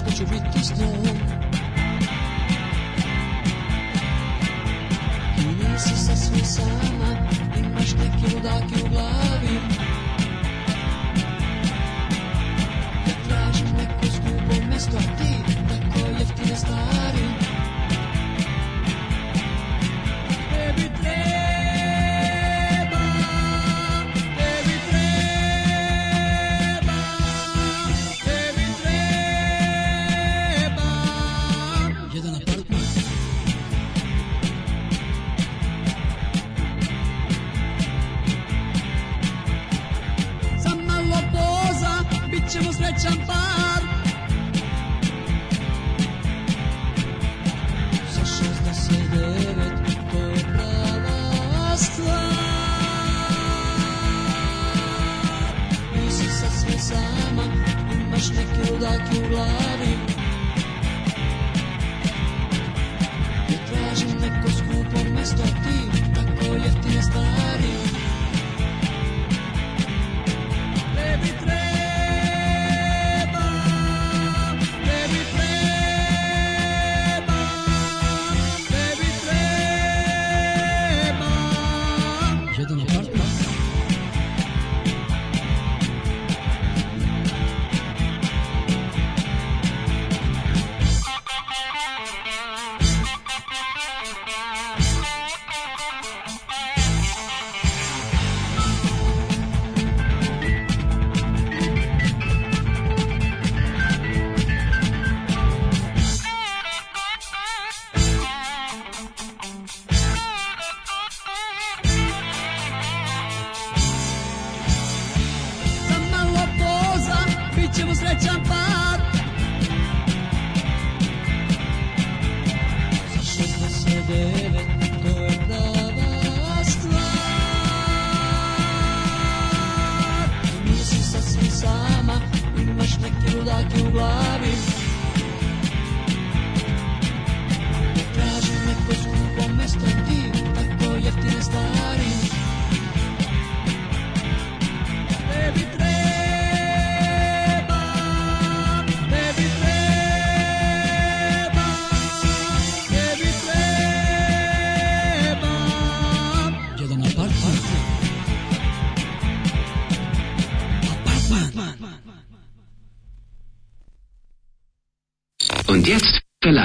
što ću biti s njom Ti nisi sasvim sama, imaš neke ludake u glavi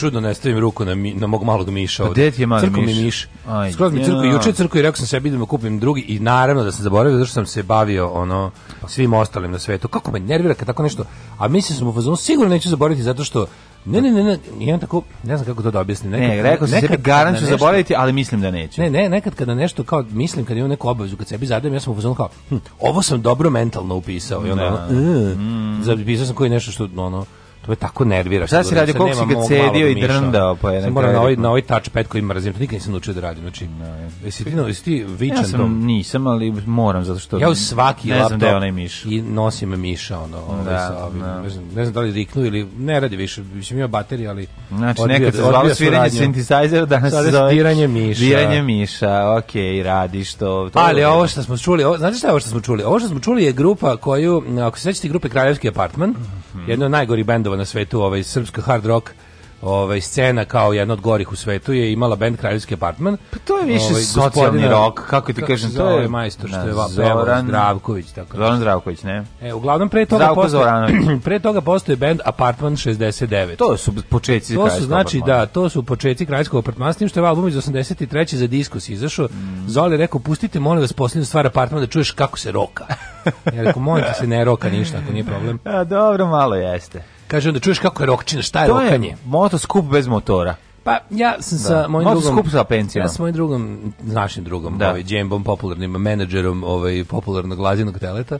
čudno ne stavim ruku na, mi, na mog malog miša pa ovde. Gde ti je mali crko miš? mi miš. Aj, Skroz mi crko, juče crko i rekao sam sebi da kupim drugi i naravno da sam zaboravio zato što sam se bavio ono svim ostalim na svetu. Kako me nervira kad tako nešto. A mislim sam u fazonu sigurno neću zaboraviti zato što Ne, ne, ne, ne, ja tako, ne znam kako to da objasnim. Nekad, ne, rekao sam sebi garan ću zaboraviti, ali mislim da neću. Ne, ne, nekad kada nešto kao mislim kad imam neku obavezu, kad sebi zadajem, ja sam u fazonu kao, hm, ovo sam dobro mentalno upisao i onda, da. ono, mm, zapisao sam koji nešto što ono, To je tako nervira. Šta si da radio, koliko si ga da cedio i drndao? Pa je moram na ovaj, na ovaj touchpad koji mrazim, to nikad nisam naučio da radim. Znači, no, e, jesi, ti, jesi ti vičan ja sam, dom? nisam, ali moram, zato što... Ja u svaki ne laptop da onaj miš. i nosim miša, ono, da, ovaj, da, sa ovim, ne, znam, ne znam da li riknu ili ne radi više, mislim ima baterije, ali... Znači, odbija, nekad se zvalo sviranje synthesizera, danas se zove... Diranje miša. Diranje miša, okej, okay, radiš to. to ali ovo što smo čuli, ovo, znate šta je ovo što smo čuli? Ovo što smo čuli je grupa koju, ako se sećate grupe Kraljevski apartman, mhm. jedno od najgori bendova bendova na svetu, ovaj srpska hard rock ovaj scena kao jedna od gorih u svetu je imala bend Kraljevski apartman. Pa to je više ovaj, socijalni rok, kako ti kažem, to je majstor što je Zoran Zdravković tako. Zoran Zdravković, ne. E, uglavnom pre toga Zdravko postoje, pre toga postoje bend Apartman 69. To su počeci To su znači apartmana. da, to su počeci Kraljevskog apartmana, s tim što je album iz 83 za diskus izašao. Mm. Zoli rekao pustite molim vas poslednju stvar apartmana da čuješ kako se roka. ja rekao molim se ne roka ništa, ako nije problem. A dobro, malo jeste. Kaže, onda čuješ kako je rokčina, šta je to rokanje? To skup bez motora. Pa ja sam da. sa mojim Možda drugom skup sa pencijama. Ja sa mojim drugom, našim drugom, da. ovaj Džembom popularnim menadžerom, ovaj popularnog lazinog teleta.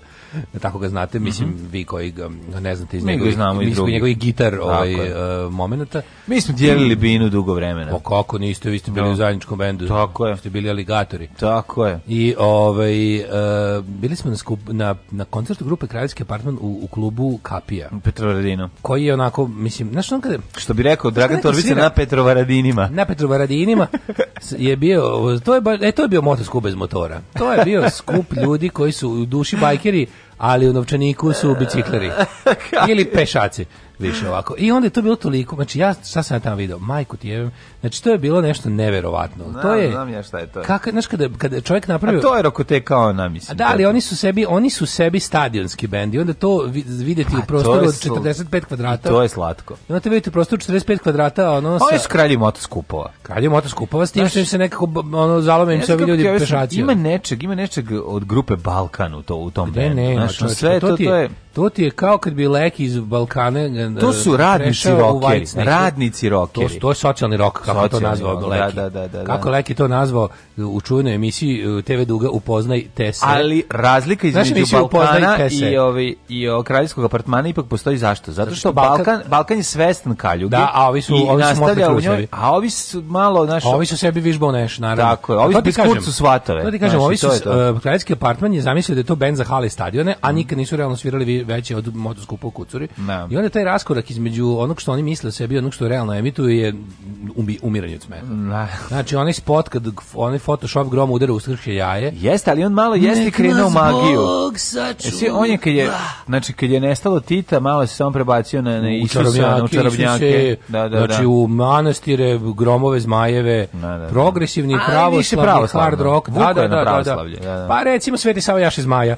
Tako ga znate, mhm. mislim mm -hmm. vi koji ga ne znate iz njegovih znamo i drugi. njegovih gitar ovaj uh, eh, momenata. Mi smo dijelili binu dugo vremena. Po kako niste, vi ste bili da. u zajedničkom bendu. Tako je. Ste bili aligatori. Tako je. I ovaj uh, bili smo na skup na na koncertu grupe Kraljevski apartman u, u klubu Kapija. Petrovaradino. Koji je onako, mislim, znaš on kada, što bi rekao Dragan Torbica na Petrova Petrovaradinima. Na Petrovaradinima je bio, to je, e, to je bio motor skup bez motora. To je bio skup ljudi koji su u duši bajkeri, ali u novčaniku su bicikleri. Ili pešaci više ovako. I onda je to bilo toliko, znači ja šta sam ja tamo video, majku ti jebem, znači to je bilo nešto neverovatno. Znam, to je, znam ja šta je to. Kaka, znaš, kada, kada čovjek napravio... A to je rokote kao ona, mislim. A da, ali oni su sebi, oni su sebi stadionski bend i onda to videti u pa, prostoru od 45 kvadrata. To je slatko. I onda te vidite u prostoru 45 kvadrata, ono... Sa... Oni su kralji motoskupova. Kralji motoskupova, s tim što im se nekako ono, zalome im se ovi ljudi pešaci. Ima nečeg, ima nečeg od grupe Balkan u, to, u tom bendu. Ne, ne, znači, sve to, to, to, je... To ti je kao kad bi leki iz Balkane to su e, radnici rokeri, radnici rokeri. To, to je socijalni rok, kako socijalni to nazvao Leki. Da, da, da, da, da. kako Leki to nazvao e, u čujnoj emisiji e, TV Duga Upoznaj Tese. Ali razlika između Balkana i, ovi, i o kraljevskog apartmana ipak postoji zašto? Zato što Balkan, Balkan je svestan kaljuge. Da, a ovi su, ovi su u njoj, a ovi su malo, znaš... Ovi su sebi vižbao neš, naravno. Tako je, ovi su biskut su svatove. To ti kažem, ovi su, kraljevski apartman je zamislio da je to band za hale stadione, a mm. nikad nisu realno svirali veće od motoskupa u Kucuri. Da. I onda taj raskorak između onog što oni misle o sebi i onog što realno emituju je umi, umiranje od smeha. Da. Znači, onaj spot kad onaj Photoshop grom udara u skršće jaje. Jeste, ali on malo jeste krenuo magiju. Jesi, on je kad je, znači, kad je nestalo Tita, malo se on prebacio na, na Isusa, u čarobnjake. Da, da, znači, da. u manastire, gromove, zmajeve, da, da, da. progresivni, pravoslavni, hard rock. Da, da, da, da, da, Pa recimo Sveti Sava Jaš iz Maja.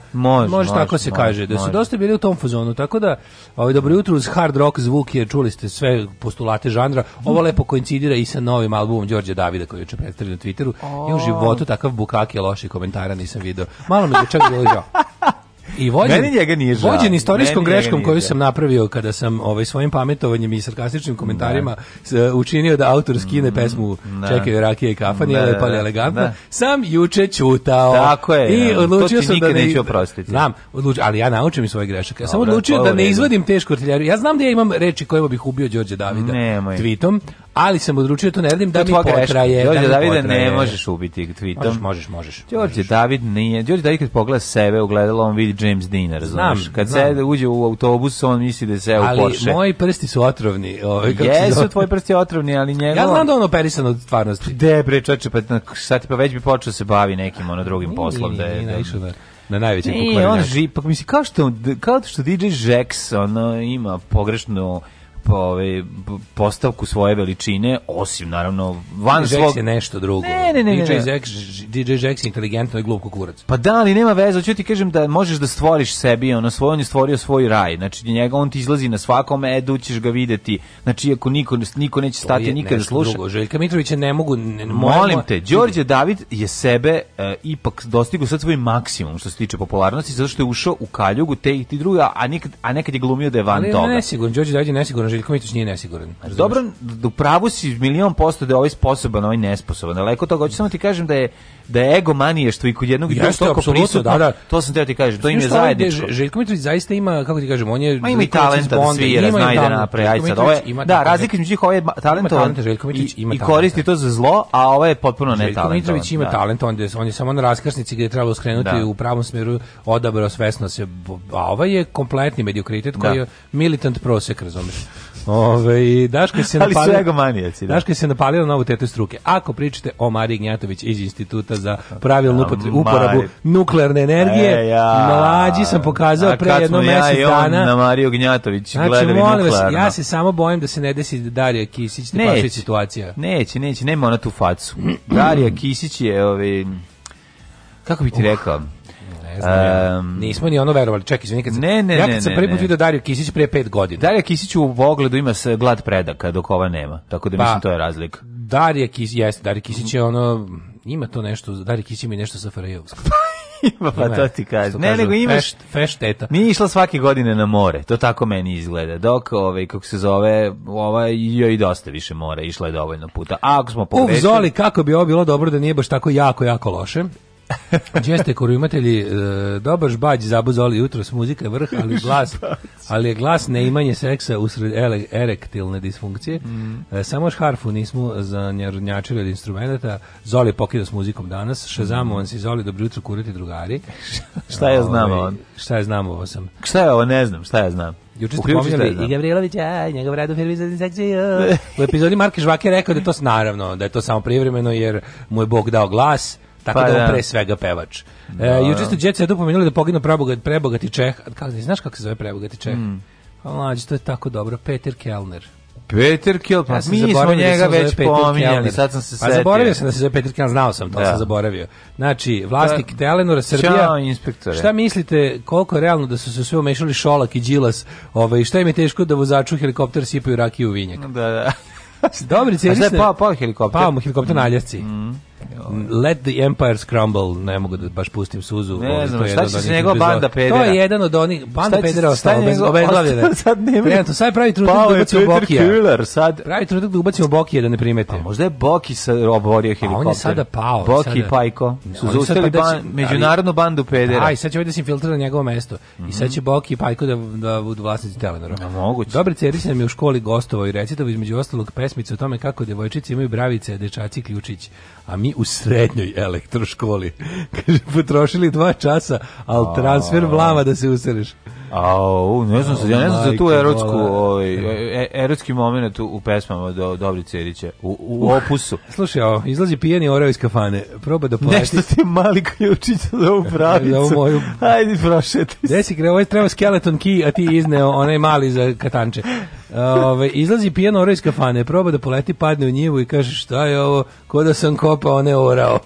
Može, tako se kaže. Da su dosta bili u tom fazonu. Tako da, ovaj, dobro jutro uz hard hard rock zvuk je, čuli ste sve postulate žanra, ovo mhm. lepo koincidira i sa novim albumom Đorđa Davida koji juče predstavio na Twitteru. Oh. I u životu takav bukak loših komentara nisam video. Malo me je čak bilo žao. I vođen, Meni njega nije žao. Vođen istorijskom greškom koju sam napravio kada sam ovaj svojim pametovanjem i sarkastičnim komentarima da. E, učinio da autor skine mm, pesmu da. Čekaju rakije i kafa, nije da, lepa da, ali da. elegantna. Sam juče ćutao. Tako je. I odlučio to sam da ne neću oprostiti. Znam, odlučio, ali ja naučim i svoje greške. Ja sam odlučio da ne izvodim tešku artiljeriju. Ja znam da ja imam reči kojima bih ubio Đorđe Davida Nemoj. tweetom, ali sam odlučio da to ne radim da mi potraje. Đorđe da Davide ne možeš ubiti tweetom. Možeš, možeš, možeš. Đorđe David nije. Đorđe David kad pogleda sebe u gledalo, on vidi James Dean, razumeš? Kad znam. se uđe u autobus, on misli da je se u Porsche. Ali moji prsti su otrovni. Ovaj, kako Jesu tvoji prsti otrovni, ali njegov... Ja znam da on operisan od stvarnosti. De, bre, čoče, pa, pa sad pa već bi počeo da se bavi nekim ono drugim poslom. Nije, da nije, nije, da na najvećem pokvarenju. on živi, pa misli, kao što, kao što DJ Jackson ono, ima pogrešnu ovaj, postavku svoje veličine, osim naravno van svog... je nešto drugo. Ne, ne, ne. DJ, ne, DJ Jax je inteligentno i glup kurac. Pa da, ali nema veze, hoću ti kažem da možeš da stvoriš sebi, ono, svoj, on je stvorio svoj raj, znači njega on ti izlazi na svakom edu, ćeš ga videti, znači ako niko, niko neće stati stati da sluša. Drugo. Željka Mitrovića ne mogu... Ne, Molim te, Đorđe David je sebe e, ipak dostigao sa svoj maksimum što se tiče popularnosti, zato što je ušao u kaljugu te i ti druga, a nikad a nekad je glumio da je van ali, toga. Ne, sigurno, Đorđe David je nesiguran Željko Mitić nije nesiguran. Razumiješ? Dobro, u pravu si milion posto da je ovaj sposoban, ovaj nesposoban. Daleko toga, hoću samo ti kažem da je da je egomanije što i kod jednog je toliko prisutno. Da, da. To sam teo ti kažem, to im je zajedničko. Željko Mitrović zaista ima, kako ti kažem, on je... Ma ima i talenta da svira, zna da napre, ajde sad. Ovo ovaj, da, razlika između njih, ovo ovaj je talentovan i koristi to za zlo, a ovo ovaj je potpuno netalentovan. Željko Mitrović ima da. talent, on je samo na raskrsnici gde je trebalo skrenuti da. u pravom smeru, odabrao svesno se, a ovo je kompletni mediokritet koji da. je militant prosek, razumiješ. Ove, Daško se napalio, Ali svega manijaci, da. Daško se napalio na ovu tetu struke. Ako pričate o Mariji Gnjatović iz Instituta za pravilnu da, uporabu nuklearne energije, e, ja. mlađi sam pokazao pre jedno ja mesec dana. na Mariju Gnjatović znači, gledali molim vas, ja se samo bojim da se ne desi da Darija Kisić, ne paši situacija. Neće, neće, nema ona tu facu. Darija Kisić je, ove, ovaj, kako bi ti uh. rekao, Ne znam um, Nismo ni ono verovali. Čekaj, izvini kad sam, ne, ne, ja kad sam prvi put vidio Dariju Kisić pre 5 godina. Dario Kisić u pogledu ima se glad predaka, dok ova nema. Tako da pa, mislim to je razlika. Dario Kisić, jeste, Dario Kisić je ono, ima to nešto, Dario Kisić ima nešto sa Farajevskom. ima, pa, pa to ti kaže. Ne, nego imaš... Feš, teta. Nije išla svake godine na more, to tako meni izgleda. Dok, ovaj, kako se zove, ova joj dosta više mora, išla je dovoljno puta. A ako smo pogrešili... Uf, Zoli, kako bi ovo bilo dobro da nije baš tako jako, jako loše. Đeste korumatelji, e, dobar žbađ zabuzoli jutros, muzika je vrh, ali glas, ali je glas neimanje seksa usred erektilne disfunkcije. Mm. E, samo još harfu nismo za njarnjačili od instrumenta. Zoli pokida s muzikom danas. Šazamo mm. on si Zoli, dobro jutro kurati drugari. šta je znamo ovaj, on? Šta je znamo ovo sam? Šta je ovo, ne znam, šta je znam. Juče ste pominjali i Gavrilovića, njegov rad u firmi za sekciju. U epizodi Marke Žvake rekao da je to naravno, da je to samo privremeno jer mu je Bog dao glas Tako da pa, da on pre svega pevač. Da, e, da. juče su djeca Setu pomenuli da poginu prebogat, prebogati Čeh. Kako, znaš kako se zove prebogati Čeh? Mm. Pa Mlađe, to je tako dobro. Peter Kellner. Peter Kill, pa ja mi smo njega već pominjali, sad sam se pa setio. Pa zaboravio sam da se zove Peter Kill, znao sam, to da. sam zaboravio. Znači, vlastnik pa, da. Telenora Srbija. Ćao, inspektore. Šta mislite, koliko je realno da su se sve umešali Šolak i Đilas? Ovaj, šta im je teško da vozaču helikopter sipaju rakiju u vinjak? Da, da. Dobri, cijelisne. A šta je pao, pao helikopter? Pao mu helikopter mm. na Aljasci. Mm. Let the Empire Scramble, ne mogu da baš pustim suzu. Ne znam, šta će se njegova banda pedera? To je jedan od onih, banda šta pedera ostao bez obezglavljena. Sad nema. Trenutno, sad pravi trudak da ubacimo Bokija. Killer, sad... Pravi trudak da ubacimo Bokija da ne primete. A možda je Boki sa oborio helikopter. A on je sada pao. Boki sada... Pajko su zaustali pa da ban, međunarodnu bandu pedera. Aj, sad će ovaj da se infiltrira na njegovo mesto. Mm -hmm. I sad mhm. će Boki i Pajko da, da budu vlasnici Telenora. No, moguće. Dobri Cerić nam je u školi gostovao i recitao između ostalog pesmice o tome kako devojčice imaju bravice, a dečaci ključić. A mi u srednjoj elektroškoli. Kaže, potrošili dva časa, ali transfer vlama da se usereš. Au, ne znam se, ja ne znam za tu erotsku, ovaj e, e, erotski momenat u pesmama do Dobri Cerića u, u uh, opusu. Slušaj, ovo, izlazi pijeni oreo iz kafane, proba da poleti. Nešto ste mali ključić za ovu pravicu. za ovu moju. Ajde, prošetaj. Desi, gre, ovaj treba skeleton key, a ti izneo onaj mali za katanče. Ove, izlazi pijen oreo iz kafane, proba da poleti, padne u njivu i kaže šta je ovo, ko da sam kopao, ne orao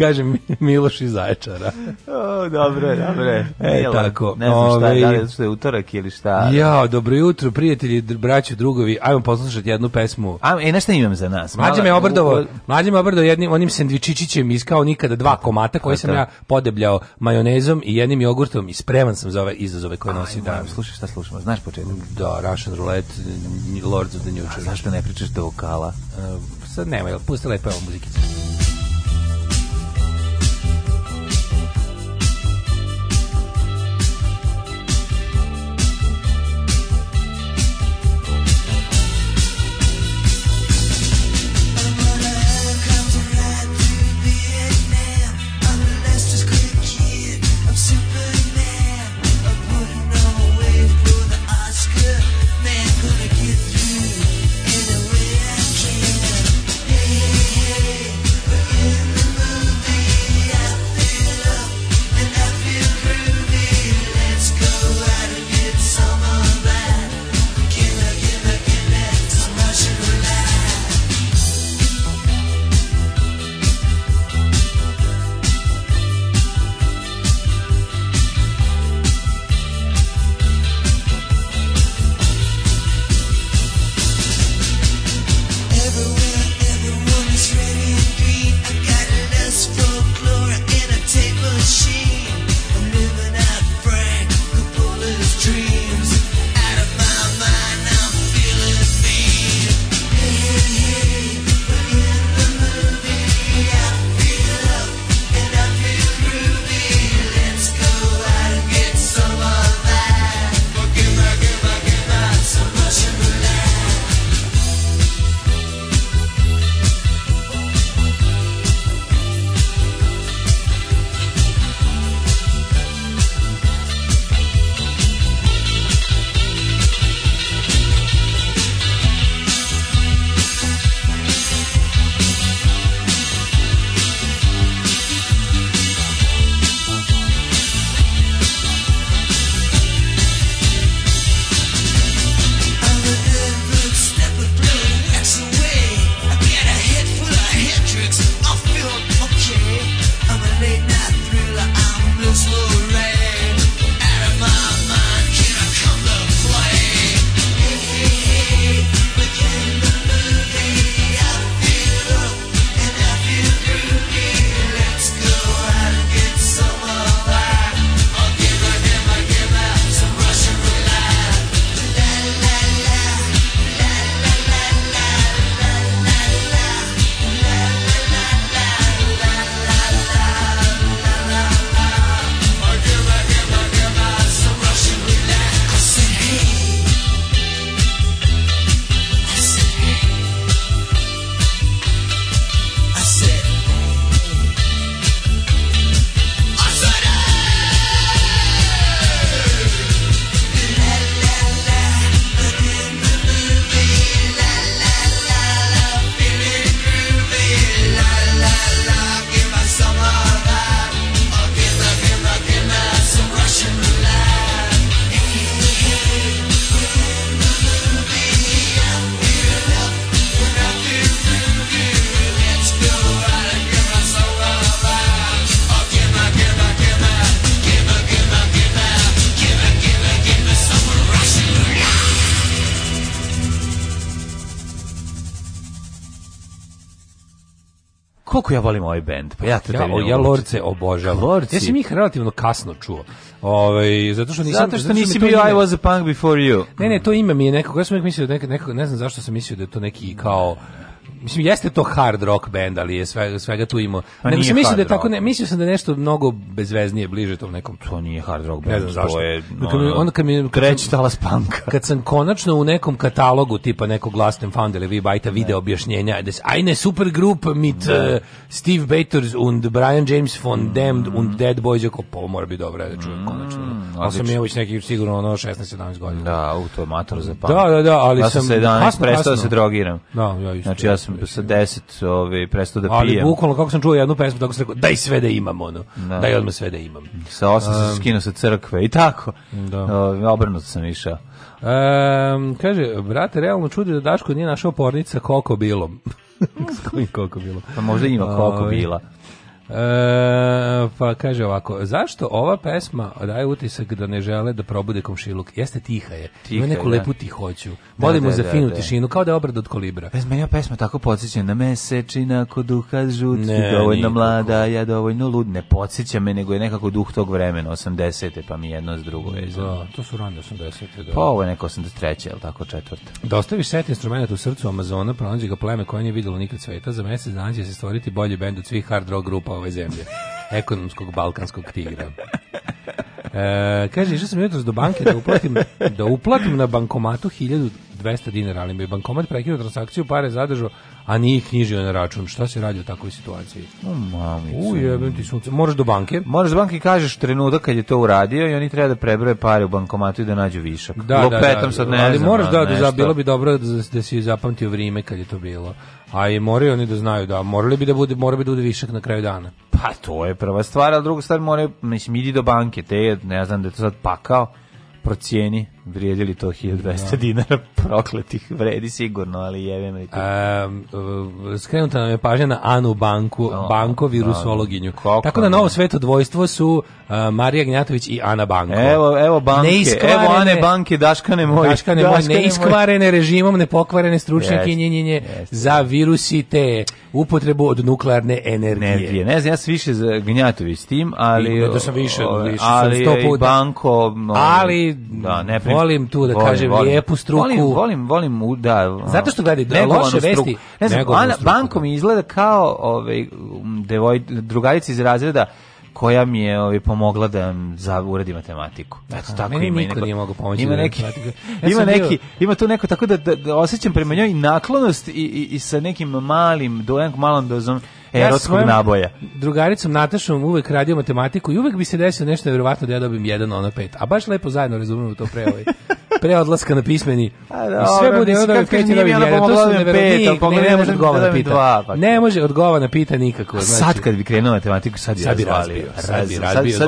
kaže Miloš iz Zaječara. O, dobro, dobro. E, Milo, tako. Ne znam šta, je, ovaj, da li što je utorak ili šta. Ja, dobro jutro, prijatelji, braće, drugovi. Ajmo poslušati jednu pesmu. A, e, nešto imam za nas. Mlađe me obrdovo, mlađe me obrdovo jednim onim sendvičićićem iskao nikada dva komata koje sam da. ja podebljao majonezom i jednim jogurtom i spreman sam za ove izazove koje nosi dan. Slušaj šta slušamo, znaš početak? Da, Russian Roulette, Lords of the New Church. Zašto ne pričaš do vokala? Uh, sad nema, pusti je pa muzikica. taj bend. Pa ja to ja, ja da Lorce obožavam. Lorci. Ja sam ih relativno kasno čuo. Ovaj zato što nisam zato što nisi bio I was a punk before you. Ne, ne, to ime mi je nekako, ja sam uvijek mislio da nekako, ne znam zašto sam mislio da je to neki kao mislim jeste to hard rock band, ali je sve svega tu imao. Pa ne mislim mislim da je tako ne, mislio sam da je nešto mnogo bezveznije bliže tom nekom. To nije hard rock band, ne znam zašto. To je no, onda kad mi kreće reći talas panka. Kad sam konačno u nekom katalogu tipa nekog Last and Found ili vi bajta video objašnjenja da se super grup mit ne. uh, Steve Bators und Brian James von mm. Damned und Dead Boys jako pa mora biti dobro da čujem mm. konačno. Ali sam je već neki sigurno ono 16 17 godina. Da, automator za pa. Da, da, da, ali sam, sam se 11 prestao da se drogiram. Da, ja isto. Znači ja sam sam da sa 10 ovaj, prestao da pijem. Ali bukvalno kako sam čuo jednu pesmu, tako sam rekao, daj sve da imam, ono. Da. Daj odmah sve da imam. Sa 8 um, se skinuo sa crkve i tako. Da. O, ovaj, obrnuto sam išao. Um, kaže, brate, realno čudi da Daško nije našao pornica koliko bilo. S kojim koko bilom? Pa možda ima koliko ovaj, bila. E, pa kaže ovako, zašto ova pesma daje utisak da ne žele da probude komšiluk? Jeste tiha je, tiha, ima neku da. lepu tihoću. Da, Volimo da, za da, finu da, tišinu, kao da je obrada od kolibra. Bez meni pesma tako podsjeća na mesečina, ako duha žuti, ne, dovoljno mlada, tako. ja dovoljno lud. Ne podsjeća me, nego je nekako duh tog vremena, 80. pa mi jedno s drugo je. Da, to su rande 80. Da. Pa ovo je neko 83. je li tako četvrta. Da Dostaviš set instrumenta u srcu Amazona, pronađe ga pleme koje nije videlo nikad sveta, za mesec dana će se stvoriti bolji bend od svih hard rock grupa ove zemlje. Ekonomskog balkanskog tigra. E, kaže, išao sam jutros do banke da uplatim, da uplatim na bankomatu 1200 dinara, ali mi je bankomat prekinuo transakciju, pare zadržao, a nije knjižio na račun. Šta se radi u takvoj situaciji? O, mamicu. U, jebem ti sunce. Moraš do banke. Moraš do banke i kažeš trenutak kad je to uradio i oni treba da prebroje pare u bankomatu i da nađu višak. Da, Lopetam da, da, sad ne ali znam. moraš da, da, da, da bilo bi dobro da, da si zapamtio vrijeme kad je to bilo. A i moraju oni da znaju da morali bi da bude mora bi da bude višak na kraju dana. Pa to je prva stvar, a druga stvar mora mislim idi do banke, te ne znam da je to sad pakao, procijeni vrijedili to 1200 da. dinara prokletih vredi sigurno, ali jevem li um, skrenuta nam je pažnja na Anu Banku, no, da, Banko virusologinju. Da, no, Tako da novo ovo sveto dvojstvo su uh, Marija Gnjatović i Ana Banko. Evo, evo Banke, evo Ane Banke, Daškane moj. Daškane, moj, neiskvarene moj. režimom, nepokvarene stručnjake yes, yes, za virusi te upotrebu od nuklearne energije. energije. Ne znam, ja sam više za Gnjatović tim, ali... I, da sam više, više ali, sam 100 Banko... No, ali, da, ne volim, volim tu da volim, kažem volim. lijepu struku. Volim, volim, volim da. Zato što gledaj da, loše vesti. Struku. Ne znam, Ana, bankom da. izgleda kao ovaj um, devoj drugarica iz razreda koja mi je ovi, ovaj, pomogla da um, za uredi matematiku. Eto tako meni ima niko neko, nije mogao pomoći. Ima da neki ja ima neki bio... ima tu neko tako da, da, da osjećam prema njoj naklonost i, i, i sa nekim malim dojank malom dozom erotskog ja naboja. Drugaricom Natašom uvek radio matematiku i uvek bi se desilo nešto nevjerovatno da ja dobim jedan, ona pet. A baš lepo zajedno razumemo to pre ovaj. pre odlaska na pismeni. A, da, I sve bude ono da pet i dobijem jedan. To su nevjerovatno. Ne, ne može odgovor na da pita. Pa ne može odgovor na pita nikako. Znači, sad kad bi krenuo matematiku, sad bi razvalio. Sad bi razvalio.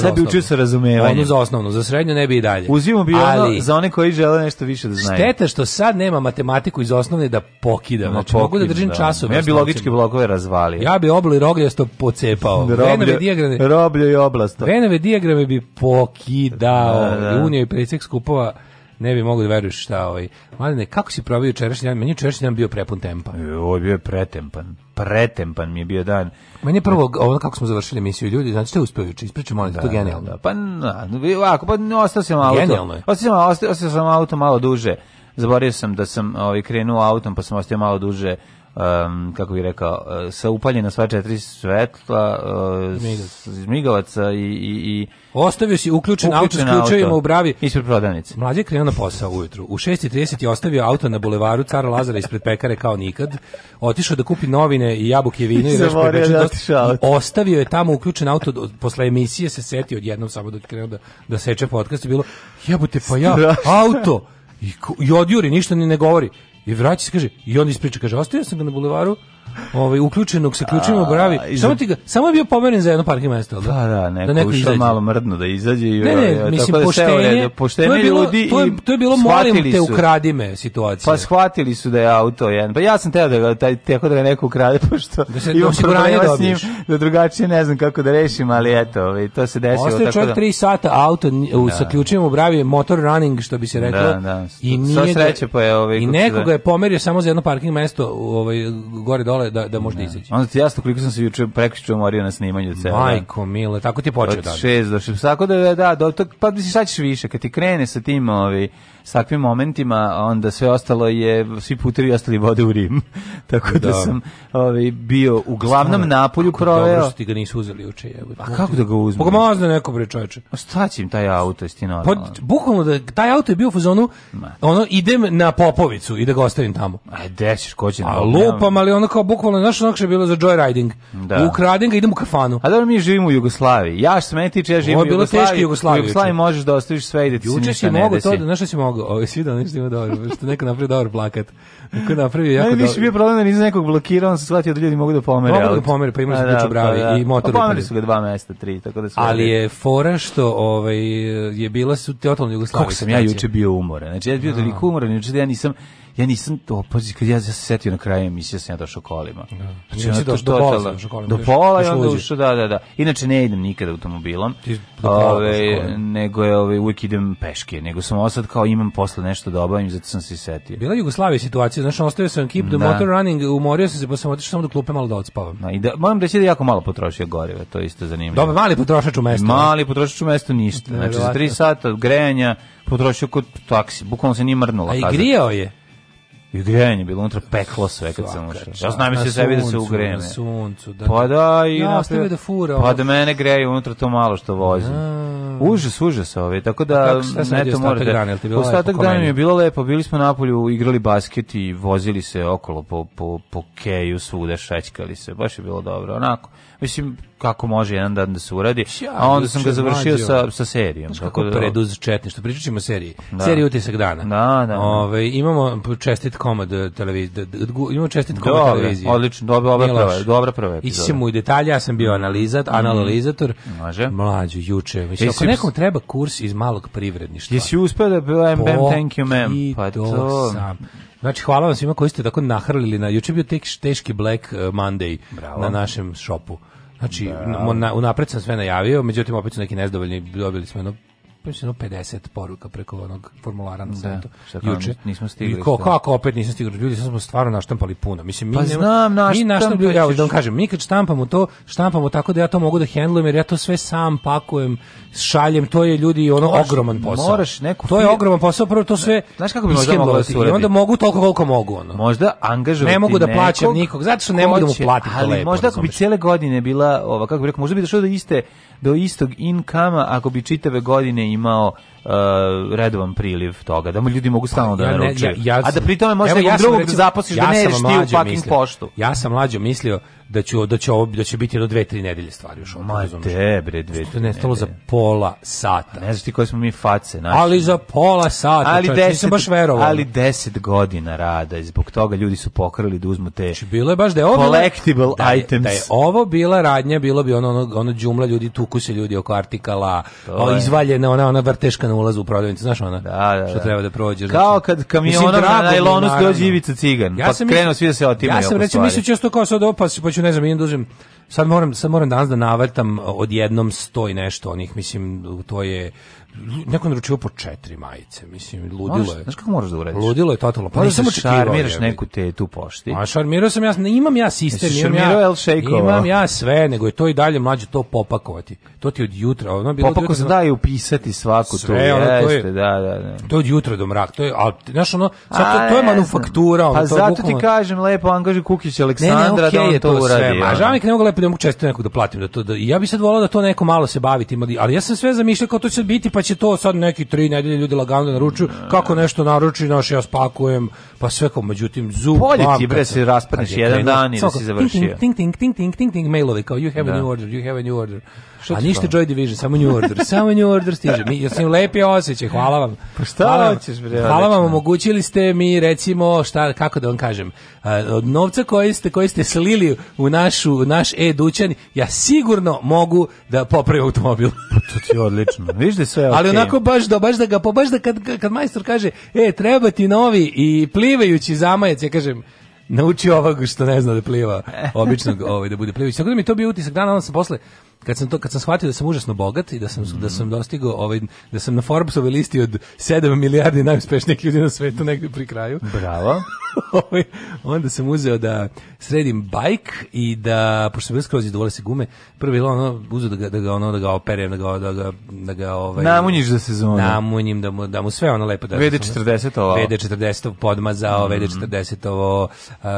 Sad bi učio se razumevanje. Ono za osnovno, za srednju ne bi i dalje. Uzimo bi ono za one koji žele nešto više da znaju. Šteta što sad nema matematiku iz osnovne da pokidam. Znači, mogu da držim da. časove. Ja bi logičke blokove razvalio hvalio. Ja bi obli rogljasto pocepao. Robljo, Venove dijagrame, robljo i oblasto. Venove dijagrame bi pokidao. Da, da. Unio i presek skupova ne bi mogu da veruješ šta ovaj. Mladine, kako si probio jučerašnji dan? Meni jučerašnji dan bio prepun tempa. E, ovo bio je pretempan. Pretempan mi je bio dan. Meni je prvo, ono kako smo završili emisiju ljudi, znači ste uspeli juče, ispričamo molim, da, to je da, da, genijalno. Da, Pa, na, ovako, pa no, ostao sam auto. Genijalno je. Ostao sam, ostao, ostao sam auto malo duže. Zaborio sam da sam ovaj, krenuo autom, pa sam ostao malo duže um, kako bih rekao, uh, sa upaljena sva četiri svetla, uh, migavaca i, i, i... Ostavio si uključen, uključen auto s ključevima u bravi. Ispred prodavnice. Mlađe je krenuo na posao ujutru. U 6.30 je ostavio auto na bulevaru Cara Lazara ispred pekare kao nikad. Otišao da kupi novine i jabuke vino i, i znači, da dost, Ostavio je tamo uključen auto posle emisije se setio odjednom samo da krenuo da, da seče podcast i bilo jebote pa ja, auto i, i odjuri, ništa ni ne govori. I vraća se, kaže, i on ispriča, kaže, ostavio sam ga na bulevaru, ovaj, uključenog sa ključima u bravi. Samo, ti ga, samo je bio pomeren za jedno parking mesto. Da? Pa da, da, neko, da neko ušao izađe. malo mrdno da izađe. I, ne, ne, mislim, da poštenje, red, poštenje to je bilo, ljudi to je, to je bilo molim te, ukradi me situacija. Pa shvatili su da je auto jedan. Pa ja sam teo da ga, taj, tako da ga neko ukrade, pošto da se, do da problema s njim, da drugačije ne znam kako da rešim, ali eto, ovaj, to se desilo. Ostaje čovjek da... tri sata auto u, da. sa ključima u bravi, motor running, što bi se da, reklo. Da, da. I, nije, sreće, pa je, ovaj, I nekoga je pomerio samo za jedno parking mesto ovaj, gore dole da, da, da možda da. izađe. Onda ti jasno koliko sam se juče prekričio morio na snimanju celo. Da. Majko, mile, tako ti počeo da. Od 6 do 6. tako da, da, da, do, pa misliš šta ćeš više, kad ti krene sa tim, ovi, s takvim momentima, onda sve ostalo je, svi putevi ostali vode u Rim. Tako da, da sam ovaj, bio uglavnom Stane, napolju proveo. Dobro što ti ga nisu uzeli uče. Je, A kako da ga uzmem? Pa mazda neko bre čoveče. Šta će im taj auto, isti normalno? Pa, bukvalno da, taj auto je bio u fazonu, ono, idem na Popovicu i da ga ostavim tamo. A dešiš, ko će na A da lupam, ali ono kao bukvalno, znaš ono što je bilo za joyriding. Da. Ukradem ga, idem u kafanu. A dobro, mi živimo u Jugoslaviji. Ja što meni tiče, ja živim u Jugoslaviji. Ovo je bilo teško Jugoslaviji. U Jugoslaviji možeš da ostaviš sve i da ti se ništa ne desi. Juče si mogo to, znaš što si mogo? mogu, ovo svi da nešto ima dobro, što neko napravi dobar plakat. Ko napravi jako dobro. Najviše bio problem da nisam nekog blokirao, on se shvatio da ljudi mogu da pomere. Mogu da pomere, pa imaš da, da, bravi da, da. i pa motor. Pa pomeri su ga dva mesta, tri, tako da su... Ali je fora što ovaj, je bila su totalno Jugoslavija. Kako sam ja juče bio umoran, znači ja bio toliko da. umoran, juče da ja nisam ja nisam to, pazi, kad ja se setio na kraju emisije, sam ja došao kolima. Da. Znači, ja do, da do pola došao kolima. Do pola i onda ušao, da, da, da. Inače, ne idem nikada automobilom, Ti ove, nego je, ove, uvijek idem peške, nego sam ovo sad kao imam posle nešto da obavim, zato sam se setio. Bila Jugoslavija situacija, znači, ostavio sam keep the da. motor running, umorio sam se, pa sam otišao samo do klupe malo da odspavam. Da, i da, moram reći da, da jako malo potrošio goriva, to je isto zanimljivo. Dobar, mali potrošač u mestu. Mali potrošač u mestu ništa. Znači, za 3 sata grejanja potrošio kod taksi, bukvalno se nije mrnula. A i grijao je. I grejanje bilo unutra peklo sve kad sam ušao. Ja znam se sebi da se ugrejene. Na suncu, da. Pa da i ja, nastavio da fura. Pa da mene greje unutra to malo što vozim. Uže, suže se ove. Ovaj, tako da ne to morate. Dan, bilo ostatak dana je bilo lepo. Bili smo na napolju, igrali basket i vozili se okolo po, po, po keju svuda, šećkali se. Baš je bilo dobro. Onako. Mislim, kako može jedan dan da se uradi, a onda sam ga završio sa, sa serijom. Znaš kako da- preduz četništvo, pričat ćemo o seriji. Da. Serija utisak dana. Da, da, da. Ove, imamo čestit komad eh, televizije, imamo čestit komad Dobre, televizije. Odlično, dobra, dobra prva, dobra prva epizoda. Ići u detalje, ja sam bio mhm. analizat, analalizator. Može. Mlađu, juče. Mislim, ako nekom treba kurs iz malog privredništva. Jesi uspio da bam, da- bam, thank you, ma'am. Pa to... Sam. Znači, hvala vam svima koji ste tako nahrlili na... Juče bio teški Black eh, Monday Bravo. na našem šopu. Znači, da. unapred sam sve najavio, međutim opet su neki nezdovoljni, dobili smo jedno mislim, 50 poruka preko onog formulara na da, sajtu. Juče. Nismo stigli. I ko, kako opet nismo stigli? Ljudi, smo stvarno naštampali puno. Mislim, mi pa nema, znam, naš mi naštampali, ja, da vam kažem, mi kad štampamo to, štampamo tako da ja to mogu da hendlujem, jer ja to sve sam pakujem, šaljem, to je ljudi ono moraš, ogroman posao. Moraš neku to je ogroman posao, prvo to sve Znaš kako bi možda moglo da Onda mogu toliko koliko mogu. Ono. Možda angažovati Ne mogu da plaćam nikog, zato što ne mogu da mu platim Ali možda ako bi cijele godine bila, ova, kako bi rekao, možda bi došlo do iste do istog inkama ako bi čitave godine imao uh, redovan priliv toga, da mu ljudi mogu pa stalno da ja naručuju. Ja, ja, a da pri tome možeš ja drugog reći, da da ne ideš ti u fucking poštu. Ja sam mlađo mislio da će da će ovo da će biti do dve tri nedelje stvari još ono Ma te bre dve to Ne stalo za pola sata. Ne znam ti koje smo mi face naši. Ali za pola sata. Ali čovječ, deset, nisam baš verovao. Ali 10 godina rada i zbog toga ljudi su pokrali da uzmu te. Znači, bilo je baš da je ovo collectible da je, items. Da je ovo bila radnja, bilo bi ono ono, ono džumla ljudi tuku se ljudi oko artikala, o, izvaljena ona ona vrteška na ulazu u prodavnicu, znaš ona. Da, da, da, što da. treba da prođe. Kao znači. kad kamionom na najlonu dođe Ivica Cigan, ja pa krenuo svi da se otimaju. Ja sam recimo mislim često kao sad opas, pa ću ne znam, idem dužem, da sad moram, sad moram danas da navrtam odjednom sto i nešto onih, mislim, to je neko naručio po četiri majice, mislim, ludilo Možeš, je. Znaš kako moraš da uradiš? Ludilo je totalno. Pa nisam očekivao. Šarmiraš neku te tu pošti. A šarmirao sam ja, imam ja sistem, imam ja, imam ja sve, nego je to i dalje mlađe to popakovati. To ti od jutra, ono bilo Popako od se da je upisati svaku sve, tu, ono, jeste, da, da, da. To je od jutra do mrak, to je, al znaš ono, sad to, to je manufaktura, ono, pa to zato bukvalno... ti kažem lepo, angaži Kukić Aleksandra ne, ne, okay, da on je to, to uradi. Sve, a žao mi ne mogu lepo da mu često nekog da platim da to da, ja bih sad voleo da to neko malo se bavi tim, ali ja sam sve zamišljao kao to će biti pa već to sad neki tri nedelje ljudi lagano naručuju, kako nešto naruči, naš ja spakujem, pa sve kao, međutim, zub, Bolje ti bre se raspadneš jedan dan i da si završio. Ting, ting, ting, ting, ting, ting, mailovi, kao you have a new order, you have a new order. A ništa Joy Division, samo New Order, samo New Order stiže. Mi, ja sam lepi osećaj, hvala vam. Pa šta hvala, hoćeš, bre? Hvala vam, omogućili ste mi, recimo, šta, kako da vam kažem, od novca koji ste, koji ste slili u našu, naš e-dućan, ja sigurno mogu da popravim automobil. Pa to ti je odlično, viš da sve okay. Ali onako baš da, baš da ga, baš da kad, kad majstor kaže, e, treba ti novi i plivajući zamajac, ja kažem, nauči ovog što ne zna da pliva, običnog, ovaj, da bude plivajući. Tako da mi to bio utisak dana, onda sam posle, kad sam to kad sam shvatio da sam užasno bogat i da sam mm. da sam dostigao ovaj da sam na Forbesovoj listi od 7 milijardi najuspešnijih ljudi na svetu negde pri kraju. Bravo. Ovaj, onda sam uzeo da sredim bajk i da pošto sam bio skroz izdovole se gume, prvi ono uzeo da ga da ga ono da ga operem, da ga da ga da ga ovaj namunjiš za sezonu. Namunjim da mu da mu sve ono lepo da. VD40 ovo. VD40 podmazao, mm. VD40 ovo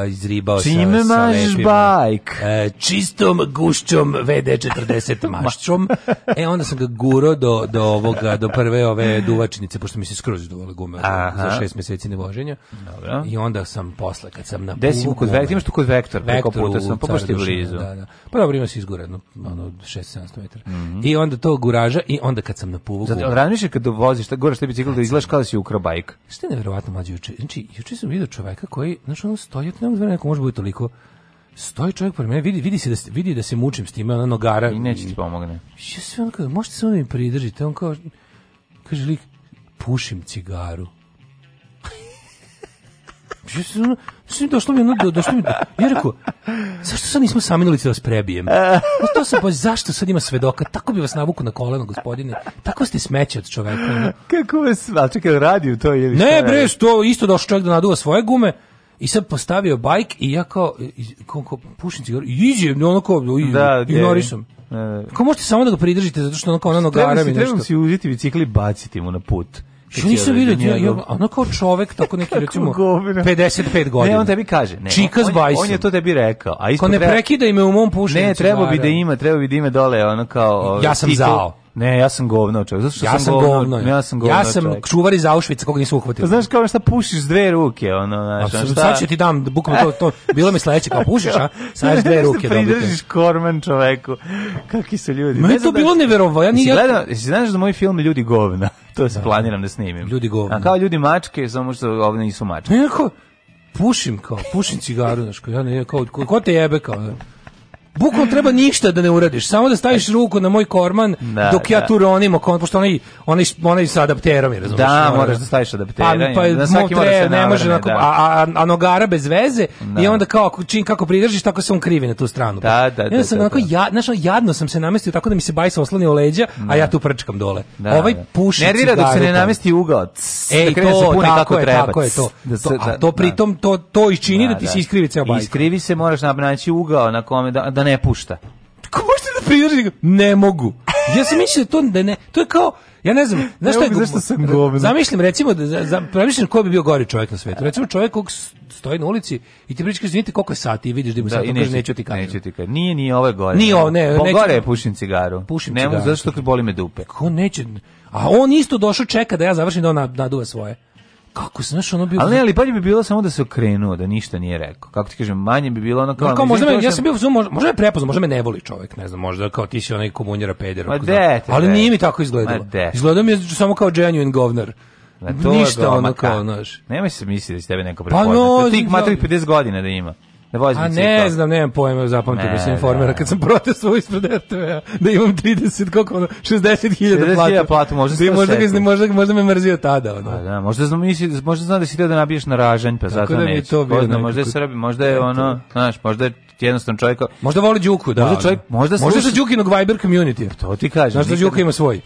izribao Čime sa sa lepim. bajk? E, čistom gušćom VD40 60 maščom. e, onda sam ga guro do, do, ovoga, do prve ove duvačnice, pošto mi se skroz duvala gume za 6 meseci nevoženja. Dobro. I onda sam posle, kad sam na Gde kod Vektora, Imaš tu kod Vektor, preko puta sam, pa baš ti blizu. Da, da. Pa dobro, ima se izgura, jedno, ono, 6-700 metara. Mm -hmm. I onda to guraža i onda kad sam na puvu... Zato, razmišljaš kad voziš, goraš te bicikl da znači. izgledaš kao da si ukrao bajk. Šta je nevjerovatno mlađe juče? Znači, juče sam video čoveka koji, znači, ono stojatno, ne znam, neko može biti toliko Stoji čovjek pored mene, vidi, vidi, se da, vidi da se mučim s time, ona nogara. I neće ti pomogne. Ja sve onako, možete se ono da mi pridržiti, on kao, kaže lik, pušim cigaru. Ja sam, ono, sam došlo mi ono, do, došlo mi, ja rekao, zašto sad nismo sami na ulici da vas prebijem? No, pa to sam, pa zašto sad ima svedoka? Tako bi vas navuku na koleno, gospodine. Tako ste smeće od čoveka. Kako vas, ali čekaj, radio to ili šta? Ne, bre, to isto došao čovjek da naduva svoje gume, I sad postavio bajk i ja kao, kao, kao pušim cigaru, iđem, ono kao, da, ignorišam. Da, da. Kao možete samo da ga pridržite, zato što ono kao ono nogara mi nešto. Trebam si uzeti bicikli i baciti mu na put. Što nisam vidio, ja, ja, ono kao čovek, tako neki, recimo, 55 godina. Ne, on tebi kaže. Ne, Čika s bajsom. On je to tebi rekao. A isto Ko ne prekida ime u mom pušenju. Ne, treba bi da ima, treba bi da ima dole, ono kao... Ja ovaj, sam zao. Ne, ja sam govno čovjek. Zato što ja sam govno, govno ja. sam govno Ja sam čovjek. čuvar iz Auschwitz koga nisu uhvatili. Pa, znaš kao šta pušiš s dve ruke, ono, znaš. Absolutno, šta... sad ću ti dam, bukvalno to, to, bilo mi sledeće, kao pušiš, a? Sad dve da ruke dobiti. Pridržiš kormen čoveku. Kakvi su ljudi. Me ne to da bilo neverovatno. Ja ni ja... gledao, znaš da moji film ljudi govna. To se da. planiram da snimim. Ljudi govna. A kao ljudi mačke, samo što ovde nisu mačke. Neko pušim kao, pušim cigaru, znaš, kao ja ne, kao ko te jebe kao. Ne bukvalno treba ništa da ne uradiš, samo da staviš ruku na moj korman da, dok ja da. tu ronim oko, pošto onaj, onaj, onaj sa adapterom je, razumiješ? Da, moraš da, da staviš adapterom. Pa, pa da motre, se ne može, onako, da. a, a, a nogara bez veze da. i onda kao, čim kako pridržiš, tako se on krivi na tu stranu. Da, da, da. Ja sam da, onako, da. ja, znaš, jadno sam se namestio tako da mi se bajs oslonio leđa, a da. ja tu prčkam dole. Da, ovaj da. puši Nervira dok se ne namesti ugao. Ej, da to, se tako, kako je, treba. tako je to. Da, to a to pritom, to, to iščini da, ti se iskrivi ceo bajs. Iskrivi se, moraš naći ugao na kome, da ne pušta. Kako možete da priloži? Ne mogu. Ja sam mislio da to da ne, to je kao ja ne znam, znaš šta je zašto sam govno. recimo da za, zamišlim ko bi bio gori čovjek na svetu. Recimo čovjek kog stoji na ulici i ti pričaš izvinite koliko je sati i vidiš da ima da, sad pa kaže neću ti kažem. Neću ti kažem. Nije nije ove gore. Ni ovo, ne, pa neću. Gore je pušim cigaru. Pušim ne cigaru. Ne mogu zato što boli me dupe. Ko neće? A on isto došao čeka da ja završim da on naduva svoje kako se znaš ono bio Ali ne, ali bolje bi bilo samo da se okrenuo, da ništa nije rekao. Kako ti kažem, manje bi bilo ono kao, no, kao možda me, ja sam bio u možda, možda me prepoznao, možda me ne voli čovjek, ne znam, možda kao ti si onaj komunjera peder. Ma de, ali nije mi tako izgledalo. Izgledao mi je samo kao genuine govnar. Na to Ništa ono kao, znaš. Nemoj se misliti da si tebe neko prepoznati. Pa no, ti ih 50 godina da ima. Da vozim A ne ciklo. znam, nemam pojma, zapamtio da sam informera da. kad sam protestovao ispred rtv da imam 30, koliko ono, 60.000 plata. 60.000 platu, možda si da možda, ga, možda, možda me mrzio tada. Ono. A pa da, možda znam, možda znam da si htio da nabiješ na ražanj, pa Tako zato da neću. To možda se radi, možda je ono, znaš, možda je jednostavno čovjek... Možda voli Đuku, da. Možda čovjek, možda, možda sluša... Možda Đukinog Viber community. Pa to ti kažem. Znaš da Đuka ima svoj.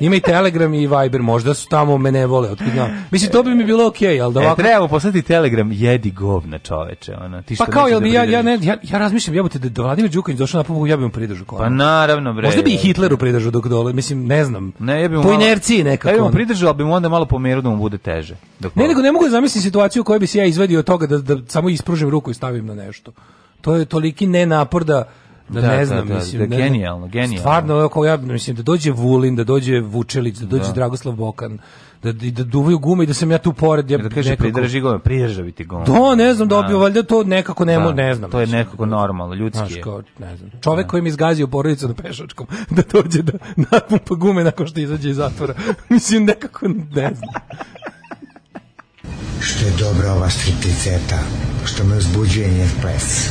Ima i Telegram i Viber, možda su tamo mene ne vole, otkud znam. Mislim to bi mi bilo okej, okay, al da e, ovako. E, trebamo poslati Telegram jedi govna, čoveče, ona. Ti što Pa kao jel bi da ja ja ne ja, ja razmišljam jebote da, da Vladimir Đukić došao na pomoć, ja bih mu pridružio Pa naravno bre. Možda bi Hitleru pridružio dok dole, mislim ne znam. Ne, ja bih po inerciji nekako. Ja bih mu pridružio, al bi mu onda malo pomerio da mu bude teže. Dok ne, nego ne mogu da zamisliti situaciju kojoj bi se ja izvadio od toga da, da samo ispružim ruku i stavim na nešto. To je toliki nenapor da da, da ne da, znam, da, mislim, da, da, ne, genijalno, genijalno. Stvarno, kao ja mislim da dođe Vulin, da dođe Vučelić, da dođe da. Dragoslav Bokan, da da duvaju gume i da sam ja tu pored ja e, da kaže nekako... pridrži gume pridržavi ti gume to da, ne znam da. dobio da. valjda to nekako nemo, da. ne znam to je nekako normalno ljudski Znaš, kao, ne znam čovek da. koji mi izgazio porodicu na pešačkom da dođe da napumpa gume nakon što izađe iz zatvora mislim nekako ne znam što je dobra ova stripticeta što me uzbuđuje njen ples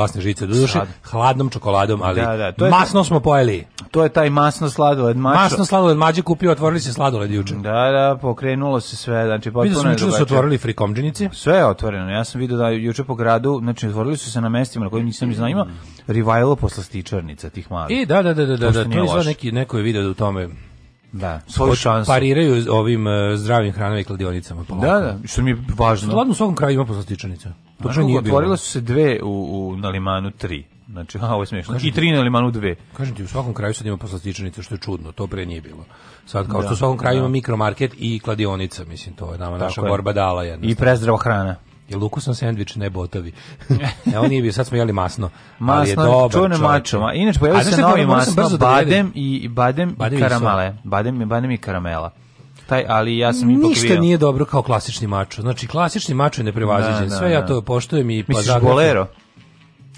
glasne žice. duše da hladnom čokoladom, ali da, da, masno taj, smo pojeli. To je taj masno sladoled mačo. Masno sladoled mađi kupio, otvorili se sladoled juče. Da, da, pokrenulo se sve. Znači, potpuno Vidio sam juče da su otvorili frikomđenici. Sve je otvoreno. Ja sam video da juče po gradu, znači, otvorili su se na mestima na kojim nisam znao ima, mm. revajlo posla stičarnica tih malih. I da, da, da, da, to da, da, to je neki, neko je video da u tome da, svoju pariraju ovim uh, zdravim hranovim kladionicama. Polako. Da, da, što mi je važno. Ladno u svakom kraju ima poslastičanica. To Znaš, otvorile su se dve u, u, na limanu tri. Znači, a, ovo je smiješno. Kažem I tri na limanu dve. Kažem ti, u svakom kraju sad ima poslastičanice, što je čudno, to pre nije bilo. Sad, kao da, što u svakom kraju da. ima mikromarket i kladionica, mislim, to je nama Tako naša je. borba dala jedna. I prezdrava hrana. Jel ukusan sendvič ne botovi. Evo nije bio, sad smo jeli masno. Masno, ali je dobar, čuvene mačo. inače, pojavio se novi masno, da badem, badem i, badem, badem i karamele. Badem, badem i karamela taj, ali ja sam ipak Ništa nije dobro kao klasični mačo. Znači klasični mačo je neprevaziđen. Da, da, Sve ja to poštujem i pa Misliš, bolero?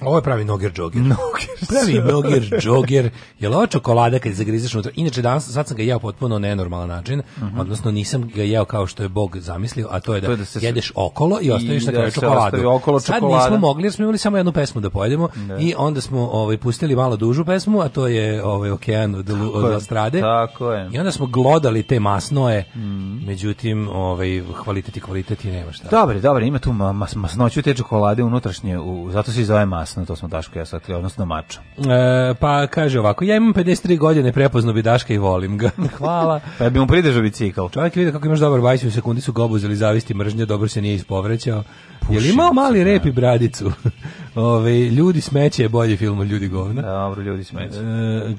Ovo je pravi noger džoger. Pravi noger džoger. Je li ovo čokolada kad zagrizeš unutra? Inače, danas, sad sam ga jeo potpuno nenormalan način, uh mhm. -huh. odnosno nisam ga jeo kao što je Bog zamislio, a to je da, to je da se jedeš okolo i ostaviš na da kraju čokoladu. Okolo sad nismo mogli jer smo imali samo jednu pesmu da pojedemo ne. Da. i onda smo ovaj, pustili malo dužu pesmu, a to je ovaj, Okean od, tako od Lastrade. Tako je. I onda smo glodali te masnoje, mm. međutim, ovaj, kvalitet i kvalitet i nema šta. Dobre, dobro, ima tu mas, masnoću te čokolade unutrašnje, u, zato se zove mas jasno, to smo Daško ja sakli, odnosno Mačo. E, pa kaže ovako, ja imam 53 godine, prepozno bi Daška i volim ga. Hvala. pa ja bi mu pridržao bicikl. Čovjek vidi kako imaš dobar bajs u sekundi su gobuz obuzeli zavisti mržnja, dobro se nije ispovrećao. Pušim, je li imao mali da. rep i bradicu? ove, ovaj, ljudi smeće je bolji film od ljudi govna. Da, dobro, ljudi smeće. E,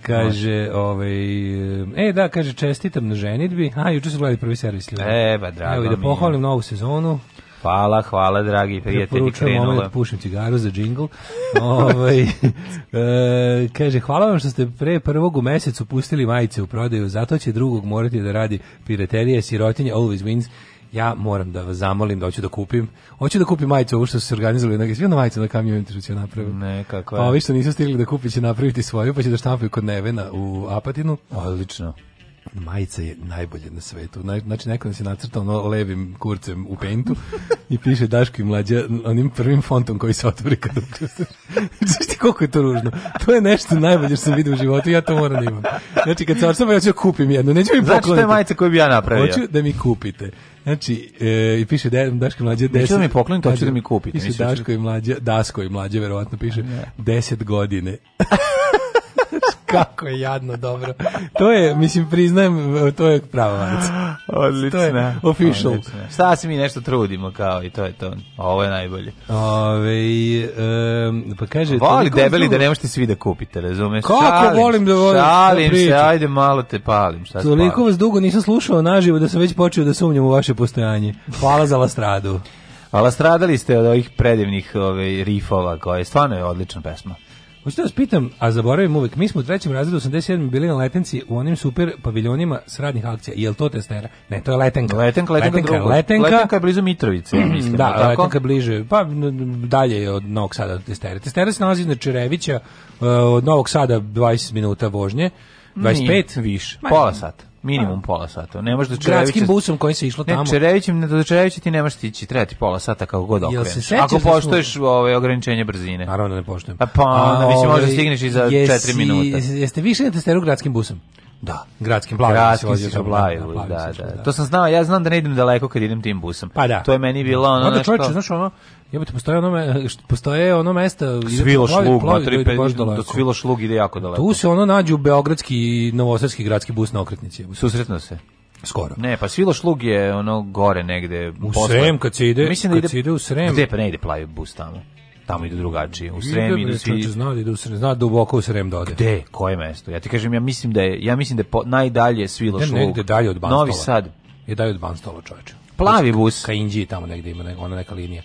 kaže, ove, ovaj, e da, kaže, čestitam na ženitbi. A, juče su gledali prvi servis. Ljudi. E, ba, drago Evo, da pohvalim novu sezonu. Hvala, hvala, dragi prijatelji, krenula. da pušim cigaru za džingl. ovaj, e, kaže, hvala vam što ste pre prvog u mesecu pustili majice u prodaju, zato će drugog morati da radi piraterije, sirotinje, always wins ja moram da vas zamolim da hoću da kupim. Hoću da kupim majicu ovu što su se organizovali, nego svi na majicu na kamiju što će napraviti. Ne, kako pa je. Pa ovi što nisu stigli da kupi će napraviti svoju, pa će da štampaju kod Nevena u Apatinu. Odlično majica je najbolje na svetu. Na, znači, neko nas je nacrtao ono levim kurcem u pentu i piše Daško i mlađa onim prvim fontom koji se otvori kada učestvaš. Znaš ti koliko je to ružno? To je nešto najbolje što sam vidio u životu ja to moram da imam. Znači, kad se odsama, ja ću da kupim jednu, neću mi pokloniti. Znači, to je majica koju bi ja napravio. Hoću da mi kupite. Znači, e, i piše da, Daško i mlađe 10... Neću da mi pokloniti, hoću da mi kupite. Piše Daško i mlađe, Dasko i mlađe, verovatno piše, 10 godine. kako je jadno dobro. To je, mislim, priznajem, to je prava vanica. Odlično. To je official. Odlična. Šta se mi nešto trudimo, kao i to je to. Ovo je najbolje. Ove, um, pa kaže... Voli debeli da ne možete svi da kupite, razumeš? Kako šalim, volim da volim? Šalim da se, ajde malo te palim. Šta Toliko palim? vas dugo nisam slušao naživo da sam već počeo da sumnjam u vaše postojanje. Hvala za Lastradu. Hvala stradali ste od ovih predivnih ove, rifova koja je stvarno je odlična pesma. Hoćete da vas pitam, a zaboravim uvek, mi smo u trećem razredu 87. bili na letenci u onim super paviljonima radnih akcija. Je to testera? Ne, to je letenka. Letenka, letenka, letenka, drugo. letenka. letenka je blizu Mitrovice, mislim. Da, tako? letenka bliže, pa dalje je od Novog Sada do testere. Testera se nalazi na Čerevića, e, od Novog Sada 20 minuta vožnje, 25. Nije, više, pola sata. Minimum pa. pola sata. Ne može da Čerevića. Gradskim busom koji se išlo tamo. Ne, Čerevićem, ne, do ti ne možeš tići, treba ti pola sata kako god okreneš. Ako poštoješ da smo... ove ovaj, ograničenje brzine. Naravno da ne poštujem. Pa, pa onda mislim, možda ovaj, stigneš i za 4 minuta. Jeste više na testeru gradskim busom? Da, gradskim plavima. Gradskim da, se plavima, da, da, da. To sam znao, ja znam da ne idem daleko kad idem tim busom. Pa da. To je meni bilo ono Onda, čovječe, znaš ono, jebote, postoje ono, postoje ono mesta... Sviloš lug, materi, do Sviloš lug ide jako daleko. Tu se ono nađu beogradski i novosadski gradski bus na okretnici. Susretno se skoro. Ne, pa Sviloš Lug je ono gore negde. U posle. Srem kad se ide, mislim da kad ide, se ide u Srem. Gde pa ne ide plavi bus tamo? tamo idu drugačije. U Srem idu svi... Zna da idu u Srem, zna duboko da u Srem da ode. Gde? Koje mesto? Ja ti kažem, ja mislim da je, ja mislim da je po, najdalje Sviloš Luk. Negde da dalje od Banstola. Novi Sad. Je dalje od Banstola, čoveče. Plavi bus. Ka Indiji tamo negde ima ona neka linija.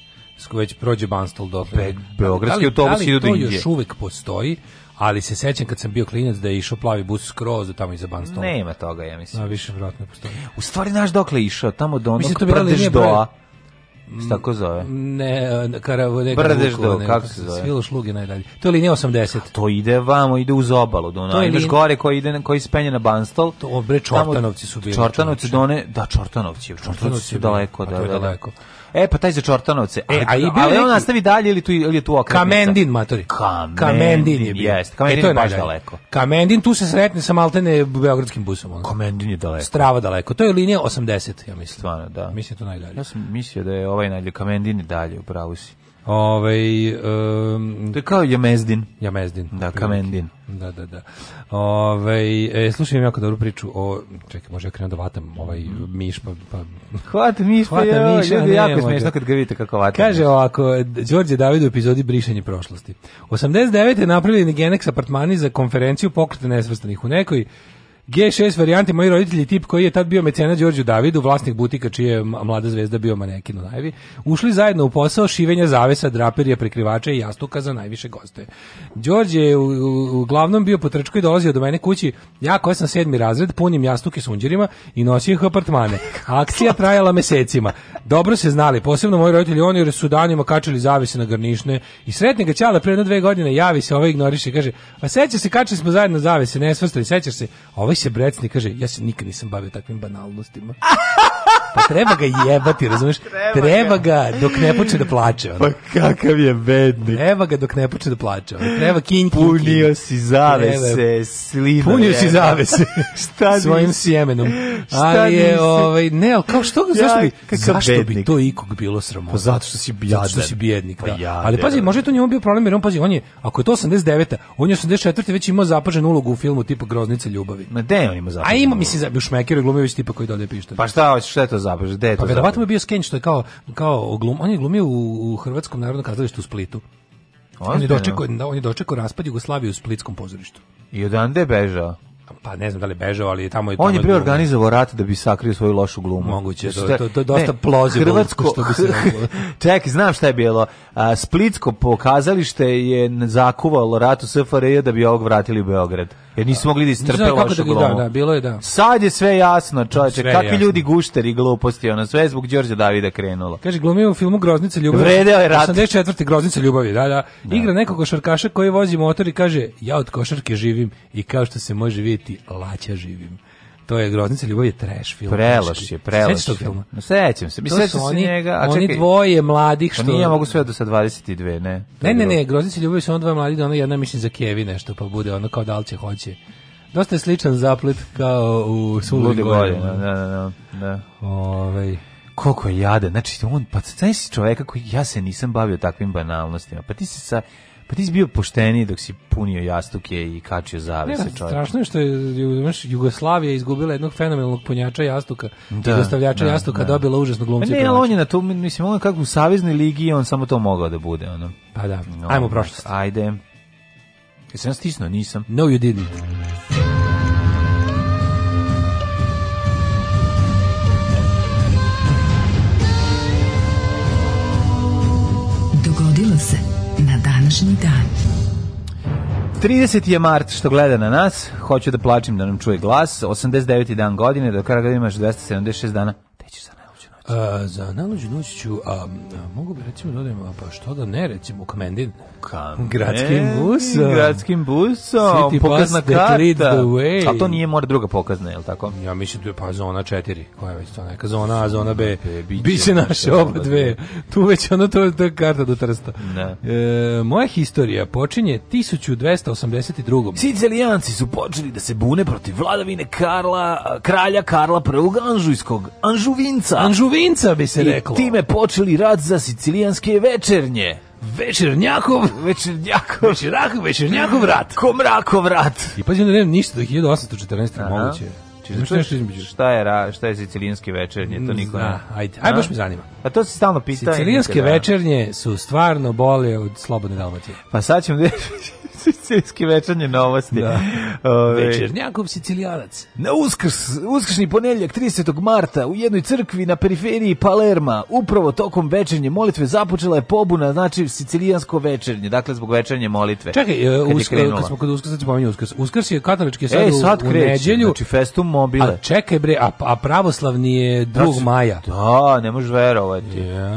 Već prođe Banstol do Be, Beogradski autobus idu do Indije. Da li da to još uvek postoji? ali se sećam kad sam bio klinac da je išao plavi bus skroz do tamo iza Banstola. Nema toga, ja mislim. A više vratno postoji. U stvari, znaš dokle je išao? Tamo do onog mislim, to doa. Šta tako zove? Ne, Karavo, ne, Brdeždo, kako se zove? Svilo Šluge najdalje. To je linija 80. A to ide vamo, ide uz obalu do Dunaja. Imaš gore koji ide koji spenje na Banstol. To bre Čortanovci su bili. Čortanovci done, da Čortanovci, Čortanovci su daleko, da, da, da, daleko. Da, da. E, pa taj za Čortanovce. E, a i bio ali neki... on nastavi dalje ili tu, ili je tu okretnica? Kamendin, matori. Kamendin, Kamendin je bio. Jest, Kamendin e, to je baš daleko. Kamendin, tu se sretne sa maltene beogradskim busom. Ono. Kamendin je daleko. Strava daleko. To je linija 80, ja mislim. Stvarno, da. Mislim da to najdalje. Ja sam mislio da je ovaj najdalje. Kamendin je dalje, upravo si. Ovaj um, to je kao Jamezdin. Jamezdin. Da, Kamendin. Da, da, da. Ovaj e, slušam jako dobru priču o čekaj, može ja krenem da vatam ovaj miš pa pa hvata miš pa hvata miš, ljudi jako smešno kad ga vidite kako vata. Kaže miš. ovako Đorđe David u epizodi brišanje prošlosti. 89 je napravili Genex apartmani za konferenciju pokreta nesvrstanih u nekoj G6 varijanti moji roditelji tip koji je tad bio mecena Đorđu Davidu, vlasnik butika čije je mlada zvezda bio manekin u najavi, ušli zajedno u posao šivenja zavesa, draperija, prekrivača i jastuka za najviše goste. Đorđe je uglavnom bio po trčku i dolazio do mene kući. Ja koja sam sedmi razred, punim jastuke sunđerima i nosio ih apartmane. Akcija trajala mesecima. Dobro se znali, posebno moji roditelji, oni su danima kačili zavese na garnišne i sretni ga ćala pre jedno dve godine javi se, ovaj ignoriše kaže, a seća se kačili smo zajedno zavese, ne svrstali, sećaš se, ovaj se brecni, kaže, ja se nikad nisam bavio takvim banalnostima. Pa treba ga jebati, razumeš? Treba, treba ga dok ne počne da plače. Ono. Pa kakav je bednik. Treba ga dok ne počne da plače. Ono. Treba kinj, kinj, Punio si zavese, treba... slina. Punio si zavese. Šta Svojim sjemenom. Ali je, ovaj, ne, ali kao što, zašto bi, ja, zašto bednik. bi to ikog bilo sramo? Pa zato što si jadan. Zato što si bijednik, pa da. Pa ali pazi, da. možda je to njemu bio problem, jer on pazi, on je, ako je to 89 on je 84. već imao zapaženu ulogu u filmu tipa Groznica ljubavi. Ma de on ima zapaženu A ima, mislim, za, Šmeker je glumio već tipa koji dodaje pištolj. Pa šta, šta je to to zabaš? Gde je to? Pa verovatno je bio skenj što je kao kao glum, on je glumio u, u Hrvatskom narodnom kazalištu u Splitu. Ospeno. On je dočekao da, on je dočekao raspad Jugoslavije u splitskom pozorištu. I odande je bežao? pa ne znam da li bežao, ali tamo je On je preorganizovao rat da bi sakrio svoju lošu glumu. Moguće, to, to, to je dosta plozivo. Hrvatsko, što bi se ček, znam šta je bilo. A, Splitsko pokazalište je zakuvalo rat u SFRJ da bi ovog vratili u Beograd jer nisu mogli da istrpe lošu da da, glomu. Da, da, bilo je da. Sad je sve jasno, čoveče, kakvi jasno. ljudi gušteri gluposti, ono sve zbog Đorđa Davida krenulo. Kaže glumio u filmu Groznica ljubavi. Vredeo je rat. 84. Groznica ljubavi, da, da. da. Igra nekog košarkaša koji vozi motor i kaže ja od košarke živim i kao što se može vidjeti, lađa živim. To je Groznica ljubav je trash film. Preloš znači, je, preloš. se filma? No, sećam se. Mi sećam se oni, njega. A čekaj, oni dvoje mladih pa što... Nije, mogu sve do sa 22, ne? Ne, ne, ne, Groznica ljubav su ono dvoje mladih, da jedna mislim za Kevin nešto, pa bude ono kao dalje hoće. Dosta je sličan zaplet kao u Suludim godinama. Da, da, da. da. Ove, ovaj. koliko je jade, znači on, pa znaš čoveka koji, ja se nisam bavio takvim banalnostima, pa ti si sa, Pa ti si bio pošteniji dok si punio jastuke i kačio zavese čovjek. strašno je što je Jugoslavija izgubila jednog fenomenalnog punjača jastuka da, i dostavljača da, jastuka, da. dobila užasno pa glumce. Ne, ali on je na tu, mislim, ono kako u Saveznoj ligi on samo to mogao da bude. Ono. Pa da, no, ajmo prošlost. Ajde. Jesam stisnuo, nisam. No, you didn't. Dogodilo se današnji dan. 30. je mart što gleda na nas, hoću da plačim da nam čuje glas, 89. dan godine, do kraja godine imaš 276 dana, tećeš za A, za najluđu noć ću, a, a, mogu bi recimo dodajem, da a pa što da ne, recimo Kamendin. Kamendin. Gradskim busom. Gradskim busom. City pokazna karta. A to nije mora druga pokazna, je li tako? Ja mislim da je pa zona 4, koja je već to neka zona A, zona B. B biće, naše oba dve. Tu već ono to je karta do trsta. Ne. E, moja historija počinje 1282. Sicilijanci su počeli da se bune protiv vladavine Karla, kralja Karla I Anžujskog, Anžuvinca. Anžuvinca provinca bi se I reklo. I time počeli rad za sicilijanske večernje. Večernjakov, Večernjakov, Večernjakov, Večernjakov rat. Komrakov rat. I pazi, onda nema ništa do 1814. moguće. Čiže šta je ra, šta je sicilijanski večernje, to niko ne. Da, ajde, ajde, baš me zanima. A to se stalno pita. Sicilijanske večernje su stvarno bolje od slobodne Dalmatije. Pa sad ćemo Sicilijski večernje novosti. Da. Ove... Večernjakov sicilijanac. Na uskrs, uskršni ponedjeljak 30. marta u jednoj crkvi na periferiji Palerma, upravo tokom večernje molitve započela je pobuna, znači sicilijansko večernje, dakle zbog večernje molitve. Čekaj, uh, e, uskrs, kad smo kod uskrsa, spominju uskrs. Uskrs je katolički sad, e, sad u, u nedjelju. Znači festum mobile. A čekaj bre, a, a pravoslavni je 2. Znači, maja. Da, ne možeš verovati. Ja.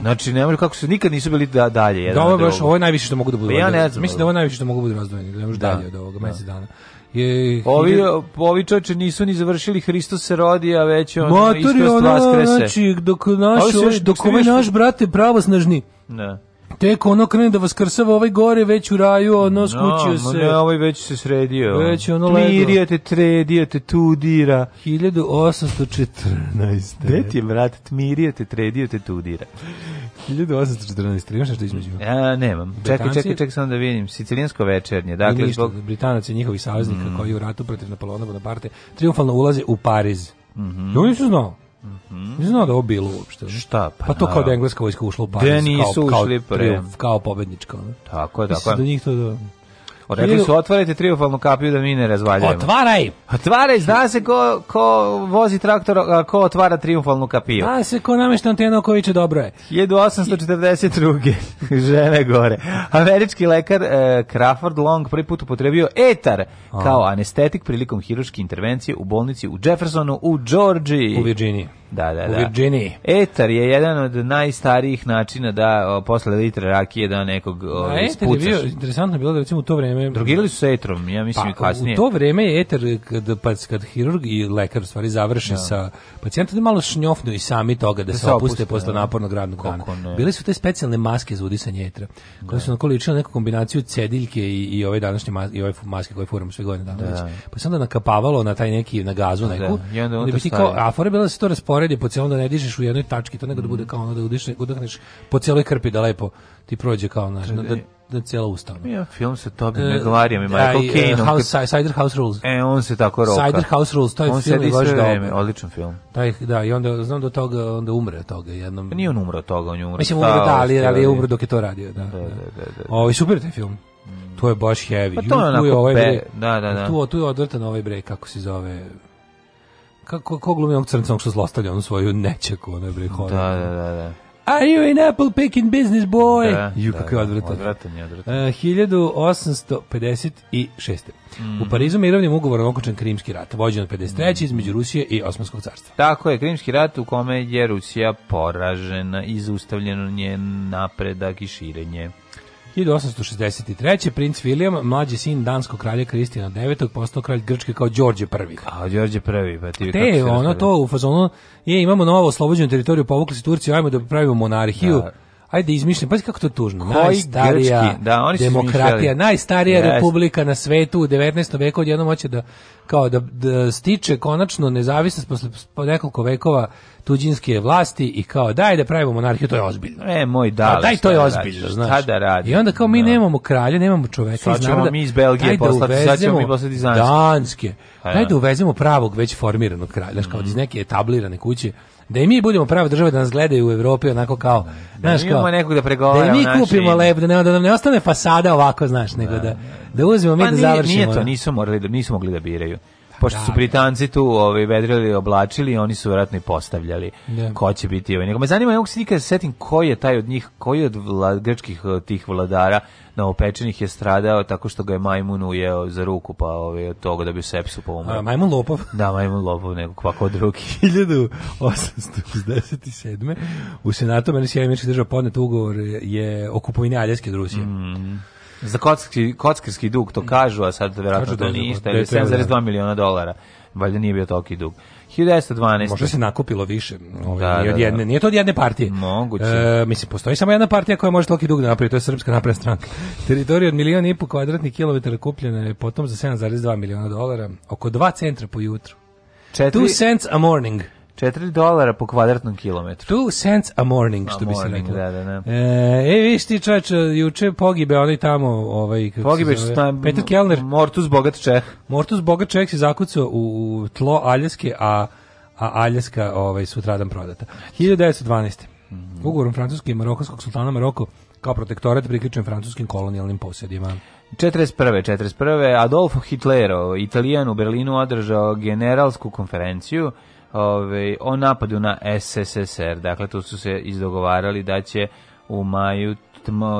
Znači, ne možeš, kako se nikad nisu bili da, dalje. Jedan da, ovo je baš, ovo je najviše što mogu da budu. Pa ja ne znam. Mislim mislim da ovo najviše što mogu budu razdvojeni, da ne možeš da. dalje od ovoga, da. mesec dana. Je, ovi, hilj... ovi čoče nisu ni završili Hristos se rodi, a već on Matori, iskrost vaskrese. Znači, dok naš, dok, dok ovaj naš, brate, pravosnažni, ne da. Tek ono krene da vaskrsava ovaj gore, već u raju, ono da, skućio no, se. Ne, ovaj već se sredio. Već ono leglo. Mirio te tredio, te tudira. 1814. Gde ti je, brat, tmirio te tredio, te tudira. 1814. Imaš nešto između? Ja, nemam. čekaj, čekaj, čekaj, sam da vidim. Sicilijansko večernje. Dakle, ništa, zbog... Britanac i njihovih saveznika mm. koji u ratu protiv Napoleona Bonaparte triumfalno ulaze u Pariz. Mm -hmm. Ljudi su znao. Mhm. Znao da obilo uopšte. Šta? Pa, pa to kao da engleska vojska ušla u Pariz. kao, kao, kao pobednička. Ono. Tako je, tako je. Da njih to da... Rekli su otvarajte triumfalnu kapiju da mi ne razvaljujemo. Otvaraj. Otvaraj, zna se ko, ko vozi traktor, a ko otvara triumfalnu kapiju. Zna se ko namešta antenu koji će dobro je. 1842. žene gore. Američki lekar eh, Crawford Long prvi put upotrebio etar a. kao anestetik prilikom hiruške intervencije u bolnici u Jeffersonu u Georgiji. U Virginiji. Da, da, da. U Virginiji. Etar je jedan od najstarijih načina da o, posle litre rakije da nekog o, A Etar je bio, interesantno bilo da recimo u to vreme vreme drogirali su se etrom, ja mislim pa, kasnije. U to vreme je eter kad pa kad hirurg i lekar stvari završe ja. Da. sa pacijentom da malo šnjofnu i sami toga da, da se, se opuste, opuste posle da. napornog radnog dana. Bile su te specijalne maske za udisanje etra koje da. su nakoli ličile neku kombinaciju cediljke i, i ove današnje maske, i ove maske koje furam sve godine dana. Da. Pa se da nakapavalo na taj neki na gazu da. neku. I onda, onda bi kao afore bila da se to rasporedi po pa celom da ne dižeš u jednoj tački, to nego da bude mm. kao ono da udišeš, udahneš po celoj krpi da lepo ti prođe kao naš, da, da cijela ustavna. Ja, film se Tobey uh, Maguireom i Michael uh, Caineom. House, Cider House Rules. E, on se tako roka. Cider House Rules, to je on film i baš dobro. odličan film. Taj, da, i onda, znam do toga, onda umre od toga jednom. Pa nije on umro od toga, on je umre. Mislim, umre da, ali, ali je umre dok je to radio. Da, da, da. da, da, da. Ovo, super taj film. To je baš heavy. Pa to je onako, ovaj bre, da, da, da. Tu, tu je odvrtan ovaj bre, kako se zove, kako ko glumi onog crnca što zlostavlja onu svoju nećaku, onaj bre, Da, da, da, da. Are you an apple picking business boy? Da, Ju, da, kakav odvratan. Odvratan je, odvratan. Uh, 1856. Mm. U Parizu mirovnim ugovorom okončan Krimski rat, vođen od 53. Mm. između Rusije i Osmanskog carstva. Tako je, Krimski rat u kome je Rusija poražena i zaustavljeno njen napredak i širenje. 1863. princ William, mlađi sin danskog kralja Kristijana IX, postao kralj Grčke kao Đorđe I. Kao Đorđe I, pa ti Te, ono to u fazonu, je, imamo novo oslobođenu teritoriju, pa povukli se Turciju, ajmo da pravimo monarhiju. Da ajde da izmišljam, pa kako to tužno, Koji najstarija grčki, da, oni demokratija, najstarija yes. republika na svetu u 19. veku odjednom hoće da kao da, da stiče konačno nezavisnost posle nekoliko vekova tuđinske vlasti i kao daj da pravimo monarhiju, to je ozbiljno. E, moj dale, pa daj, to je da ozbiljno, radiš, znaš. Da radi, I onda kao mi no. Da. nemamo kralja, nemamo čoveka. Sad ćemo da, mi iz Belgije poslati, da sad ćemo mi poslati Danske. Pa daj da uvezemo pravog, već formiranog kralja, mm. kao mhm. iz neke etablirane kuće da i mi budemo prava država da nas gledaju u Evropi onako kao, da, da znaš, kao, nekog da pregovara da mi kupimo lep, da, ne, da nam ne ostane fasada ovako, znaš, nego da, da, da. da uzmemo mi pa da završimo. Nije to, nisu, morali, nisu mogli da biraju pošto da, su da. Britanci tu ovaj, vedrili oblačili, oni su verovatno i postavljali da. ko će biti ovaj. Nego me zanima, ne mogu se nikada setim ko je taj od njih, koji od vla, grčkih eh, tih vladara na opečenih je stradao tako što ga je majmun ujeo za ruku, pa ovaj, od toga da bi sepsu pomogao. Majmun lopov? Da, majmun lopov, nego kvako drugi. 1867. U Senatu Američkih drža podnet ugovor je o kupovini Aljaske od Rusije. Mm. Za kockarski, kockarski dug to kažu, a sad verovatno to nije ili 7,2 miliona dolara. Valjda nije bio toliki dug. 1912. Možda se nakupilo više. Ovaj, da, nije, da, od da. jedne, da, da. nije to od jedne partije. Moguće. E, mislim, postoji samo jedna partija koja može toliki dug da napravi, to je Srpska napred stranka. Teritorija od milijona i po kvadratnih kilometara kupljena je potom za 7,2 miliona dolara, oko 2 centra po jutru. 4... Two cents a morning. 4 dolara po kvadratnom kilometru. Two cents a morning, što a bi se reklo. Da, da, da. E, e viš ti čovječ, juče pogibe onaj tamo, ovaj, kako pogibe, se zove, Peter Kellner. Mortus Bogat Čeh. Mortus Bogat Čeh se zakucao u, u tlo Aljaske, a, a Aljaska ovaj, sutradan prodata. 1912. Mm -hmm. Ugovorom francuskog i marokanskog sultana Maroko kao protektorat priključen francuskim kolonijalnim posjedima. 41. 41. Adolfo Hitlero, Italijan u Berlinu održao generalsku konferenciju ove, o napadu na SSSR. Dakle, tu su se izdogovarali da će u maju,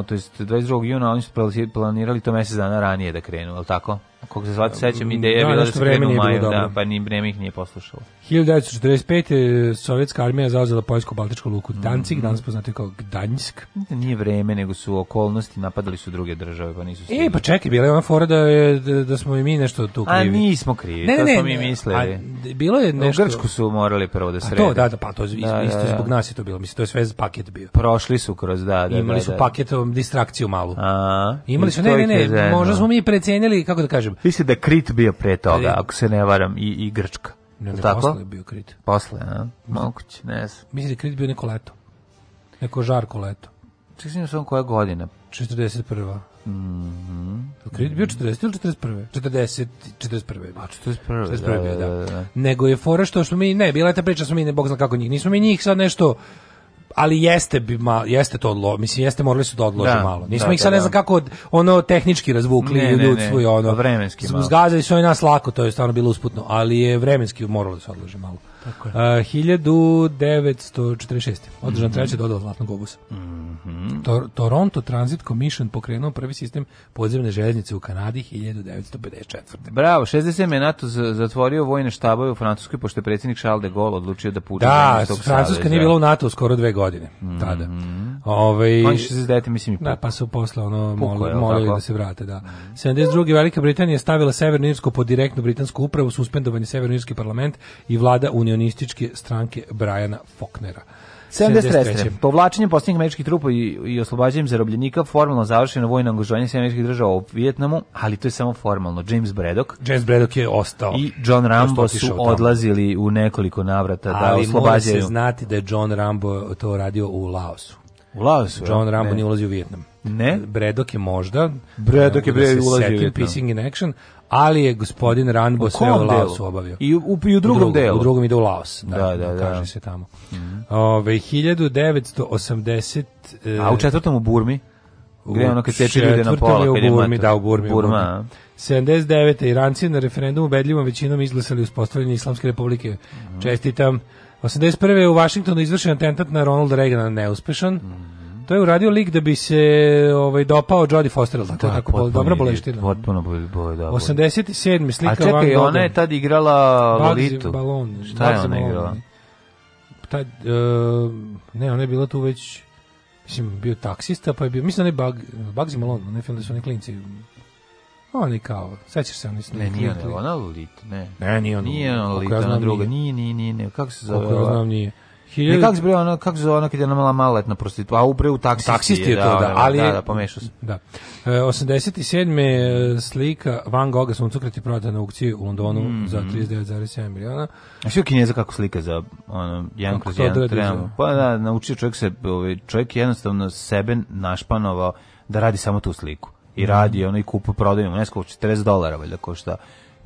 to je 22. juna, oni su planirali to mjesec dana ranije da krenu, je li tako? Kako se zvati, sećam, ideja je da, bila da se krenu u maju, da, pa ni vreme ih nije poslušalo. 1945. sovjetska armija zauzela poljsko-baltičku luku Danzig, mm -hmm. danas poznate kao Gdanjsk. Nije vreme, nego su okolnosti, napadali su druge države, pa nisu E, pa čekaj, bila je ona fora da, je, da, da smo i mi nešto tu krivi. A nismo krivi, ne, ne, smo mi mislili. A, bilo je nešto... U Grčku su morali prvo da srede. A to, da, da, pa to da, da, isto da, zbog nas je to bilo, mislim, to je sve paket bio. Prošli su kroz, da, da. Imali su paketom distrakciju malu. A, Imali su, ne, ne, ne, možda smo mi precenili, kako da kažem, kažem. Mislim da Krit bio pre toga, ako se ne varam, i, i Grčka. Ne, ne, tako? posle je bio Krit. Posle, a? Moguće, ne znam. Mislim da je Krit bio neko leto. Neko žarko leto. Čekaj, sam koja godina? 41. Mhm. Krit bio 40 ili 41. 40 41. Pa 41. 41. Da, da, da. Nego je fora što smo mi ne, bila je ta priča da smo mi ne bog zna kako njih. Nismo mi njih sad nešto ali jeste bi ma, jeste to odlo, mislim jeste morali su da odlože da, malo. Nismo da, ih da, sad ne da. znam kako ono tehnički razvukli ne, ljudstvo i ono pa vremenski. Zgazili su i nas lako, to je stvarno bilo usputno, ali je vremenski morali da se odlože malo. Tako je. Uh, 1946. Održan mm -hmm. treća dodala Zlatnog obusa. Mm -hmm. Tor Toronto Transit Commission pokrenuo prvi sistem podzemne željeznice u Kanadi 1954. Bravo, 67. je NATO zatvorio vojne štabove u Francuskoj, pošto je predsjednik Charles de Gaulle odlučio da puđe. Da, Francuska nije bila u NATO skoro dve godine. Mm -hmm. Tada. Ove, Oni 69. mislim i puku. Da, pa su posle ono, molili, molili da se vrate. Da. 72. Mhm. Velika Britanija stavila Severnu Irsku pod direktnu britansku upravu, suspendovan je Severnu Irski parlament i vlada u unionističke stranke Brajana Foknera. 73. Povlačenjem posljednjih američkih trupa i, i oslobađanjem zarobljenika formalno završeno vojno angažovanje američkih država u Vijetnamu, ali to je samo formalno. James Braddock. James Braddock je ostao. I John Rambo su odlazili u nekoliko navrata da ali da oslobađaju. Ali se znati da je John Rambo to radio u Laosu. U Laosu? John Rambo ne. nije ulazio u Vijetnam. Ne? Bredok je možda. Bredok je da bre ulazio u Vijetnam. Pissing in action, ali je gospodin Ranbo u sve u Laosu obavio. I u, i u drugom, drugom delu. U drugom ide u Laos, da, da, da, da. kaže se tamo. Mm -hmm. Ove, 1980... E, a u četvrtom u Burmi? Gde ono kad seče ljude na pola? Je u Burmi, da, u Burmi. Burma, u Burmi. 79. Iranci na referendumu ubedljivom većinom izglasali uspostavljanje Islamske republike. Mm -hmm. Čestitam. 81. u Vašingtonu izvršen atentat na Ronald Reagana neuspešan. Mm -hmm. To je uradio lik da bi se ovaj dopao Jodie Foster, tako da, tako potpuno, dobra boleština. Potpuno bo, bo, da. 87. slika A čekaj, ona je tad igrala Lolitu. Balon, Šta je ona igrala? Tad, uh, e, ne, ona je bila tu već mislim bio taksista, pa je bio mislim da je Bug, Bugsy Malone, ne film da su oni klinci oni kao, sećaš se oni Ne, nije ona Lolita, ne. Ne, nije ona. Nije ona Lolita, ona druga. Nije, nije, nije, kako se zove? Kako ja znam, nije. Hiljadu... Ne, kako se ono, kako se ono kada je mala maletna prostitu, a ubre u taksisti, taksisti je, to, da, da, da, da ali... Da, da, pomešao se. Da. E, 87. E, slika Van Gogha suncokret je prodata na aukciji u Londonu mm -hmm. za 39,7 miliona. A što Kineza kako slika za ono, jedan kroz jedan da trenu? Pa da, naučio čovjek se, ovaj, čovjek jednostavno sebe našpanovao da radi samo tu sliku. I mhm. radi, ono, i kupu, prodaju, ne 40 dolara, valjda, košta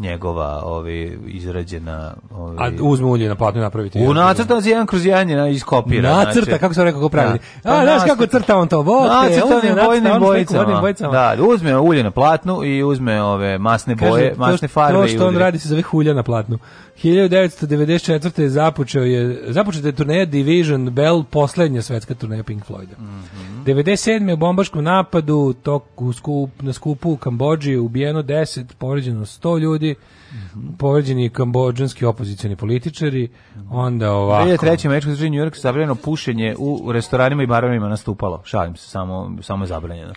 njegova ovi izrađena ovi A uzme ulje na platno i napravite. U nacrta za jedan kroz jedan je iskopira. Nacrta znači, kako se rekao kako pravi. Da. Pa A znaš kako crta on to? Bote, nacrta je bojnim bojicama. Da, da, uzme ulje na platnu i uzme ove masne Kaže, boje, masne farbe i to što, on radi se zove hulja na platnu. 1994. započeo je započeta je turneja Division Bell, poslednja svetska turneja Pink Floyda. Mm 97. Mhm. u bombaškom napadu tok u skup, na skupu u Kambođi ubijeno 10, povređeno 100 ljudi, mm -hmm. povređeni kambođanski opozicioni političari, onda ovako... 2003. američko državi New York zabranjeno pušenje u restoranima i barovima nastupalo, šalim se, samo, samo je zabranjeno.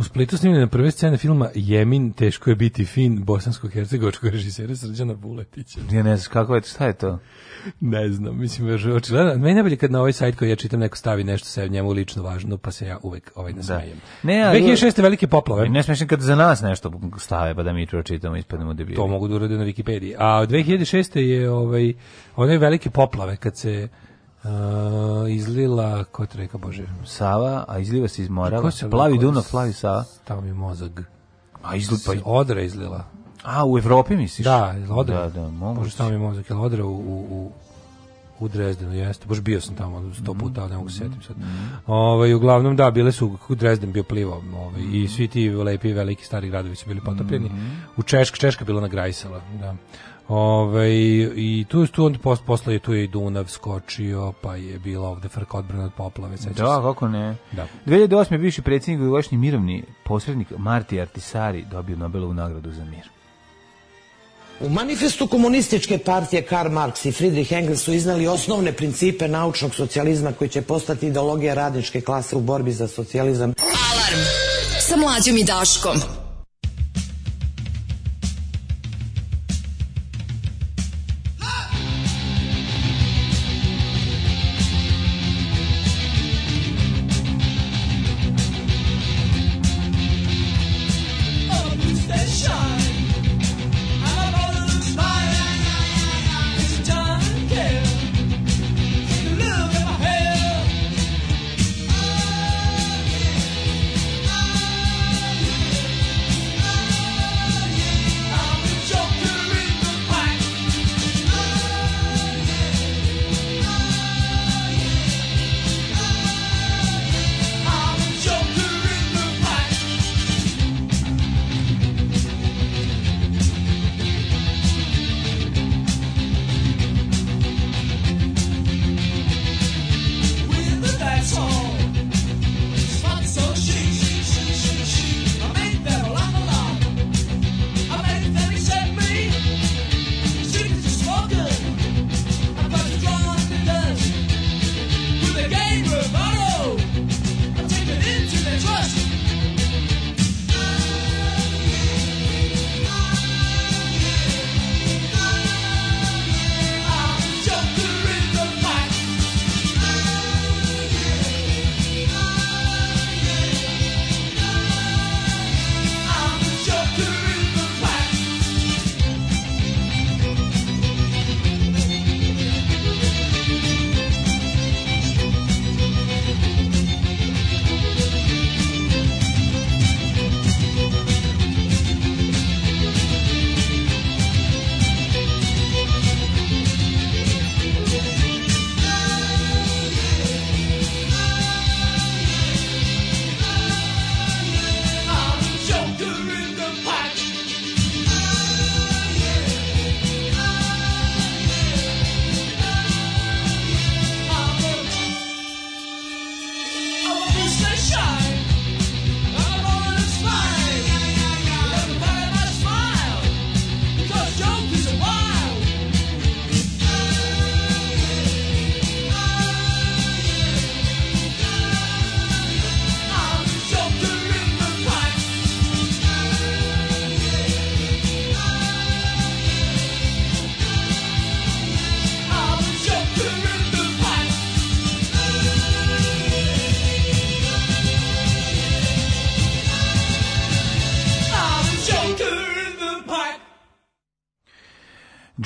U Splitu snimljena prve scene filma Jemin, teško je biti fin, bosansko-hercegovačkog režisera Srđana Buletića. Ja ne znam, kako je, to, šta je to? ne znam, mislim, još očigledno. Meni najbolje kad na ovaj sajt koji ja čitam neko stavi nešto sa njemu lično važno, pa se ja uvek ovaj da. nasmejem. Da. Ne, ali... 2006. Je velike poplave. Ne smešim kad za nas nešto stave, pa da mi pročitamo i ispadnemo debili. To mogu da urade na Wikipediji. A 2006. je ovaj, one velike poplave kad se Uh, izlila, ko te reka, Bože? Sava, a izliva se iz Morava. plavi Dunav, plavi Sava. Tamo mi mozak. A izli, pa... Odra izlila. A, u Evropi misliš? Da, Odra. Da, da, moguće. Bože, tamo mi mozak, jel Odra u, u, u u Dresdenu, jeste. Bož bio sam tamo 100 mhm. puta, ali ne mogu se setim sad. Mhm. Ovaj, uglavnom, da, bile su, u Dresden bio plivao, ovaj, i mhm. svi ti lepi, veliki, stari gradovi su bili potopljeni. U Češka, Češka bila nagrajsala, da. Ove, ovaj, I tu, tu on post, posle tu je i Dunav skočio, pa je bila ovde frka odbrana od poplave. Da, se. kako ne. Da. 2008. bivši predsjednik Jugošnji mirovni posrednik Marti Artisari dobio Nobelovu nagradu za mir. U manifestu komunističke partije Karl Marx i Friedrich Engels su iznali osnovne principe naučnog socijalizma koji će postati ideologija radničke klase u borbi za socijalizam. Alarm sa mlađom i Daškom.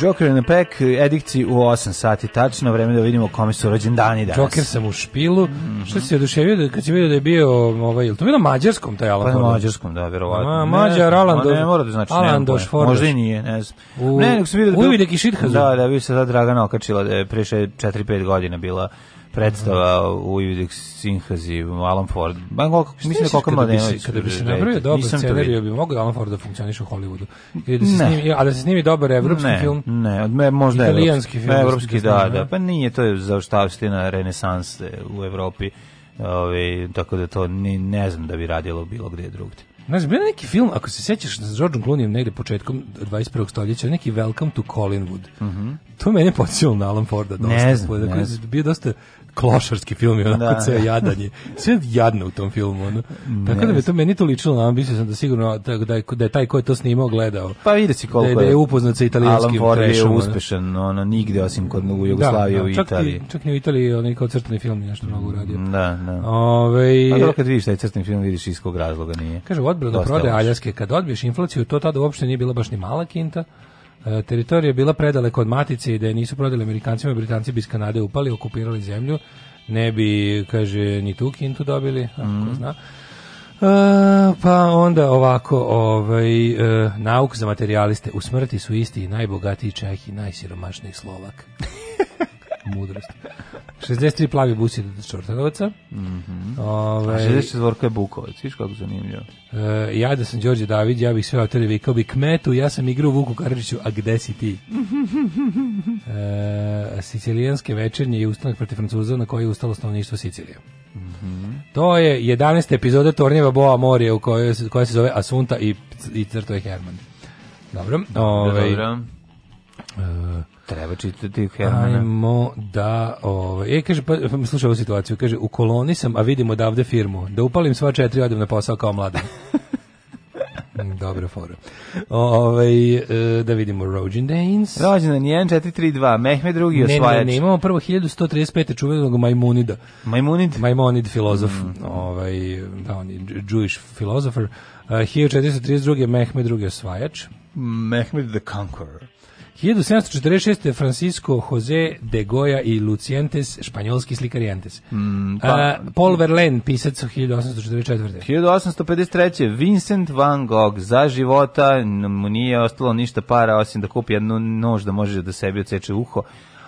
Joker and the Pack, edikci u 8 sati, tačno vreme da vidimo kome su rođen dani danas. Joker sam u špilu, mm -hmm. što se oduševio da- kad si vidio da je bio, ovaj, ili to bilo na mađarskom taj Alan Pa na mađarskom, da, vjerovatno. Ma, mađar, Alan Ne mora da znači, Alan Doš, Možda i nije, ne znam. U, ne, nek su vidio da... Uvidek i Šithazu. Da, da, bi se da Dragana okačila da je prije 4-5 godina bila predstava u Sinhazi, Alan Ford. Ma koliko mislim da koliko mladenović. Kada bi se napravio dobro scenarij, bi mogao Alan Ford da funkcioniše u Hollywoodu. Ili da se snimi, a da se snimi dobar evropski film. Ne, od ne, možda italijanski film. Evropski, da, da. da pa nije to je zaoštavština renesanse u Evropi. Ove, ovaj, tako da to ni, ne znam da bi radilo bilo gde drugde. Ne znam, bio neki film, ako se sjećaš sa Georgeom Clooneyem negde početkom 21. stoljeća, neki Welcome to Collinwood. Mm -hmm. To meni podsjelo na Alan Forda dosta. Da ne znam, ne znam. Bio dosta klošarski film, je onako da. ceo jadanje. Sve jadno u tom filmu. Ono. Tako pa da me to meni to ličilo, na mislio sam da sigurno da, da, da je taj ko je to snimao gledao. Pa vidi si koliko da, je, da je upoznat sa italijanskim Alan Ford je uspešan, ono, nigde osim kod u da, Jugoslaviji, da, da, u Italiji. Čak, čak ni u Italiji, onaj kao crtani film je nešto mnogo uradio. Da, da. Ove, A pa dobro kad vidiš taj crtani film, vidiš iz kog razloga nije. Kaže, odbrana prode Aljaske, kad odbiješ inflaciju, to tada uopšte nije bila baš ni mala kinta. E, teritorija bila predaleko od matice i da je nisu prodali Amerikancima i Britanci bi iz Kanade upali, okupirali zemlju. Ne bi, kaže, ni tu kintu dobili, ako mm. zna. Uh, pa onda ovako ovaj, uh, nauk za materialiste, u smrti su isti i najbogatiji Čeh i najsiromašniji Slovak mudrost. 63 plavi busi do Čortanovca. Mhm. Ovaj 64 je Bukovac, viš kako zanimljivo. E, ja da sam Đorđe David, ja bih sve otere vikao bi kmetu, ja sam igrao Vuku Karadžiću, a gde si ti? e, sicilijanske večernje i ustanak protiv Francuza na koji je ustalo stanovništvo Sicilije. Mm To je 11. epizoda Tornjeva Boa Morije u kojoj koja se zove Asunta i i crto je Herman. Dobro. Ovaj dobro. E, Treba čitati Hermana. Ajmo da, ovaj, e, kaže, pa, slušaj ovu situaciju, kaže, u koloni sam, a vidimo da odavde firmu, da upalim sva četiri, odem na posao kao mlada. Dobro fora. Ovaj e, da vidimo Rođendanes. Rođendan 1432, Mehmed II osvajač. Ne, ne, ne, imamo prvo 1135. čuvenog Majmunida. Majmunid? Majmunid filozof, mm. ovaj da on je Jewish philosopher. E, uh, 1432. Mehmed drugi osvajač. Mehmed the Conqueror. 1746. Francisco Jose de Goya i Lucientes, španjolski slikar Jentes. Mm, pa, uh, Paul Verlaine, pisac 1844. 1853. Vincent van Gogh, za života mu nije ostalo ništa para osim da kupi jednu nož da može da sebi odseče uho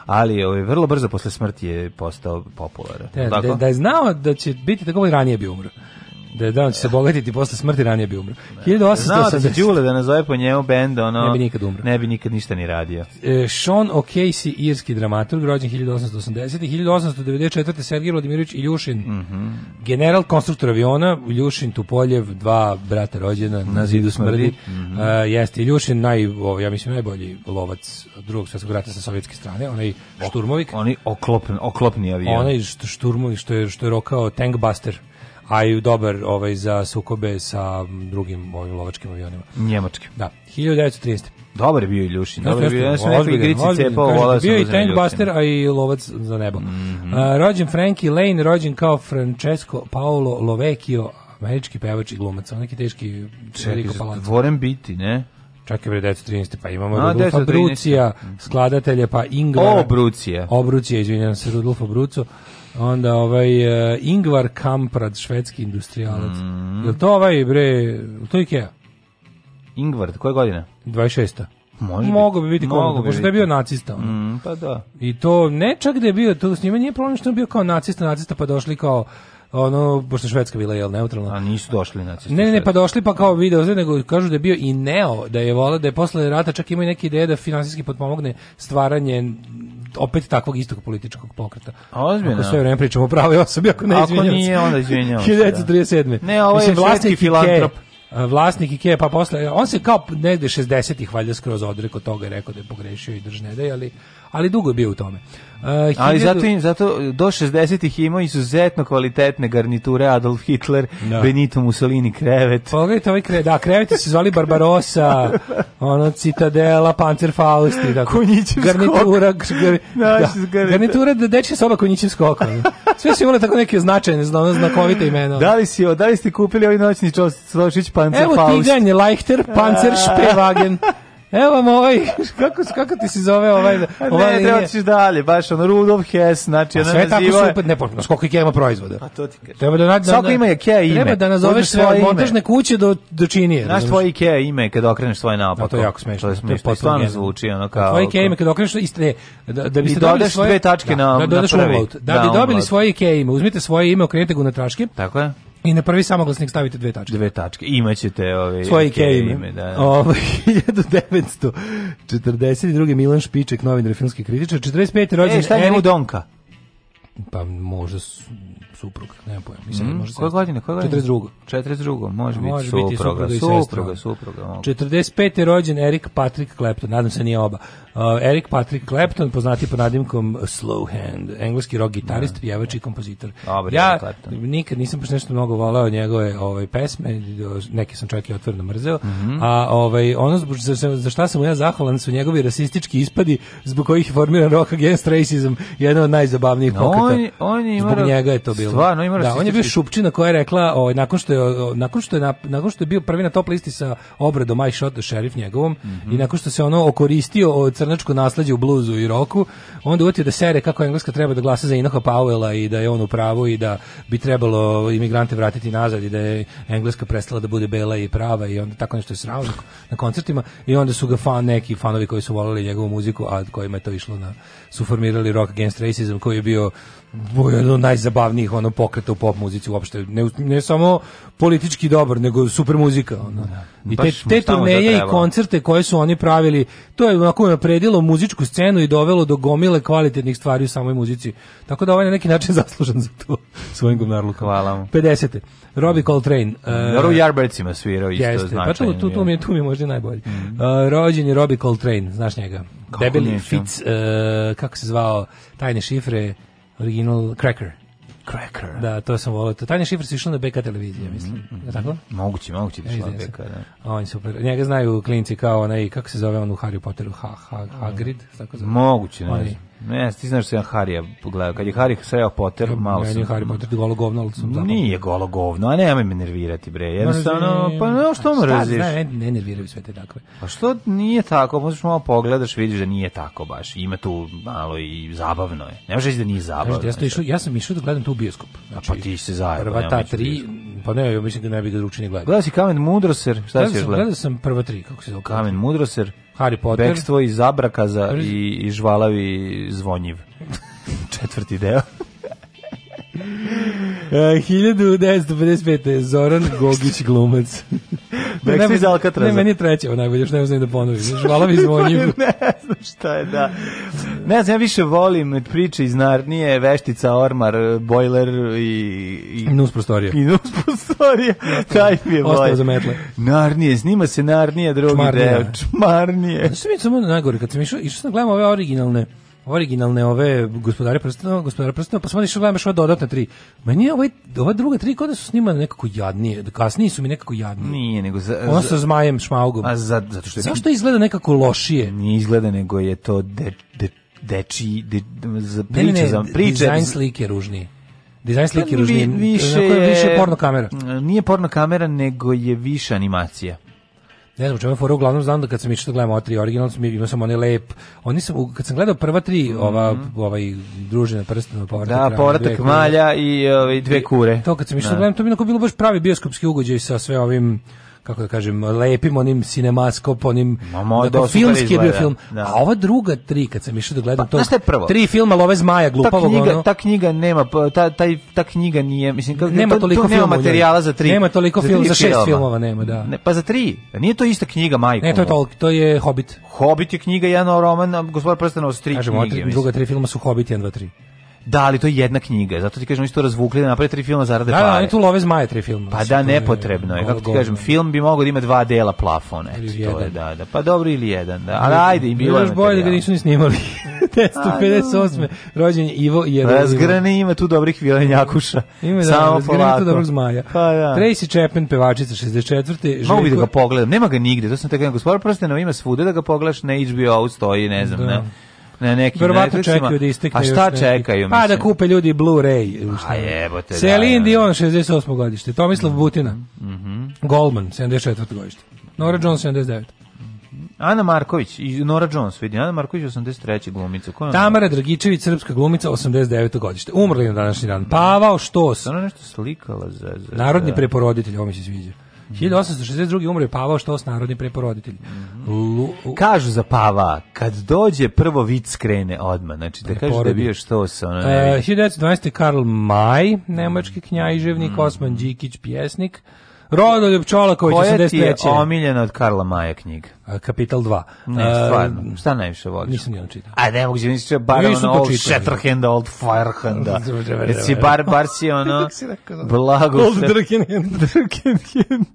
ali je ovaj, vrlo brzo posle smrti je postao popularan. Da, da, da, je znao da će biti tako, ovaj ranije bi umro da da on će se bogatiti posle smrti ranije bi umro. 1880. Znao da Đule da nazove po njemu bend, ono... Ne bi nikad umro. Ne bi nikad ništa ni radio. E, Sean O'Casey, irski dramaturg, rođen 1880. 1894. Sergij Vladimirović Iljušin, mm -hmm. general konstruktor aviona, Iljušin Tupoljev, dva brata rođena na zidu smrdi. Mm -hmm. e, jeste Iljušin, naj, o, ja mislim, najbolji lovac drugog svjetskog rata sa sovjetske strane, onaj šturmovik. Oni oklopni, oklopni avion. Onaj šturmovik što je, što je rokao tankbuster a i dobar ovaj, za sukobe sa drugim ovim lovačkim avionima. Njemačkim. Da, 1930. Dobar je bio Iljušin. Dobar je bio, ja sam rekao igrici cepao, volao sam Bio i tankbuster, a i lovac za nebo. Mm -hmm. uh, rođen Frankie Lane, rođen kao Francesco Paolo Lovecchio, američki pevač i glumac, onaki teški veliko palac. Voren biti, ne? Čekaj bre, 1913. Pa imamo A, Rudolfa Brucija, skladatelja, pa Brucija. O, Obrucija, izvinjam se, Rudolfa Brucu. Onda ovaj uh, Ingvar Kamprad, švedski industrijalac. Mm. Je to ovaj bre, to Ikea? Ingvar, koje godine? 26. Može Mogu bi biti komotno, pošto da je bio nacista. On. Mm, pa da. I to ne čak da je bio, to s njima nije problem što je bio kao nacista, nacista pa došli kao ono, pošto Švedska bila je neutralna. A nisu došli nacisti. Ne, ne, pa došli pa kao video, zve, nego kažu da je bio i neo, da je vola, da je posle rata čak imao neke ideje da finansijski potpomogne stvaranje opet takvog istog političkog pokreta. A ozbiljno. Ako sve vreme pričamo o pravoj osobi, ako ne izvinjavam se. Ako nije, onda izvinjavam se. 1937. Da. Ne, ovo je filantrop vlasnik Ikea, pa posle, on se kao negde 60-ih valjda skroz odrekao toga, i rekao da je pogrešio i drž ne ali, ali dugo je bio u tome. Ali zato, im, zato do 60-ih imao izuzetno kvalitetne garniture Adolf Hitler, da. Benito Mussolini krevet. Pogledajte ovaj krevet, da, kreveti se zvali Barbarossa, ono Citadela, Panzerfaust i tako. Konjićev garnitura, skok. Gar, da, garnitura da deče soba konjićev skok. Sve su imali tako neke značajne, zna, znakovite imena. Da li, si, da li ste kupili ovaj noćni čošić Panzerfaust? Evo tiganje, Leichter, Panzer, Spevagen. Evo vam ovaj, kako, kako ti se zove ovaj? ovaj ne, treba ćeš dalje, baš ono Rudolf Hess, znači ona naziva... Sve tako super, ne potpuno, pa, skoliko Ikea ima proizvoda. A to ti kažeš. Treba da, da, da, ima Ikea ime. Treba da nazoveš sve od montažne kuće do, do činije. Znaš tvoje Ikea ime kad okreneš svoje naopako. to je jako smešno. To je smešno, stvarno zvuči ono kao... Tvoje Ikea ime kad okreneš, istine, da, da biste dobili svoje... I dodaš dve tačke na, da, da na prvi. Da, da bi dobili svoje Ikea ime, uzmite svoje ime, okrenite ga na traške. Tako je. I na prvi samoglasnik stavite dve tačke. Dve tačke. Imaćete ove ovaj, svoje Ikea ime. ime da. da. Ovo, ovaj, 1942. Milan Špiček, novinar filmski kritičar. 45. rođendan. E, šta je njemu Donka? Pa možda suprug, ne pojma. Mislim, mm, može koje godine? Koje godine? 42. 42. Može, biti može supruga. Biti supruga, supruga, supruga, supruga 45. rođen Erik Patrick Clapton, nadam se nije oba. Uh, Eric Patrick Clapton, poznati pod nadimkom Slow Hand, engleski rock gitarist, da. pjevač i kompozitor. Dobar, ja nikad nisam baš nešto mnogo voleo njegove ove, ovaj, pesme, neke sam čak i otvoreno mrzeo, mm -hmm. a ovaj ono zbog, za, za šta sam ja zahvalan su njegovi rasistički ispadi zbog kojih je formiran Rock Against Racism, jedan od najzabavnijih no, pokreta. On, on ima zbog njega je to bilo. Stvarno, ima da, on je bio šupčina koja je rekla, ovaj nakon što je nakon što je na, nakon što je bio prvi na top listi sa obredom I Shot the Sheriff njegovom mm -hmm. i nakon što se ono okoristio od crnačko nasleđe u bluzu i roku, onda uti da sere kako Engleska treba da glasa za Inoha Pauela i da je on u pravu i da bi trebalo imigrante vratiti nazad i da je Engleska prestala da bude bela i prava i onda tako nešto je sravno na koncertima i onda su ga fan, neki fanovi koji su volili njegovu muziku, a kojima je to išlo na, su formirali Rock Against Racism koji je bio jedan od najzabavnijih ono pokreta u pop muzici uopšte. Ne, ne samo politički dobar, nego super muzika. Ono. Da, I te, te turneje i koncerte koje su oni pravili, to je onako napredilo muzičku scenu i dovelo do gomile kvalitetnih stvari u samoj muzici. Tako da ovaj na neki način zaslužen za to svojim gumnarlukom. Hvala mu. 50. Robbie Coltrane. Mm, dobro uh, u Yardbirdsima eh, svirao isto jeste, pa značajno. Pa tu, tu, tu, mi je, tu mi je možda najbolji. Mm uh, rođen je Robbie Coltrane, znaš njega. Kako Debeli Fitz, uh, kako se zvao, tajne šifre, original Cracker. Cracker. Da, to sam volio. Tanja Šifr su išla na BK televizije, mislim. Mm -hmm. Tako? Moguće, moguće da išla e, na BK, da. On super. Njega znaju klinci kao onaj, kako se zove on u Harry Potteru, ha, ha, Hagrid, tako zove. Moguće, ne znam. Ne, ti znaš da se ja Harija pogledao. Kad je Harry sreo Potter, ja, malo sam... Meni je Harry Potter golo govno, ali sam zapamao. Nije golo govno, a nemoj me nervirati, bre. Jednostavno, pa ne, što mu raziš? Ne, ne nerviraju sve te takve. Pa što nije tako? Možeš malo pogledaš, vidiš da nije tako baš. Ima tu malo i zabavno je. Ne možeš da nije zabavno. Znaš, ja, išao, ja sam išao da gledam tu bioskop. Znači, a pa znači, ti se zajebao. Prva ta tri, pa ne, ja mislim da ne bi da dručini gledao. Gledao si Kamen Mudroser, šta si gledao? Gledao sam prva tri, kako se zove. Kamen Mudroser, Harry Potter. Bekstvo iz Zabrakaza i, i žvalavi zvonjiv. Četvrti deo. 1955. E, Zoran Gogić glumac. Beksu da, iz Alcatraza. Ne, meni je treća, najbolje, još ne znam da ponovim. Hvala mi zvonjiv. ne znam šta je, da. Ne znam, ja više volim priče iz Narnije, veštica, ormar, bojler i... i nus prostorija. I nus prostorija. Taj mi je bolj. Ostao za metle. Narnije, snima se Narnija, drugi Čmarnija. deo. Čmarnije. Znaš mi samo najgore, kad sam išao, išao sam da gledam ove originalne originalne ove gospodare prstena, gospodare prstena, pa sam da išao gledam još ova dodatne tri. Meni je ovaj, ova druga tri kod da su snimane nekako jadnije, da kasnije su mi nekako jadnije. Nije, nego... Za, Ono sa zmajem, šmaugom. A za, zato što je... Zašto izgleda nekako lošije? Nije izgleda, nego je to de, de, deči, de, za priče, ne, ne, za priče. Dizajn slike ružnije. Dizajn slike pa ružnije. Više, je, više porno kamera. Nije porno kamera, nego je više animacija ne znam čemu fora, uglavnom znam da kad sam išao da gledam ova tri originalno sam imao sam onaj lep, oni sam, kad sam gledao prva tri, mhm. ova, mm -hmm. ovaj družina prstena, povratak, da, povratak malja i ovaj, dve kure. To kad sam išao da. da. gledam, to bi je bilo baš pravi bioskopski ugođaj sa sve ovim kako da kažem, lepim onim cinemaskop, onim da, filmski je bio film. Da. A ova druga tri, kad sam išao da gledam, pa, to je prvo. tri filma Love Zmaja, glupavog. Ta knjiga, ono, ta knjiga nema, pa, ta, taj, ta knjiga nije, mislim, kako, nema toliko to nema materijala za tri. Nema toliko film, za šest filmova nema, da. Ne, pa za tri, pa nije to ista knjiga, majko. Ne, to je, tol, to je Hobbit. Hobbit je knjiga, jedan roman, a gospodar Prstanova su tri Kažemo, knjige. Druga tri filma su Hobbit, jedan, dva, tri. Da, ali to je jedna knjiga. Zato ti kažem, oni su to razvukli da naprave tri filma zarade da, da, pare. Da, oni tu love zmaje tri filma. Pa da, nepotrebno je. Kako ti kažem, film bi mogao da ima dva dela plafon. Eto, to je, da, da. Pa dobro ili jedan, da. Ali ajde, i bilo je Još bolje da nisu ni snimali. 158. Da. rođen Ivo Jerolim. Razgrani ima tu dobrih vilenjakuša. Ima da, Samo razgrane polako. tu dobrog zmaja. Pa da. Tracy Chapman, pevačica 64. Mogu bi da ga pogledam. Nema ga nigde. To sam tako jedan gospodar prstenova. Ima svude da ga pogledaš na HBO-u stoji, ne znam, da. ne na neki Verovatno čekaju da istekne. A šta čekaju? Pa da kupe ljudi Blu-ray. A pa jebote. Da, Celine da, da. Dion, 68. godište. Tomislav mhm. Butina. Mm -hmm. Goldman, 74. godište. Nora Jones, 79. Mhm. Ana Marković i Nora Jones, vidi, Ana Marković 83. glumica. Koja Tamara Dragičević, srpska glumica, 89. godište. Umrli na današnji dan. Pavao Štos. Ona nešto slikala za... za Narodni preporoditelj, ovo mi se sviđa. 1862. umre Pavao Štos, narodni preporoditelj. Mhm. Lu... Kažu za Pava, kad dođe prvo vic krene odma, znači da kaže da je bio Štos. Ono, e, ne... e, 1912. Karl Maj, nemački mhm. knjaiževnik, mm. Osman Đikić, pjesnik. Rodoljub Čolaković, 83. Koja ti je omiljena od Karla Maja knjiga? Kapital 2. Ne, stvarno, šta najviše voliš? Nisam ni on čitao. A ne mogu da čitao bar ono old Shatterhanda, old Firehanda. Jesi bar, bar si ono... Blago... Old Drkenhand. Drkenhand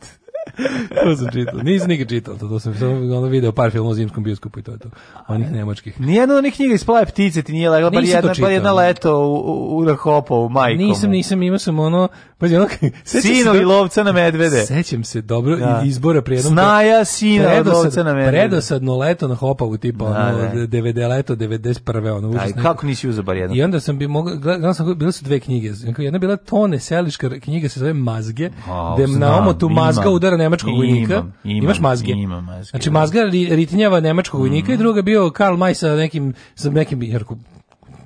to sam čitao. Nisam nikad čitao to, to sam samo ono video par filmova u zimskom bioskopu i to je to. Onih nemačkih. Nijedna od onih knjiga iz Plave ptice ti nije legla, bar jedna, bar jedna leto u, u, u Rahopov, majkom. Nisam, nisam, imao sam ono... Pazi, ono Sino i lovca na medvede. Sećam se dobro da. izbora pri jednom... Snaja, sina predosad, lovca na medvede. Predosadno leto na Hopovu, tipa da, ono, ne. Da. 90 leto, 91. Ono, užasno. Aj, kako nisi uzeo bar jedno? I onda sam bi mogla, Gledao sam, bile su dve knjige. Jedna bila Tone Seliška, knjiga se zove Mazge, gde na omotu Mazga udara mazgara nemačkog vojnika. Imam, Imaš mazge? Imam mazge. Znači da. mazgar ritinjava nemačkog mhm. vojnika mm. i druga bio Karl Maj sa nekim, sa nekim jerku,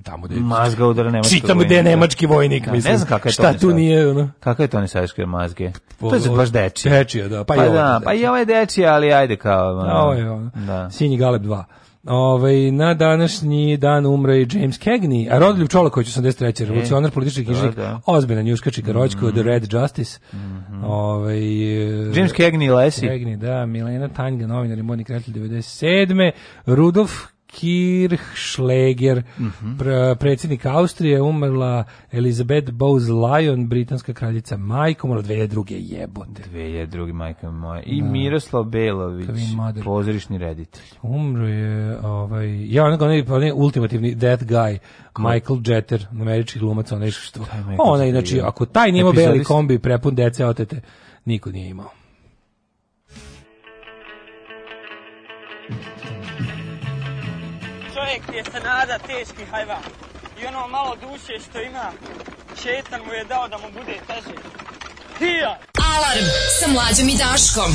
tamo gde mazga udara nemačkog nemački čitam gde je nemački vojnik da, mislim ne znam kakva je šta to tu nije ono kakva je to ne sajske mazge to je pa, baš dečije dečije da pa, pa i ovo da, pa i ovo je dečije ali ajde kao da, ovo je ono da. sinji galeb 2 Ove, ovaj, na današnji dan umre i James Cagney, a Rodoljub Čolaković 83. E, revolucionar, politički knjižnik, da, da. ozbiljan juškač i mm. The Red Justice. Mm -hmm. Ovaj James Cagney Lesi. Cagney, da, Milena Tanga, novinar i modni kralj 97. Rudolf Kirchschläger, mm -hmm. pr predsjednik Austrije, umrla Elizabeth Bowes Lyon, britanska kraljica majkom, umrla 2002. jebote. 2002. majka moja. I da. Miroslav Belović, pozorišni reditelj. Umro je, ovaj, ja onak onaj, onaj ultimativni death guy, Ko? Michael Jeter, američki glumac, onaj što... Onaj, znači, ako taj nije beli kombi prepun dece, otete, niko nije imao. čovjek je se nada teški hajvan. I ono malo duše što ima, šetan mu je dao da mu bude teže. Hija! Alarm sa mlađom i Daškom.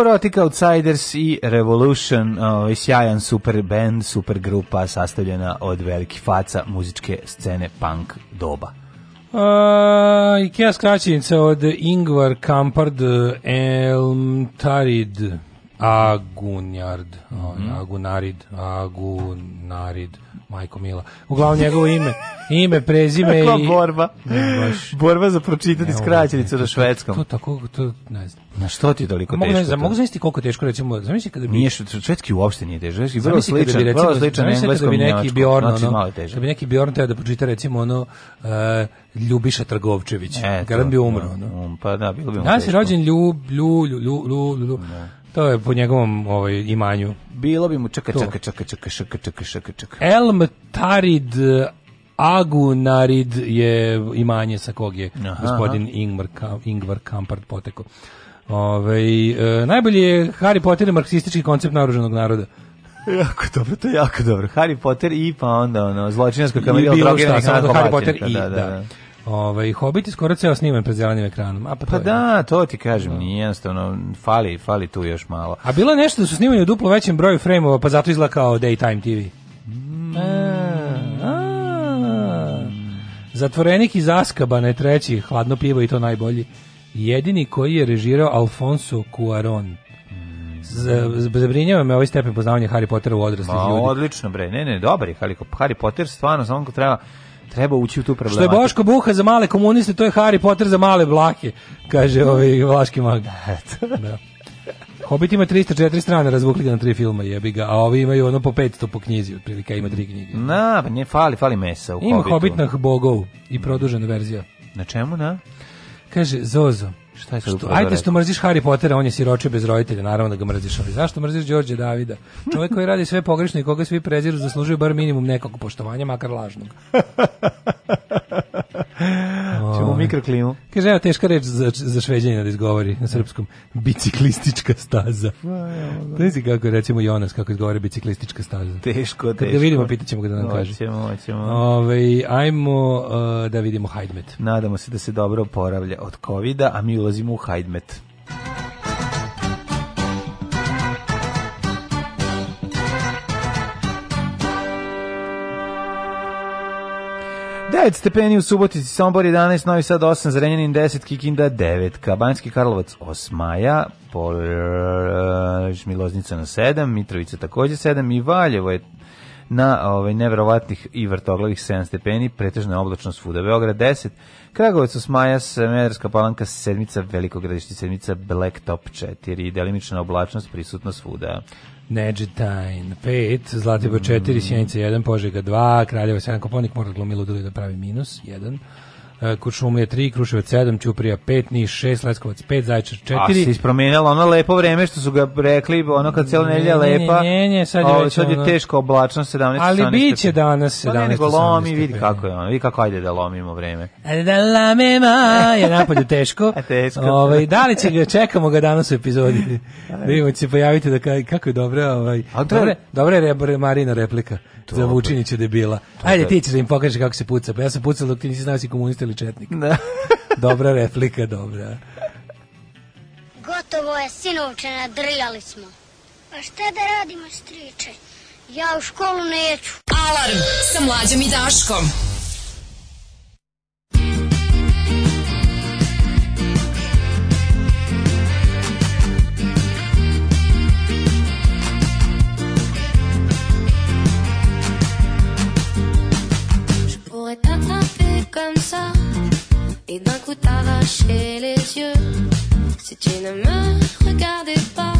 Neurotic Outsiders i Revolution, ovaj sjajan super band, super grupa sastavljena od velikih faca muzičke scene punk doba. Uh, Ikea skraćenica od Ingvar Kampard Elmtarid. Agunjard, ovaj, mm -hmm. Agunarid, Agunarid, majko mila. Uglavnom njegovo ime, ime, prezime i... borba? baš... Borba za pročitati skraćenicu na švedskom. To tako, to ne znam. Na što ti je toliko mogu, teško? Ne znam, mogu zamisliti koliko teško, recimo, zamisli kada bi... Nije, švedski uopšte nije teško, švedski znači, vrlo sličan, bi, recimo, vrlo sličan engleskom i njemačkom, Bjorn, znači ono, malo teže. Kada bi neki Bjorn teo da pročita, recimo, ono, uh, Ljubiša Trgovčević, e, garan bi umro. Da, no, um, pa da, bilo bi mu teško. Nas je rođen Ljub, Ljub, Ljub, Ljub, Ljub, Ljub. Da. To je po njegovom ovaj, imanju. Bilo bi mu čeka, čeka, čeka, čeka, čeka, čeka, čeka, čeka. Elm Tarid Agunarid je imanje sa kog je aha, gospodin aha. Ingmar, Ingvar Kampard poteko. Ove, ovaj, e, najbolji je Harry Potter i marksistički koncept naoruženog naroda. Jako dobro, to je jako dobro. Harry Potter i pa onda ono, zločinačka kamerija od droge. Da Harry Potter da, i, da. da. da. Ovaj Hobbit je skoro ceo sniman pred zelenim ekranom. A pa, to pa da, to ti kažem, da. nije jednostavno fali, fali tu još malo. A bilo nešto da su snimanje u duplo većem broju frejmova, pa zato izgleda kao daytime TV. Mm. E, a, a. Zatvorenik iz Askabane, treći, hladno pivo i to najbolji. Jedini koji je režirao Alfonso Cuaron. Zabrinjava me ovaj stepen poznavanja Harry Pottera u odraslih ljudi. Odlično bre, ne ne, dobar je Harry Potter, stvarno samo ko treba Treba ući u tu problematiku. Što je Boško Buha za male komuniste, to je Harry Potter za male vlake, kaže ovi ovaj vlaški mag. da. Hobbit ima 304 strane razvukli ga na tri filma, jebi ga, a ovi imaju ono po 500 po knjizi, otprilike ima tri knjige. Na, pa ne fali, fali mesa u Hobbitu. Ima Hobbit na bogov i produžena verzija. Na čemu, na? Kaže, Zozo, Šta je sad što, ajde da što mrziš Harry Pottera, on je siroče bez roditelja, naravno da ga mrziš, ali ovaj. zašto mrziš Đorđe Davida? Čovjek koji radi sve pogrešno i koga svi preziru zaslužuje bar minimum nekog poštovanja, makar lažnog. mikroklimu. Kaže, evo, teška reč za, za šveđanje da izgovori na srpskom. Biciklistička staza. Pa, da znam kako recimo Jonas, kako izgovori biciklistička staza. Teško, teško. Kad ga vidimo, pitaćemo ga da nam kaže. Hoćemo, hoćemo. Ove, ovaj, ajmo uh, da vidimo Hajdmet. Nadamo se da se dobro oporavlja od covida, a mi ulazimo u Hajdmet. Hajdmet. 9 stepeni u Subotici, Sombor 11, Novi Sad 8, Zrenjanin 10, Kikinda 9, Kabanski Karlovac 8 maja, Pol, eh, Miloznica na 7, Mitrovica takođe 7 i Valjevo je na ovaj neverovatnih i vrtoglavih 7 stepeni, pretežno oblačnost Fuda Beograd 10, Kragujevac Maja, Smederska Palanka 7, Veliko 7, sedmica, Blacktop 4 i delimična oblačnost prisutna svuda. Nedžetajn 5, Zlatibor 4, mm. Sjenica 1, Požega 2, Kraljeva 7, Koponik mora glumilo da pravi minus 1, E, Kuršumlija 3, Kruševac 7, Ćuprija 5, Niš 6, Leskovac 5, Zaječar 4. A se ispromenilo ono lepo vreme što su ga rekli, ono kad cijela nedelja lepa. Ne, ne, ne, sad je, već sad je ono... teško oblačno 17. Ali 18, biće danas 17. Pa ne, nego lomi, vidi kako je ono, vidi kako ajde da lomimo vreme. Ajde da lamema, je napolje teško. A teško. Ovaj, da li će ga, čekamo ga danas u epizodi. Da imamo će pojaviti da kako je dobro, ovaj, dobro, dobro dobre Marina replika to za Vučinića debila. Ajde, ti ćeš da im pokažeš kako se puca. Pa ja sam pucao dok ti nisi znao da si komunista ili četnik. Da. dobra replika, dobra. Gotovo je, sinovče, nadrljali smo. A šta da radimo, striče? Ja u školu neću. Alarm sa mlađom i Daškom. comme ça et d'un coup t'arracher les yeux si tu ne me regardais pas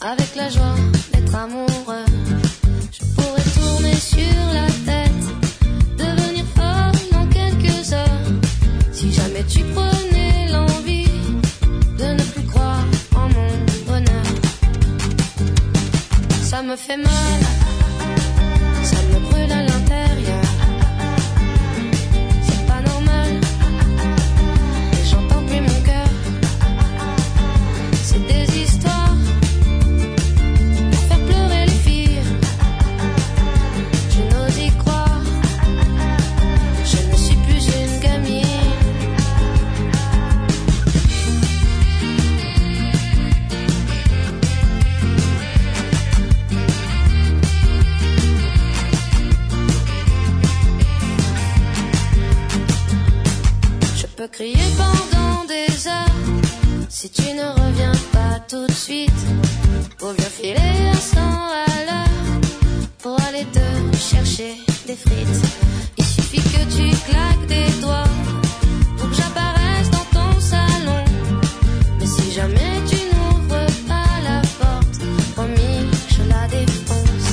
avec la joie d'être amoureux. Je pourrais tourner sur la tête, devenir folle en quelques heures si jamais tu prenais l'envie de ne plus croire en mon bonheur. Ça me fait mal, ça me brûle la peux crier pendant des heures si tu ne reviens pas tout de suite. Pour bien filer un sang à l'heure pour aller te chercher des frites. Il suffit que tu claques des doigts pour que j'apparaisse dans ton salon. Mais si jamais tu n'ouvres pas la porte, promis, je la défonce.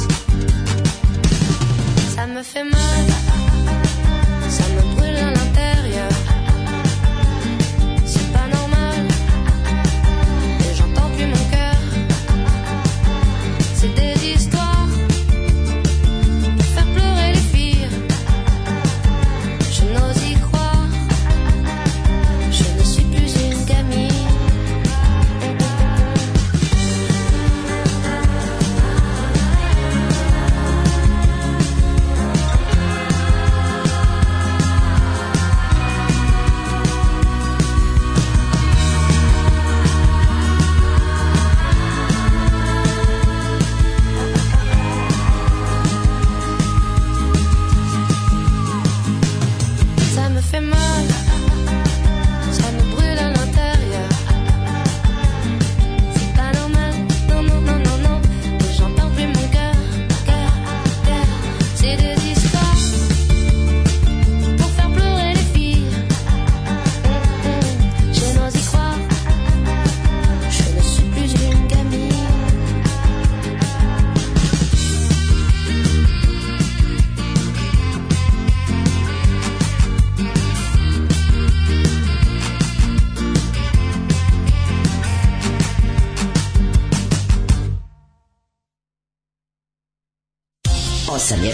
Ça me fait mal.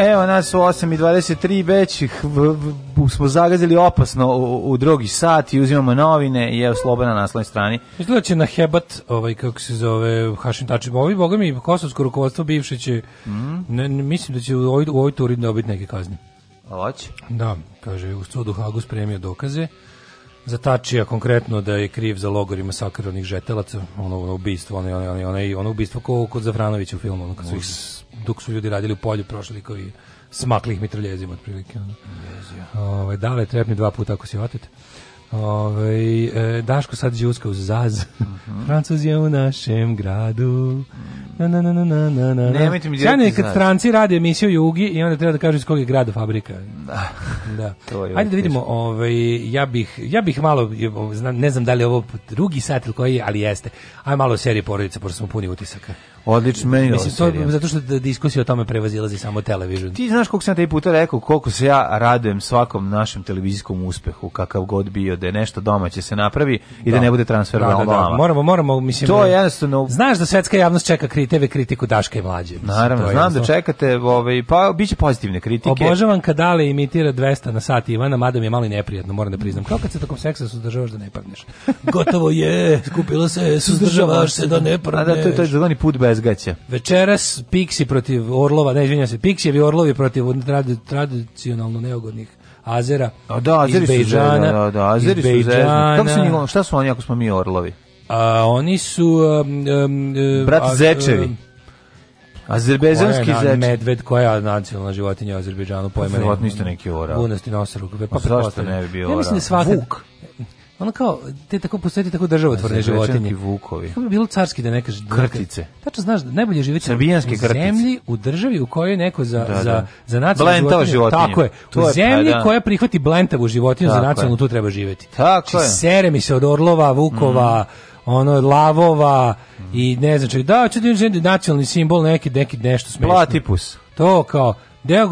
Evo nas u 8.23 već smo zagazili opasno u, u drugi sat i uzimamo novine i evo Slobana na naslovnoj strani. Izgleda će na hebat, ovaj, kako se zove, Hašim Tačim, ovi, boga mi, kosovsko rukovodstvo bivše će, mm. ne, mislim da će u ovoj, u ovoj turi dobiti neke kazne. Oć? Da, kaže, u sudu Hagu spremio dokaze za Tačija konkretno da je kriv za logor i masakr onih žetelaca, ono, ono ubistvo, ono, ono, ono, ono ubistvo kod Zafranovića u filmu, ono, kad su ih dok su ljudi radili u polju prošli koji i smakli ih mitraljezima otprilike. Ovaj dale trepni dva puta ako se otete. Ove, ovaj, e, Daško sad džuska uz zaz. Mm -hmm. Francuz je u našem gradu. Na, na, na, na, na, na, Nemojte mi Sjajno je kad zaz. Franci rade emisiju Jugi i onda treba da kažu iz kog je grada fabrika. Da. da. to je Ajde da vidimo, ove, ovaj, ja, bih, ja bih malo, ne znam da li je ovo drugi sat ili koji, ali jeste. Ajde malo serije porodice, pošto smo puni utisaka. Odlično, meni Mislim, to, je, zato što da diskusija o tome prevazilazi samo televizion. Ti znaš koliko sam taj puta rekao, koliko se ja radujem svakom našem televizijskom uspehu, kakav god bio, da je nešto domaće se napravi i da, da ne bude transfer da, da, da, da, Moramo, moramo, mislim... To je jednostavno... Znaš da svetska javnost čeka kri, kritiku Daška i Mlađe. Mislim, Naravno, znam da jednostavno... da čekate, ovaj, pa biće pozitivne kritike. Obožavam kad Ale imitira 200 na sat Ivana, mada mi je malo i neprijatno, moram da priznam. Kao kad se tokom seksa suzdržavaš da ne padneš. Gotovo je, skupilo se, suzdržavaš se da ne padneš. A da, to je, to je put bez razgaća. Večeras Pixi protiv Orlova, ne izvinjam se, Piksijevi Orlovi protiv tradicionalno neugodnih Azera. A da, Azeri iz Bejđana, su da, da, Azeri su Kako su njegov, šta su oni ako smo mi Orlovi? A, oni su... Um, um, um Brat a, Zečevi. Um, Azerbejdžanski zeč. Medved koja je nacionalna životinja u Azerbejdžanu pojma. Verovatno isto neki ora. Bunasti nosoruk. Pa pa zašto ne bi bio ora? Ja mislim da svaka... Vuk ono kao te tako posveti tako državotvorne životinje. Vukovi. Kako bi bilo carski da ne kažeš da krtice. Tačno znaš, najbolje živeti Srbijanske u zemlji, u državi u kojoj neko za da, za da. za nacionalnu životinju, životinju. Tako je. u je, pa zemlji da. koja prihvati blentavu životinju tako za nacionalnu tu treba živeti. Tako Či znači, je. Sere mi se od orlova, vukova, mm. ono lavova mm. i ne znam čega. Da, ti da nacionalni simbol neki neki nešto smešno. Platipus. To kao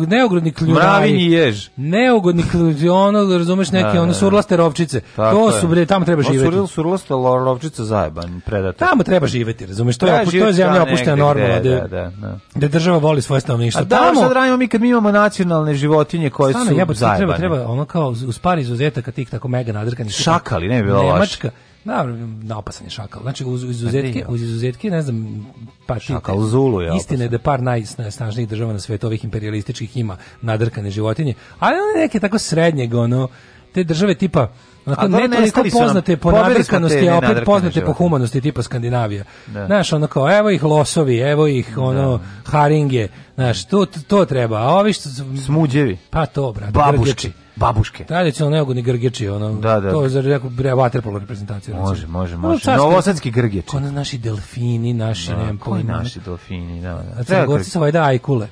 neugodni kljunari. Mravinji jež. Neugodni kljunari, ono, razumeš, neke, da, ono, da, da. surlaste rovčice. to su, bre, tamo treba živeti. Suril, surlaste rovčice zajeban, predator. Tamo treba živeti, razumeš, to, je, to je zemlja opuštena normalno, da, da, da, da. država voli svoje stanovništvo. A tamo, sad radimo mi kad mi imamo nacionalne životinje koje su jebate, Treba, treba, ono kao uz par izuzetaka tih tako mega nadrkanih. Šakali, ne bi bilo Nemačka, Na, napasan je šakal. Znači, uz, uz pa izuzetke, uz izuzetke, ne znam, pa šakal Zulu pa je. Istina je da par najsnažnijih država na svetu ovih imperialističkih ima nadrkane životinje, ali one neke tako srednjeg, ono, te države tipa, Onako, ne toliko poznate po nadrkanosti, a opet poznate život. po humanosti tipa Skandinavija. Da. Znaš, ono kao, evo ih losovi, evo ih da. ono, da. haringe, znaš, to, to treba. A ovi što... Smuđevi. Pa to, brate. Babuški babuške. Tradicionalno neugodni grgeči, ono. Da, da. To je za neku vaterpolo reprezentaciju. Može, može, može. Ono Novosadski grgeči. Ono naši delfini, naši, da, nemam pojma. naši delfini, da. da. A crnogorci da- su vajda ajkule.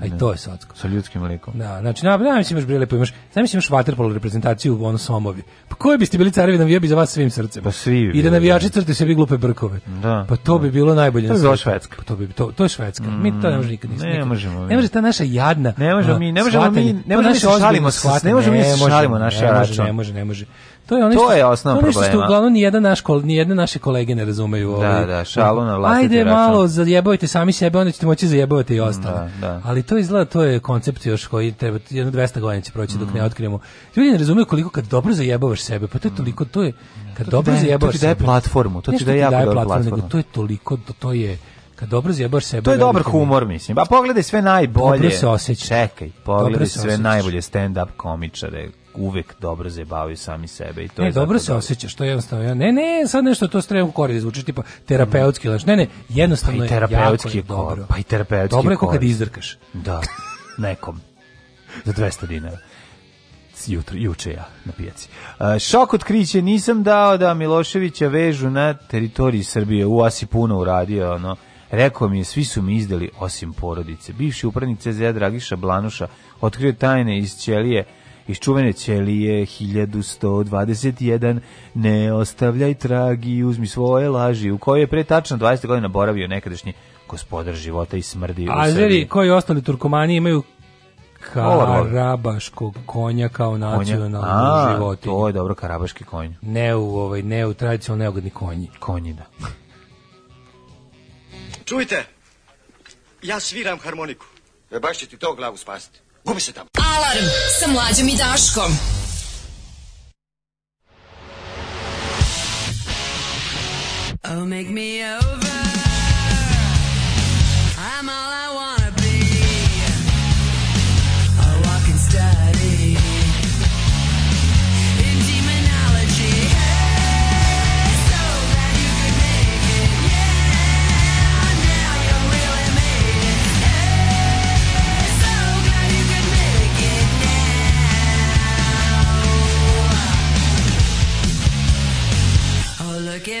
A i to je socko. Sa ljudskim mlekom. Da, znači, na, na, da da imaš brile, prelepo pa imaš, znači, imaš vaterpolo reprezentaciju, ono, somovi. Pa koji biste bili carevi bi za vas svim srcem? Pa svi bi I da navijači da. crte sebi glupe brkove. Da. Pa to da. bi bilo najbolje. To bi bilo švedska. Pa to, bi, to, to je švedska. Mm, mi to ne možemo nikad. Ne nikad. možemo. Ne može ta naša jadna. Ne možemo mi, ne možemo mi, pa ne možemo mi, ne možemo mi, ne možemo mi, ne možemo mi, ne možemo ne može, ne može, ne možemo To je ono što, to je osnovno problema. To je nešto što uglavnom ni jedan naš ni jedne naše kolege ne razumeju. Da, ovaj, da, šalu na vlastiti Ajde račun. malo zajebavajte sami sebe, onda ćete moći zajebavati i ostalo. Da, da. Ali to izgleda to je koncept još koji treba jedno 200 godina će proći mm. dok ne otkrijemo. Ljudi ne razumeju koliko kad dobro zajebavaš sebe, pa to je mm. toliko to je kad to dobro daje, zajebavaš to ti daje platformu, to ti daje jako dobro platformu, Nego to je toliko to je kad dobro zjebaš sebe. To je dobar humor, mislim. Pa pogledaj sve najbolje. Dobro se osjeća. Čekaj, pogledaj sve osjeća. najbolje stand-up komičare uvek dobro zabavaju sami sebe i to ne, je dobro se da- osjećaš, što jednostavno. Ja, ne, ne, sad nešto to strem u korist da zvuči tipa terapeutski, mm. ne, ne, jednostavno pa i terapeutski je jako dobro. Pa i terapeutski. Dobro je kako kad izdrkaš. Da. Nekom. Za 200 dinara jutro, juče ja na pijaci. Uh, šok otkriće nisam dao da Miloševića vežu na teritoriji Srbije. U Asi puno uradio, ono. Rekao mi je, svi su mi izdali osim porodice. Bivši upravnik CZ Dragiša Blanuša otkrio tajne iz Ćelije iz čuvene ćelije 1121 ne ostavljaj trag i uzmi svoje laži u kojoj je pre tačno 20 godina boravio nekadašnji gospodar života i smrdi Azeri koji ostali Turkomani imaju karabaškog konja kao nacionalno životinju. To je dobro karabaški konj. Ne u ovaj ne u tradicionalno neugodni konji. Konji da. Čujte. Ja sviram harmoniku. E baš će ti to glavu spasiti. Gubi se tamo. Alarm sa mlađom i Daškom. Oh, make me over.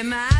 my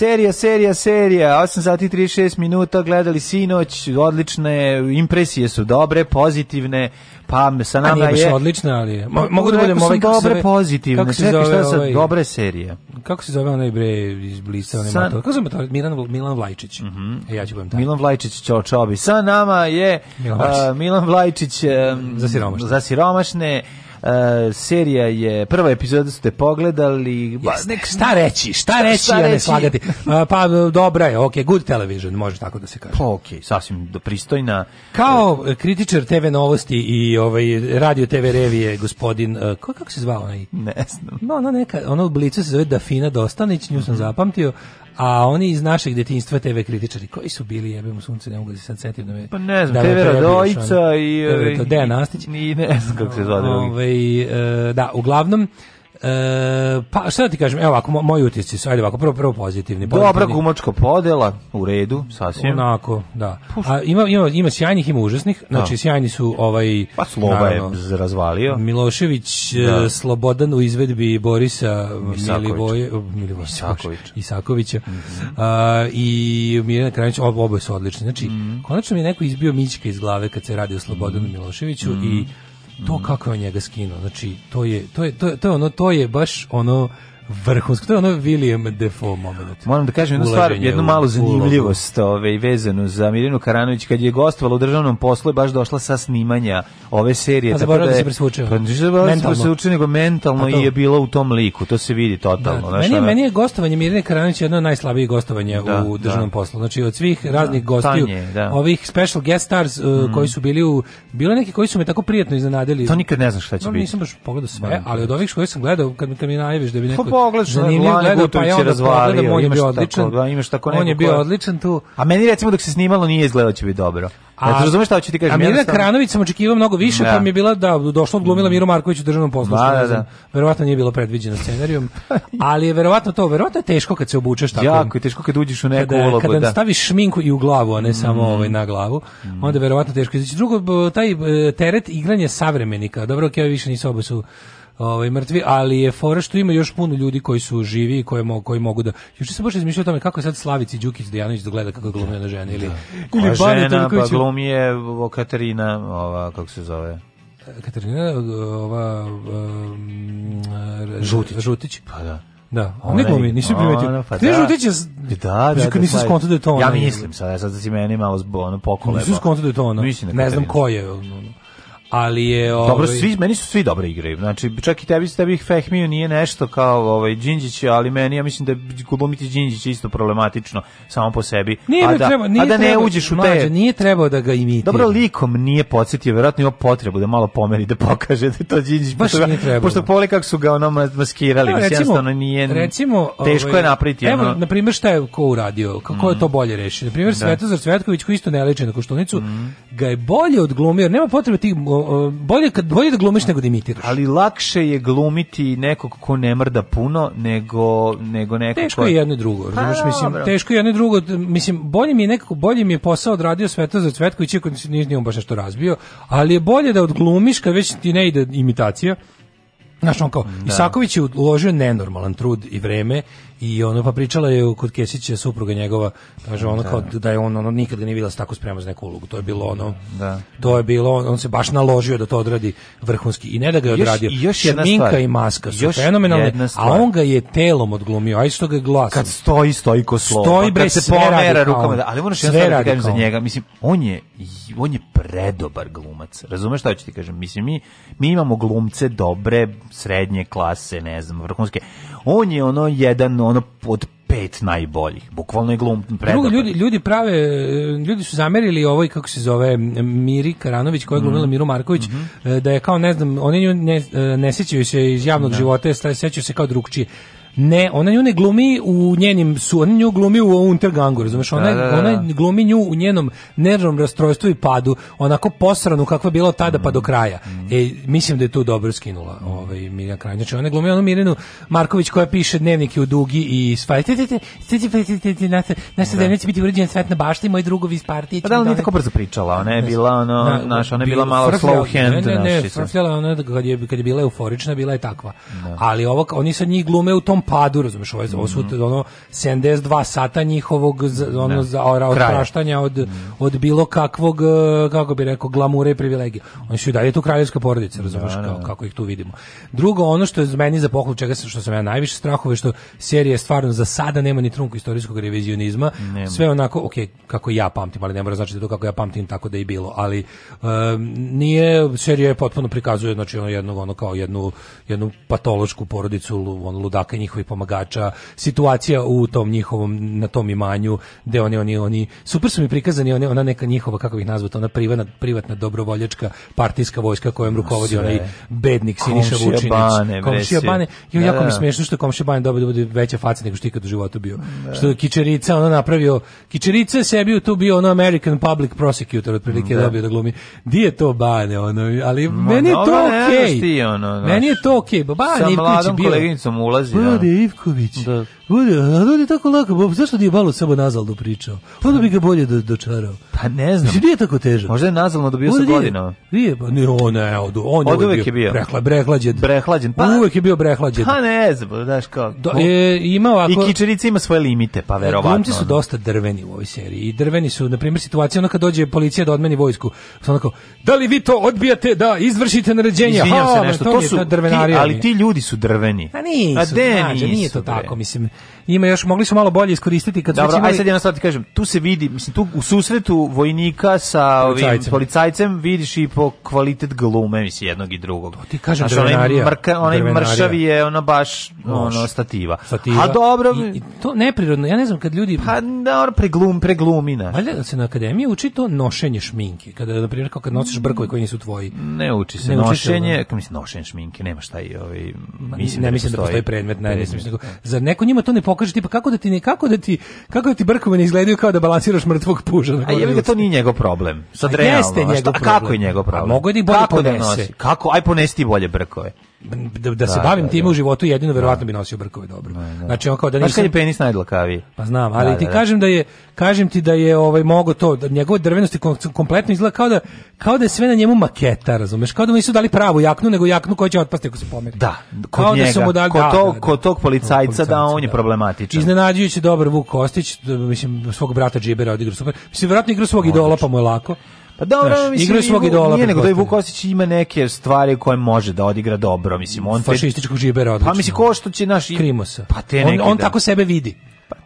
Serija, serija, serija, 8 sati 36 minuta, gledali sinoć, odlične, impresije su dobre, pozitivne, pa sa nama A, je... odlična, ali je. Mo, pa mogu da budem ovaj... Kako dobre, zove, pozitivne, kako se zove, šta ovaj, dobre serije. Kako se zove onaj bre iz Blisa, onaj sa, mato, kako se zove Milan, Milan Vlajčić. Mm e, ja ću budem tako. Milan Vlajčić čao čobi. Sa nama je Milan, uh, Milan Vlajčić um, za siromašne. Za siromašne E, serija je, prva epizoda ste pogledali. Ba, yes, nek, šta reći, šta reći, šta ja ne slagati. pa dobra je, ok, good television, može tako da se kaže. Pa ok, sasvim pristojna. Kao e, kritičar TV novosti i ovaj, radio TV revije, gospodin, e, ko, kako se zvao onaj? Ne znam. No, no, neka, ono u blicu se zove Dafina Dostanić, nju sam mhm. zapamtio, A oni iz našeg detinjstva TV kritičari, koji su bili, jebemo sunce, ne mogu da se sad setim da me... Pa ne znam, da, da TV Radojica da, da, i... Dejan Nastić. I ne znam kako se zove. Ovaj, da, uglavnom, E, pa šta da ti kažem, evo ovako, moji utisci su, ajde ovako, prvo, prvo pozitivni. Dobra gumačka podela, u redu, sasvim. Onako, da. A ima, ima, ima sjajnih, ima užasnih, da. znači da. sjajni su ovaj... Pa Slova je razvalio. Milošević, e, da. Slobodan u izvedbi Borisa Milivoje, Milivoje, Isakovića. Mm -hmm. A, I Mirjana Kranić, oboje su odlični. Znači, mm -hmm. konačno mi je neko izbio Mićka iz glave kad se radi o Slobodanu mm -hmm. Miloševiću mhm. i to mhm. kako je on njega skinuo znači to je to je to je, to je ono to je baš ono vrhunsko. To je ono William Defoe moment. Da Moram da kažem jednu stvar, jednu malu zanimljivost ovaj, vezanu za Mirinu Karanović. Kad je gostovala u državnom poslu je baš došla sa snimanja ove serije. A zaboravio da, da se presvučio. Pa ništa zaboravio da se presvučio, nego mentalno i je bila u tom liku. To se vidi totalno. Da, meni, je, meni je gostovanje Mirine Karanović jedno od najslabijih gostovanja da, u da. državnom da. poslu. Znači od svih raznih da, gostiju, tanje, da. ovih special guest stars uh, mm. koji su bili u... Bilo neki koji su me tako prijatno iznenadili. To nikad ne znaš šta će no, biti. Nisam baš pogledao sve, da, ali od ovih koji sam gledao, kad, kad mi najaviš da bi pa neko pogledaš Zanimljiv na Lane Gutović pa je razvalio, on je bio odličan. Tako, da, imaš tako on je bio koja... odličan tu. A meni recimo dok se snimalo nije izgledao će biti dobro. A, ja, razumeš šta hoću ti kažem? A Mira jednostavno... Kranović sam očekivao mnogo više, ja. Da. pa mi je bila da došla glumila mm. Miro Marković u državnom poslu. Da, da, da, da. Verovatno nije bilo predviđeno scenarijom, ali je verovatno to, verovatno je teško kad se obučeš tako. Jako je teško kad uđeš u neku kada, ulogu, kada da. staviš šminku i u glavu, a ne samo mm. ovaj na glavu, mm. onda je verovatno teško. Znači drugo taj e, teret igranje savremenika. Dobro, okej, okay, više nisu oba su ovaj mrtvi, ali je fora što ima još puno ljudi koji su živi i koji, koji mogu da Juče sam baš izmišljao o tome kako je sad Slavici Đukić Dejanović da gleda kako glumi ona žena ili da. ili žena, pa glumi je Katarina, ova kako se zove. Katarina ova um, Žutić. Žutić. Pa da. Da, on ne glumi, nisi primetio. Pa Gde da. Žutić je... Da, da, da. Nisi skonto da je to ono. Ja mislim, sad, sad da si meni malo zbo, pokoleba. Nisi skonto da je to ono. Da ne znam ko je. Ono ali je ovaj Dobro, svi meni su svi dobre igre. Znači čak i tebi bih Fehmiju nije nešto kao ovaj Đinđić, ali meni ja mislim da glumiti Đinđić isto problematično samo po sebi. Nije a da, treba, nije a da ne treba, uđeš u te mlađe, nije trebao da ga imitira. Dobro, likom nije podsetio verovatno ima potrebu da malo pomeri da pokaže da to Đinđić baš pošto, nije trebao. Pošto pole kako su ga ono maskirali, evo, recimo, jednostavno nije recimo teško ovaj, je napraviti. Evo, ono... na primer šta je ko uradio, kako mm. je to mm. bolje rešio. Na primjer da. Svetozar Cvetković koji isto ne leči na Koštunicu, mm. ga je bolje odglumio, nema potrebe tih bolje kad bolje da glumiš nego da imitiraš. Ali lakše je glumiti nekog ko ne mrda puno nego nego nekog Teško ko... je jedno i drugo, pa razumeš, mislim, dobro. teško je jedno i drugo, mislim, bolje mi je nekako bolje mi je posao odradio Svetozar za Cvetković, iako nije on baš nešto razbio, ali je bolje da odglumiš kad već ti ne ide imitacija. Znaš, on kao, da. Isaković je uložio nenormalan trud i vreme i ono pa pričala je kod Kesića supruga njegova kaže ona da. kao da je on ono nikad ga nije bila tako spremna za neku ulogu to je bilo ono da. to je bilo on on se baš naložio da to odradi vrhunski i ne da ga je odradio još, još jedna šminka stvar. i maska su još fenomenalne a on ga je telom odglumio a isto ga je glasom kad stoji stoji ko slovo stoji pa bre se pomera rukama da, ali ono što ja kažem za njega mislim on je on je predobar glumac razumeš šta hoću ti kažem mislim mi mi imamo glumce dobre srednje klase ne znam vrhunske on je ono jedan ono od pet najboljih. Bukvalno je glum Drugo, ljudi, ljudi prave, e, ljudi su zamerili ovoj, kako se zove, Miri Karanović, koja je glumila Miru Marković, mm -hmm. da je kao, ne znam, oni nju ne, e, ne sećaju se iz javnog da. života, sećaju se kao drugčije. Ne, ona nju ne glumi u njenim su, ona nju glumi u Untergangu, razumeš? Ona, da, da, da. ona da. glumi nju u njenom nervnom rastrojstvu i padu, onako posranu kakva je bila tada mm pa do kraja. Mm E, mislim da je tu dobro skinula ovaj Mirjana Kralj. Znači, ona glumi onu Mirjanu Marković koja piše dnevnike u dugi i sva. Naša da. zemlja će biti uređena svetna bašta i moji drugovi iz partije. Pa da li nije tako brzo pričala? Ona je bila, ono, da, naša, ona je bila malo slow hand. Ne, ne, ne, frfljala ona kad je, kad je bila euforična, bila je takva. Ali ovo, oni sa njih glume u tom svom padu, razumeš, ovo, ovo su mhm. ono 72 sata njihovog da. ono za od praštanja mhm. od od bilo kakvog e, kako bi rekao glamure i privilegije. Oni su da je tu kraljevska porodica, da, razumeš, da, kao, da. kako ih tu vidimo. Drugo ono što je meni za pohvalu čega se što sam ja najviše strahove što serija stvarno za sada nema ni trunku istorijskog revizionizma. Nema. Sve onako, ok, kako ja pamtim, ali ne mora znači da to kako ja pamtim tako da je bilo, ali um, nije serija je potpuno prikazuje znači ono jednog ono kao jednu jednu patološku porodicu, ono ludaka njihovih pomagača, situacija u tom njihovom na tom imanju, gde oni oni oni super su mi prikazani oni ona neka njihova kako ih nazvao, ona privatna privatna dobrovoljačka partijska vojska kojom rukovodi onaj bednik Siniša Vučinić, komšija Bane. Jo, da, jako mi da, da. smiješno što komšija Bane dobio bude veća faca nego što ikad u životu bio. Da. Što Kičerica ona napravio, Kičerica sebi tu bio ono American Public Prosecutor otprilike da. dobio da glumi. Di je to Bane ono, ali Ma, meni je to okej. Okay. Ono, meni je to okej. Okay. Pa Bane Sa mladom bio. koleginicom ulazi. Da. Rade da. Ivković. Da. Bude, a on da je tako lako, bo, zašto nije Balo samo nazalno pričao? Onda bi ga bolje do, dočarao. Pa ne znam. Mislim, nije tako težak. Možda je nazalno dobio sa godinama. Nije, pa ne, on je, od, on je od uvek je bio. Brekla, brehlađen. Brehlađen. Pa, uvek je bio brehlađen. Pa ne znam, znaš kao. Do, da, e, ima ovako, I Kičerica ima svoje limite, pa verovatno. Glumci su dosta drveni u ovoj seriji. I drveni su, na primjer, situacija ono kad dođe policija da odmeni vojsku. Onako, da li vi to odbijate da izvršite naređenja? Izvinjam se nešto, to, su, ti, ali ti ljudi su drveni. A pa nisu. A de, nađe, nije to tako, mislim ima još mogli su malo bolje iskoristiti kad Dobro, imali... aj sad jedno stvar ti kažem, tu se vidi, mislim tu u susretu vojnika sa policajcem, ovim policajcem vidiš i po kvalitet glume mislim jednog i drugog. To ti kažem, znači, onaj, mrka, onaj mršavi je ona baš ono stativa. stativa. A dobro, I, i to neprirodno. Ja ne znam kad ljudi Pa dobro, preglum, preglumina. Valjda da se na akademiji uči to nošenje šminke, kada na primjer kad nosiš brkove koji nisu tvoji. Ne uči se ne nošenje, da. kako mislim nošenje šminke, nema šta i ovaj mislim ne, da ne mislim da postoji predmet, ne, ne, ne, ne, ne, ne, ne, ne, pokaže tipa da kako da ti kako da ti kako da ti brkovi ne izgledaju kao da balansiraš mrtvog puža na A je to nije njegov problem? Sad realno. Jeste njegov problem. Kako je njegov problem? Mogu da ih bolje kako da ponese. Kako? Aj ponesti bolje brkove da, da se da, bavim da, time da. u životu jedino da. verovatno bi nosio brkove dobro. Da, znači on kao da nisam... Znaš kad je penis najdlakaviji? Pa znam, ali ti kažem da je kažem ti da je ovaj mogo to da njegove drvenosti kompletno izgleda kao da kao da je sve na njemu maketa, razumeš? Kao da mu nisu dali pravu jaknu, nego jaknu koja će otpasti ako se pomeri. Da, kod kao njega, da su mu dali, kod, tog, kod tog policajca, da on je problematičan. Iznenađujući dobar Vuk Kostić, mislim svog brata Džibera odigrao super. Mislim verovatno igrao svog idola, pa mu je lako. Pa dobro, Znaš, mislim, igraju svog idola. Nije nego da je Vuk Osić ima neke stvari koje može da odigra dobro, mislim, on fašističkog žibera odlično. Pa mislim ko što će naš Krimosa. Pa te on, on da. tako sebe vidi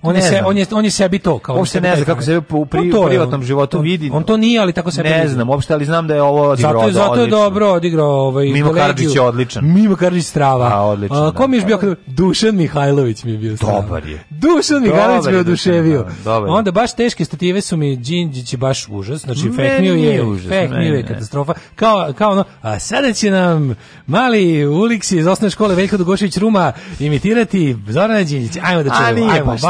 on je se on je on je sebi to kao uopšte ne znam kako se u pri, pa to, privatnom on, životu vidi. On to nije, ali tako se ne znam, uopšte ali znam da je ovo zato je, zato je dobro odigrao ovaj Mimo Karadžić je odličan. Mimo Karadžić strava. A odličan. A, kom da, je bio kad Dušan Mihajlović mi je bio strava. Dobar je. Dušan Mihajlović me oduševio. Da, Onda baš teške stative su mi Đinđić je baš užas, znači feknio je, užas, feknio je katastrofa. Kao kao ono, a sada će nam mali Uliksi iz osnovne škole Veljko Dugošević Ruma imitirati Zorana Đinđić. Ajmo da čujemo. Ajmo,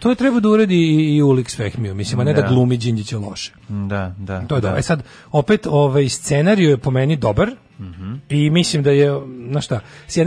To je treba da uredi i, i Ulik Svehmiju, mislim, a ne da, da glumi Đinđića loše. Da, da. To je da. da. E sad, opet, ovaj scenariju je po meni dobar, Mhm. I mislim da je, na šta,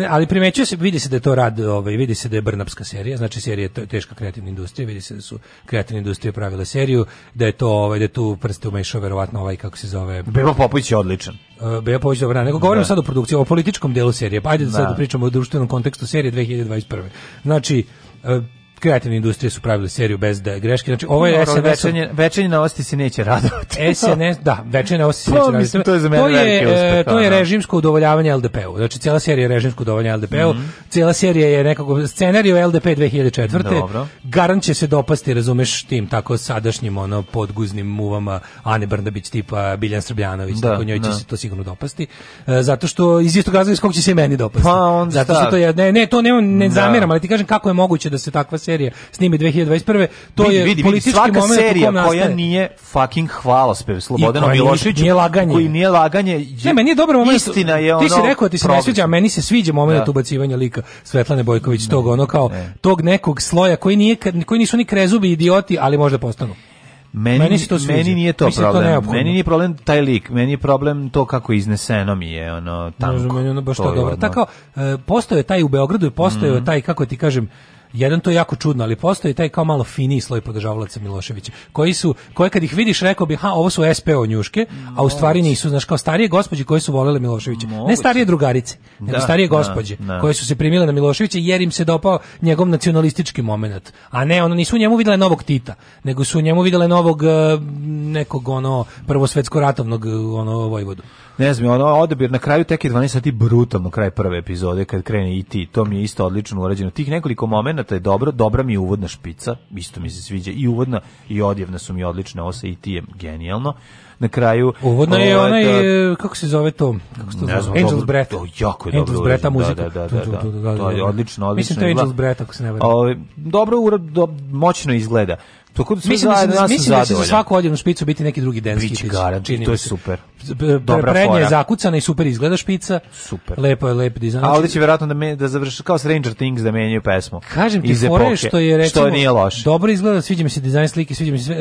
ali primećuje se, vidi se da je to rad, ovaj, vidi se da je Brnapska serija, znači serija je teška kreativna industrija, vidi se da su kreativne industrije pravile seriju, da je to, ovaj, da je tu prste umešao verovatno ovaj, kako se zove... Bebo Popović je odličan. E, Bebo Popović je da, nego govorimo da. sad o produkciji, o političkom delu serije, pa ajde da. sad da pričamo o društvenom kontekstu serije 2021. Znači, e, kreativne industrije su pravile seriju bez da greške. Znači, ovo je no, SNS... Večernje, na osti se neće radovati. SNS, e, da, na osti se pa, neće radovati. To je za mene to je, uspeh, e, to je da. režimsko udovoljavanje LDP-u. Znači, cijela serija je režimsko udovoljavanje LDP-u. Mm -hmm. Cijela serija je nekako scenariju LDP 2004. Dobro. Garant će se dopasti, razumeš, tim tako sadašnjim ono podguznim muvama Ane Brnabić tipa Biljan Srbljanović. Da, tako njoj će da. se to sigurno dopasti. E, zato što iz istog razloga iz kog će se meni dopasti. Pa on zato što to je, ne, ne, to ne, ne da. zamjeram, ali ti kažem kako je moguće da se takva serija serija snimi 2021. To vidi, je vidi, politički svaka serija koja nije fucking hvalospev Slobodanu Miloševiću. Nije laganje. Koji nije laganje. Ne, meni je dobar moment. Istina je ono. Ti si rekao da ti se ne sviđa, a meni se sviđa moment da. ubacivanja lika Svetlane Bojković tog ono kao ne. tog nekog sloja koji nije koji nisu ni krezubi idioti, ali možda postanu. Meni, meni, to meni nije to da problem. To meni nije problem taj lik, meni je problem to kako izneseno mi je ono tamo. Ne meni ono baš to, dobro. Ono... Tako, e, postoje taj u Beogradu i postoje mm -hmm. taj, kako ti kažem, jedan to je jako čudno, ali postoji taj kao malo finiji sloj podržavalaca Miloševića, koji su, koje kad ih vidiš rekao bi, ha, ovo su SPO njuške, a u stvari nisu, znaš, kao starije gospođe koje su volele Miloševića. Ne starije drugarice, da, nego da, starije gospođe da, da. koje su se primile na Miloševića jer im se dopao njegov nacionalistički moment. A ne, ono nisu u njemu videle novog Tita, nego su u njemu videle novog eh, nekog ono prvosvetsko ratovnog eh, ono vojvodu ne znam, ono odabir na kraju tek je 12 sati brutalno kraj prve epizode kad krene i to mi je isto odlično urađeno. Tih nekoliko momenata je dobro, dobra mi je uvodna špica, isto mi se sviđa i uvodna i odjevna su mi odlične, ovo sa i ti je genijalno na kraju. uvodna je onaj, kako se zove to? Kako se to zove? Znam, Angels Breath. To jako je Angels Breath, muzika. Da, da, da, da, da, da, da, da, odlično, odlično. Mislim to je Angels Breath, ako se ne varam. Dobro, do, moćno izgleda. Tako da sve mislim, zajedno mislim, mislim da će za svaku odjevnu špicu biti neki drugi denski Bić garan, to je super. Dobra prednja je zakucana i super izgleda špica. Super. Lepo je, lep dizajn. A ovdje će vjerojatno da, me, da završi kao Stranger Things da menjaju pesmu. Kažem ti, fore što je recimo, što nije loš. dobro izgleda, sviđa mi se dizajn slike, sviđa mi se, e,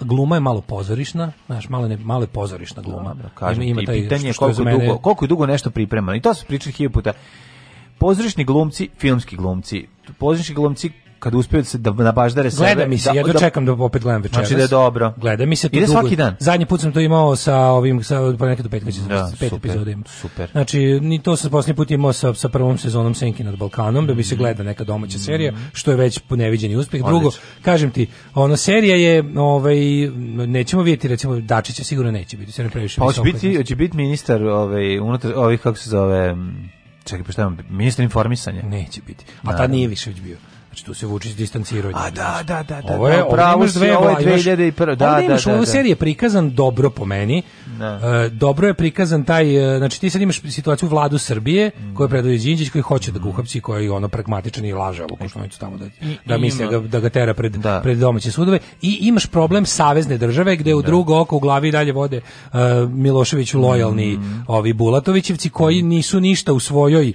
gluma je malo pozorišna, znaš, malo, ne, malo je pozorišna gluma. No, kažem, ima, ima taj, pitanje što koliko, mene... dugo, koliko je dugo nešto pripremano. I to se priča hiljadu puta. Pozorišni glumci, filmski glumci. Pozorišni glumci kad uspeju se da nabaždare sebe. Gleda mi se, da, ja dočekam da, da opet gledam večeras. Znači da je dobro. Gleda mi se to Ide dugo. svaki dan. Zadnji put sam to imao sa ovim sa pa neke do petka će da, pet epizoda ima. Super. Znači ni to sam poslednji put imao sa sa prvom sezonom Senki nad Balkanom, da bi se mhm. gleda neka domaća mhm. serija, što je već po neviđeni uspeh. Drugo, Odlič. kažem ti, ono serija je ovaj nećemo vidjeti recimo Dačića sigurno neće biti, se ne previše. Pa hoće biti, hoće biti ministar ovaj unutar ovih kako se zove čekaj, pa šta ministar informisanja? Neće biti. A tad nije više već bio. Znači tu se Vučić distancirao. A da, da, da, da, da. Ovo je, da, pravo si, ovo 2001. Da, da, da, da. Ovo serije prikazan dobro po meni. Da. E, dobro je prikazan taj, e, znači ti sad imaš situaciju vladu Srbije, mm. koju predvodi Đinđić, koji hoće da ga uhapsi, koji je ono pragmatičan i laže ovu Koštunicu tamo da, da misle da, da ga tera pred, da. pred domaće sudove. I imaš problem savezne države gde u da. drugo oko u glavi dalje vode uh, Miloševiću lojalni mm. ovi Bulatovićevci koji mm. nisu ništa u svojoj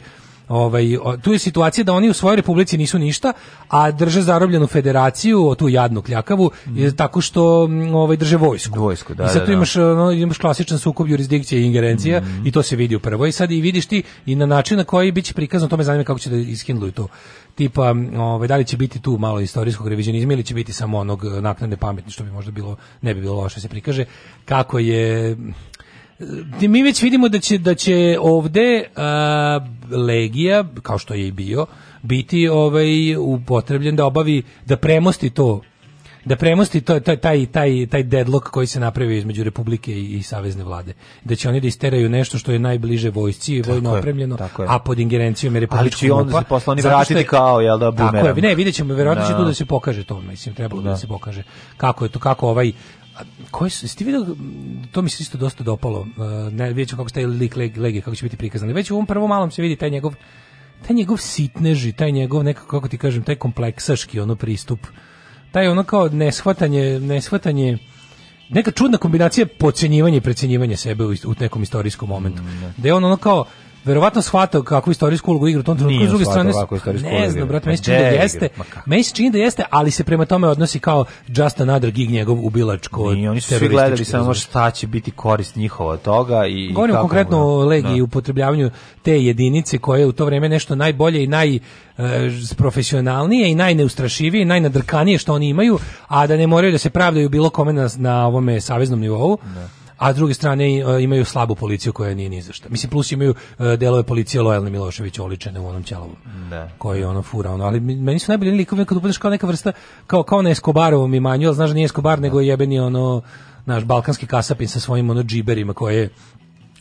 ovaj, tu je situacija da oni u svojoj republici nisu ništa, a drže zarobljenu federaciju, tu jadnu kljakavu, mm. tako što mm, ovaj, drže vojsku. Vojsku, da, I sad da, tu da. imaš, no, imaš klasičan sukob jurisdikcije i ingerencija mm. i to se vidi u prvoj. Sad i vidiš ti i na način na koji biće prikazano, to me zanima kako će da iskindluju to tipa ovaj da li će biti tu malo istorijskog revizionizma ili će biti samo onog naknadne pameti što bi možda bilo ne bi bilo loše da se prikaže kako je mi već vidimo da će, da će ovde uh, Legija, kao što je i bio, biti ovaj upotrebljen da obavi, da premosti to da premosti to, to taj, taj, taj deadlock koji se napravio između Republike i, i Savezne vlade. Da će oni da isteraju nešto što je najbliže vojsci i vojno opremljeno, a pod ingerencijom je Republička Ali će onda se vratiti kao, jel da, bumerang. Tako je, ne, vidjet ćemo, verovatno no. će da. tu da se pokaže to, mislim, trebalo no. Da, da se pokaže kako je to, kako ovaj koji su, jeste vidio, to mi se isto dosta dopalo, e, ne, vidjet ću kako ste lik leg, legi, kako će biti prikazan, već u ovom prvom malom se vidi taj njegov, taj njegov sitneži, taj njegov, nekako, kako ti kažem, taj kompleksaški ono pristup, taj ono kao neshvatanje, neshvatanje, neka čudna kombinacija podcjenjivanja i precenjivanja sebe u, u nekom istorijskom momentu. Mm, da. da je on ono kao verovatno shvatao kako istorijsku ulogu igra u tom trenutku. S druge strane, ne znam, brate, meni se čini da jeste, meni se čini da jeste, ali se prema tome odnosi kao just another gig njegov ubilačko. I oni su svi gledali samo šta će biti korist njihova toga i Govorim konkretno da- o legiji da. upotrebljavanju te jedinice koje je u to vrijeme nešto najbolje i naj e, profesionalnije i najneustrašivije i najnadrkanije što oni imaju, a da ne moraju da se pravdaju bilo kome na, na ovome saveznom nivou. Da a s druge strane e, imaju slabu policiju koja nije ni zašto. Mislim plus imaju e, delove policije lojalne Miloševiću oličene u onom ćelavu. Da. Koji ono fura ono, ali meni su najbolji likovi kad budeš kao neka vrsta kao kao na Escobarovom imanju, znaš da nije Escobar nego je jebeni ono naš balkanski kasapin sa svojim ono džiberima koje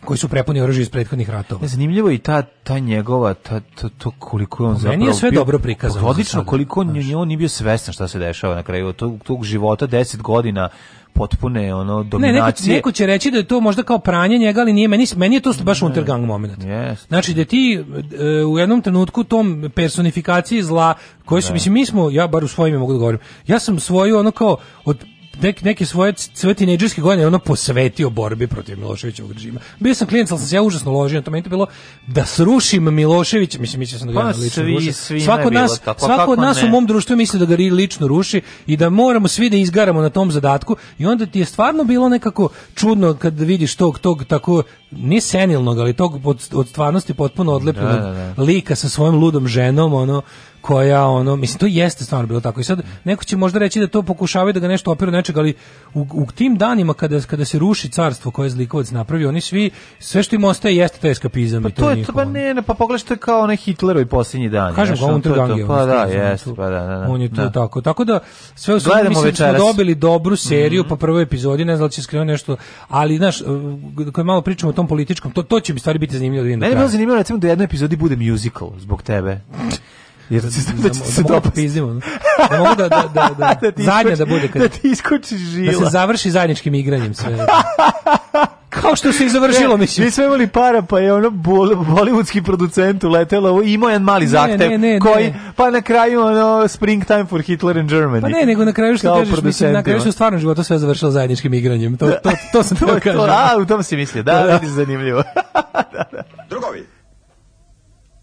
koji su prepuni oružja iz prethodnih ratova. E, zanimljivo i ta ta njegova ta to, to koliko je on zapravo. Meni je sve bio, dobro prikazano. Odlično koliko on, on nije bio svestan šta se dešava na kraju tog tog života 10 godina potpune ono dominacije. Ne, neko, neko, će reći da je to možda kao pranje njega, ali nije meni, meni je to baš Untergang moment. Yes. Znači da ti e, u jednom trenutku tom personifikaciji zla koji su, da. mislim, mi smo, ja bar u svojim mogu da govorim, ja sam svoju ono kao od nek, neke svoje svoje tinejdžerske godine ono posvetio borbi protiv Miloševićevog režima. Bio sam klinac, al sam se ja užasno ložio, to meni to bilo da srušim Miloševića, mislim mislim sam da ga pa, lično svi, ruši. svako od nas, tako, pa svako od nas ne? u mom društvu misli da ga lično ruši i da moramo svi da izgaramo na tom zadatku i onda ti je stvarno bilo nekako čudno kad vidiš tog tog tako ni senilnog, ali tog od, od stvarnosti potpuno odlepljenog da, da, da. lika sa svojom ludom ženom, ono koja ono mislim to jeste stvarno bilo tako i sad neko će možda reći da to pokušavaju da ga nešto opiru nečega ali u, u, tim danima kada kada se ruši carstvo koje zlikovac napravi oni svi sve što im ostaje jeste taj eskapizam pa i to, to je to, pa ne, ne pa pogledajte kao onaj Hitlerovi poslednji dan kažem ga on to, to, to, pa da jeste pa da, da, da on je to da. tako tako da sve u svemu mislim večeras. smo dobili dobru seriju mm -hmm. po prvoj epizodi ne znam da će skrenuti nešto ali znaš uh, koje malo pričamo o tom političkom to to će mi stvari biti zanimljivo da vidim da ne bilo zanimljivo recimo da u jednoj epizodi bude musical zbog tebe Jer da, znam da će se da mogu Da mogu da, da, da, da, da zadnja da bude. Kad, da ti iskoči žila. Da se završi zajedničkim igranjem sve. Kao što se i završilo, mislim. mislim. Nismo imali para, pa je ono bol, bolivudski producent uletelo, ovo imao jedan mali zahtev, ne, ne, koji, pa na kraju ono Springtime for Hitler in Germany. Pa ne, nego na kraju što kažeš, mislim, na kraju da. što stvarno životu sve završilo zajedničkim igranjem. To, to, to, to sam to, to, to, A, u tom si mislio, da, da, da, da zanimljivo. da, da. Drugovi,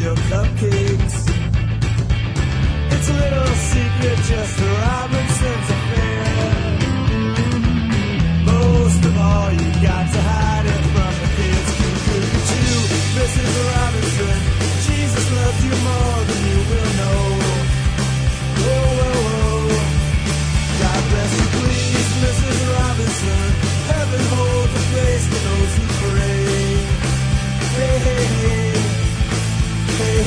your cupcakes. It's a little secret, just a Robinson's affair. Most of all, you got to hide it from the kids. Choo-choo, Mrs. Robinson, Jesus loves you more than you will know. Oh,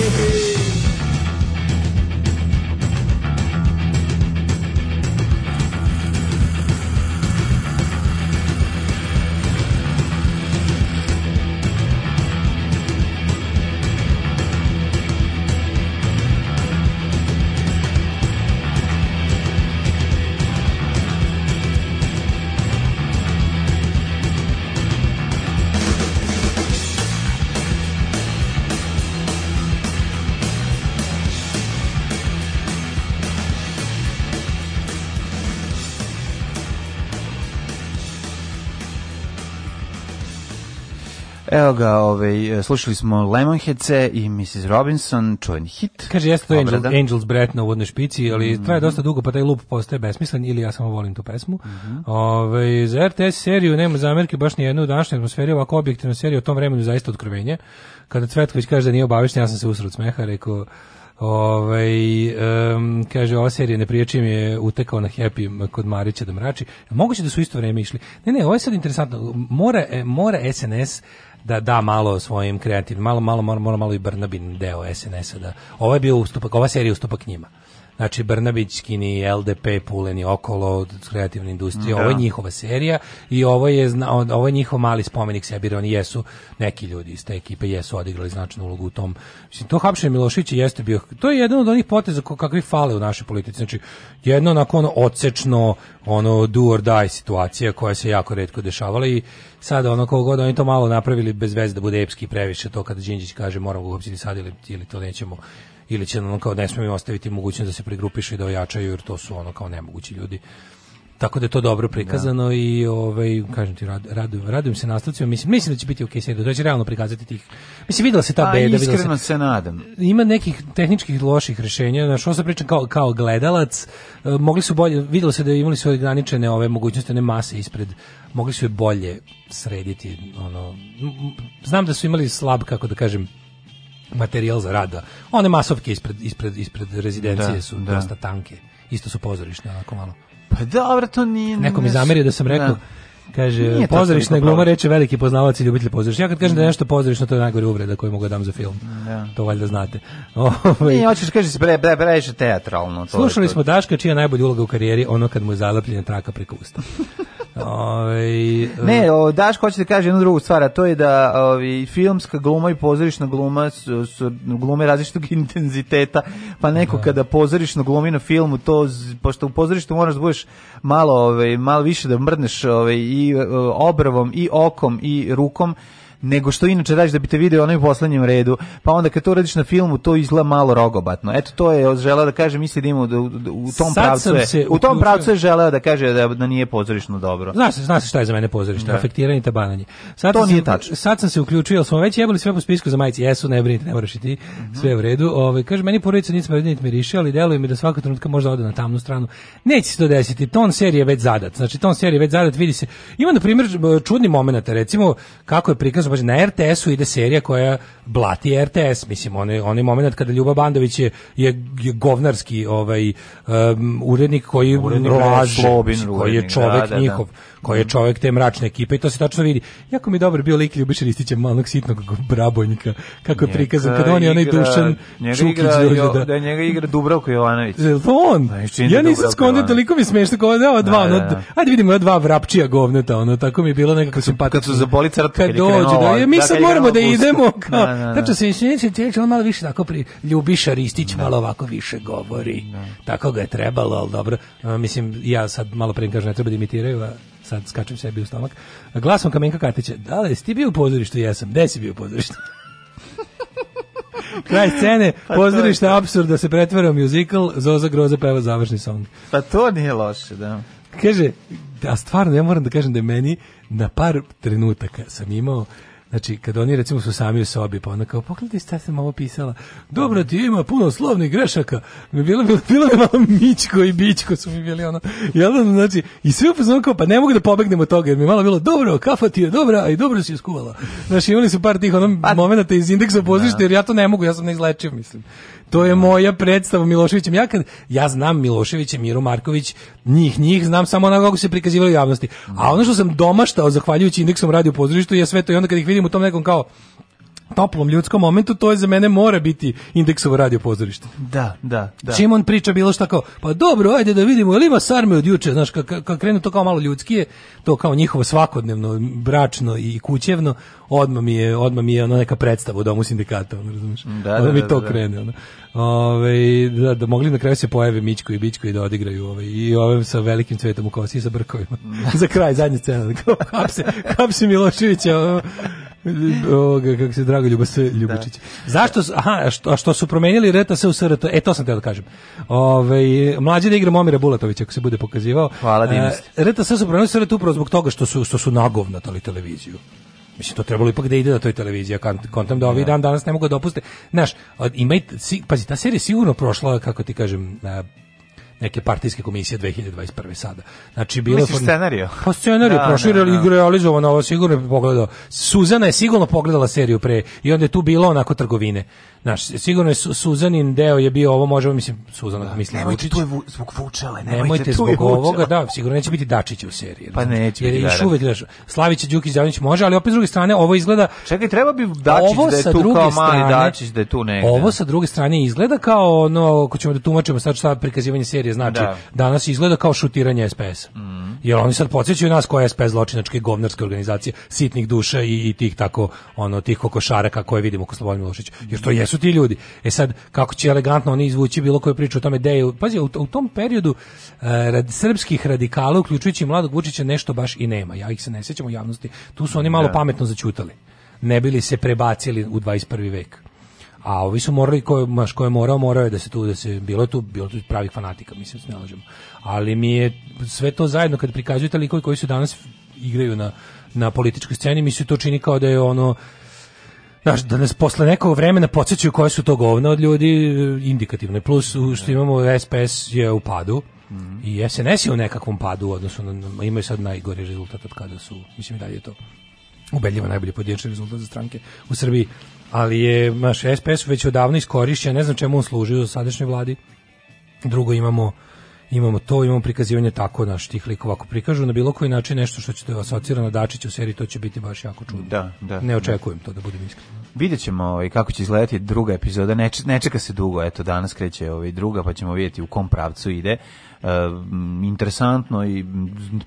baby. Evo ga, ovaj, slušali smo Lemonheadse i Mrs. Robinson, čujen hit. Kaže, jeste to Angel, Angels Brett na uvodnoj špici, ali mm. traje dosta dugo, pa taj lup postaje besmislen, ili ja samo volim tu pesmu. Mm -hmm. Ove, ovaj, za RTS seriju nema zamerke baš ni jednu u današnjoj atmosferi, ovako objektivna serija u tom vremenu zaista otkrovenje. Kada Cvetković kaže da nije obavišten, ja sam se usrao od smeha, rekao, Ovaj um, kaže ova serija ne priječi mi je utekao na Happy kod Marića da mrači. Moguće da su isto vreme išli. Ne, ne, ovo je sad interesantno. Mora e, mora SNS da da malo svojim kreativnim, malo, malo, mora, mora malo i Brnabin deo SNS-a. Da. Ovo je bio ustupak, ova serija je ustupak njima znači Brnabićkini, LDP, Puleni, Okolo, kreativna industrija, da. ovo je da. njihova serija i ovo je, ovo je njihov mali spomenik sebi, oni jesu, neki ljudi iz te ekipe jesu odigrali značajnu ulogu u tom. Mislim, to hapšenje Milošića jeste bio, to je jedan od onih poteza kakvi fale u našoj politici, znači jedno onako ono odsečno, ono do or die situacija koja se jako redko dešavala i sad ono koliko god oni to malo napravili bez veze da bude epski previše to kad Đinđić kaže moramo ga uhapsiti sad ili, ili to nećemo ili će ono kao ne smemo ostaviti mogućnost da se pregrupišu i da ojačaju jer to su ono kao nemogući ljudi tako da je to dobro prikazano da. i ovaj kažem ti rad, radujem, radujem se nastavcima mislim mislim da će biti okej okay, serija da će realno prikazati tih mislim videla se ta A, beda iskreno se, se nadam ima nekih tehničkih loših rešenja na što se pričam kao kao gledalac e, mogli su bolje videlo se da imali su ograničene ove mogućnosti ne mase ispred mogli su je bolje srediti ono znam da su imali slab kako da kažem materijal za rada. Da. One masovke ispred, ispred, ispred rezidencije da, su da. dosta tanke. Isto su pozorišne, onako malo. Pa dobro, to nije... Neko mi zamerio da sam rekao... Da Kaže, pozorišna gluma reče veliki poznavac i ljubitelj pozorišta. Ja kad kažem mm. da mhm. nešto pozorišno, to je najgore uvreda koju mogu da dam za film. Da. To valjda znate. Ovaj. Ne, hoćeš da kaži se bre, bre, bre, teatralno. To Slušali smo Daška, čija najbolja uloga u karijeri, ono kad mu je zalepljena traka preko usta. Ove, ovaj, ne, o, Daš hoće da kaže jednu drugu stvar, a to je da ovi, filmska gluma i pozorišna gluma su, su glume različitog intenziteta, pa neko da. kada pozorišno glumi na filmu, to, pošto u pozorištu moraš da budeš malo, ovaj malo više da mrdneš ovaj i e, obravom i okom i rukom nego što inače radiš da bi te video onaj u poslednjem redu, pa onda kad to radiš na filmu, to izgleda malo rogobatno. Eto, to je želeo da kaže, misli da ima u, u tom pravcu je, u tom pravcu je želeo da kaže da, da nije pozorišno dobro. Znaš, znaš šta je za mene pozorište, da. afektiranje i tabananje. Sad to sam, nije tačno. Sad sam se uključio, ali smo već jebali sve po spisku za majice, jesu, ne brinite, ne moraš i ti, mm -hmm. sve u redu. Ove, kaže, meni porodica nisam mi miriše, ali deluje mi da svaka trenutka možda ode na tamnu stranu. Neće se to desiti, ton serije već zadat. Znači, ton serije već zadat, vidi se. Ima, na primjer, čudni moment, recimo, kako je prikaz baš na RTS-u ide serija koja blati RTS, mislim, onaj onaj momenat kada Ljuba Bandović je je, je govnarski ovaj um, urednik koji urednik laže, koji je čovek da, da, da. njihov. Da koji je čovjek te mračne ekipe i to se tačno vidi. Jako mi je dobro bio lik Ljubiša Ristića, malog sitnog brabojnika, kako je prikazan, kada on je onaj Dušan Čukić. Da, da njega igra Dubravko Jovanović. Je to on? Pa, ja nisam skondio, toliko mi smiješno kao da ova dva, da, da, da. ajde vidimo dva vrapčija govneta, ono, tako mi je bilo nekako simpatično. Kad su zaboli crtke, kad dođe, da, da je, mi sad moramo da idemo, kao, da, da, tačno se insinuirati, on malo više tako pri, Ljubiša Ristić malo ovako više govori. Tako ga je trebalo, ali dobro, mislim, ja sad malo pre kažem, ne treba da imitiraju, sad skačem sebi u stomak. Glasom Kamenka Katića, da li si ti bio u pozorištu? Jesam. Gde si bio u pozorištu? Kraj scene, pa pozorište absurd da se pretvara u musical, Zoza Groza peva završni song. Pa to nije loše, da. Kaže, a stvarno ja moram da kažem da meni na par trenutaka sam imao Znači, kad oni recimo su sami u sobi, pa ona kao, pogledaj šta sam ovo pisala. Dobro ti ima puno slovnih grešaka. Bilo, bilo, bilo je malo mičko i bičko su mi bili ono. I onda, znači, i sve upoznam kao, pa ne mogu da pobegnem od toga, jer mi je malo bilo, dobro, kafa ti je dobra, a i dobro si je skuvala. Znači, imali su par tih ono, pa, momenta iz indeksa pozorišta, da. jer ja to ne mogu, ja sam ne izlečio, mislim. To je moja predstava Miloševićem. Ja, kad, ja znam Miloševića, Miro Marković, njih, njih, znam samo onako kako se prikazivali u javnosti. A ono što sam domaštao, zahvaljujući indeksom radio pozorištu, je sve to i onda kad ih vidim u tom nekom kao toplom ljudskom momentu, to je za mene mora biti indeksovo radio pozorište. Da, da, da. Čim on priča bilo šta kao, pa dobro, ajde da vidimo, ili ima sarme od juče, znaš, kad, kad krenu to kao malo ljudskije, to kao njihovo svakodnevno, bračno i kućevno, odma mi je, odma mi je ono neka predstava u domu sindikata, ono, razumiješ? Da da, da, da, da, mi to krene, ono. Ove, da, da mogli na kraju se pojave Mićko i Bićko i da odigraju ove, i ovim sa velikim cvetom u kosi i sa brkovima. Za kraj, zadnji scena. Kapse, kapse Miloševića. Ovo, ovoga, kako se drago Ljuba sve Ljubičić. Da. Zašto, aha, što, što su promenili reta se u SRT, e to sam teo da kažem. Ove, mlađe da igra Momira Bulatovića ako se bude pokazivao. Hvala, e, divno. Reta se su promenili SRT upravo zbog toga što su, što su nagovnatali televiziju. Mislim, to trebalo ipak da ide na toj televiziji, kontam da ovi ovaj dan danas ne mogu da opuste. Znaš, ima i, pazi, ta serija sigurno prošla, kako ti kažem, na e, neke partijske komisije 2021. sada. Znači bilo je scenariju? Pa scenariju, da, prošli da, da. realizovano, ovo sigurno je pogledao. Suzana je sigurno pogledala seriju pre i onda je tu bilo onako trgovine. Znaš, sigurno je su, Suzanin deo je bio ovo, možemo, mislim, Suzana, da, mislim, nemojte Vučić. Nemojte zbog Vučele, nemojte, nemojte zbog vučele. ovoga, da, sigurno neće biti Dačić u seriji. Pa neće Jer još uvek, daš, Slavića, Đukić, Zavnić može, ali opet s druge strane, ovo izgleda... Čekaj, treba bi Dačić ovo da je tu kao strane, mali Dačić da je tu negde. Ovo sa druge strane izgleda kao ono, ko ćemo da tumačimo sad šta prikazivanje serije znači, da. danas izgleda kao šutiranje SPS-a. Mm. Jer oni sad podsjećaju nas koja je SPS zločinačke govnarske organizacije, sitnih duša i, i tih tako, ono, tih kokošaraka koje vidimo kod Slobodan Milošić. Jer to jesu su ti ljudi. E sad, kako će elegantno oni izvući bilo koju priču o tome da je, pazi, u, u tom periodu e, rad, srpskih radikala, uključujući mladog Vučića, nešto baš i nema. Ja ih se ne sjećam u javnosti. Tu su oni malo da. pametno začutali. Ne bili se prebacili u 21. vek a ovi su morali ko maš ko je morao morao je da se tu da se bilo tu bilo tu pravih fanatika mislim se ne lažemo ali mi je sve to zajedno kad prikazujete likovi koji su danas igraju na na političkoj sceni mi se to čini kao da je ono Znaš, da nas posle nekog vremena podsjećaju koje su to govne od ljudi e, indikativne. Plus što da. imamo SPS je u padu mm -hmm. i SNS je u nekakvom padu u odnosu na, imaju sad najgori rezultat od kada su, mislim i dalje je to ubedljivo najbolji pojedinačni rezultat za stranke u Srbiji. Ali je, maš, SPS već odavno iskorišćen, ne znam čemu on služi u sadašnjoj vladi. Drugo imamo imamo to, imamo prikazivanje tako naš tih likova. Ako prikažu na bilo koji način nešto što će da asocira na Dačića u seriji, to će biti baš jako čudno. Da, da. Ne da. očekujem da. to, da budem iskren. Vidjet ćemo ovaj, kako će izgledati druga epizoda, ne, ne čeka se dugo, eto danas kreće ovaj, druga, pa ćemo vidjeti u kom pravcu ide. Eh, interesantno i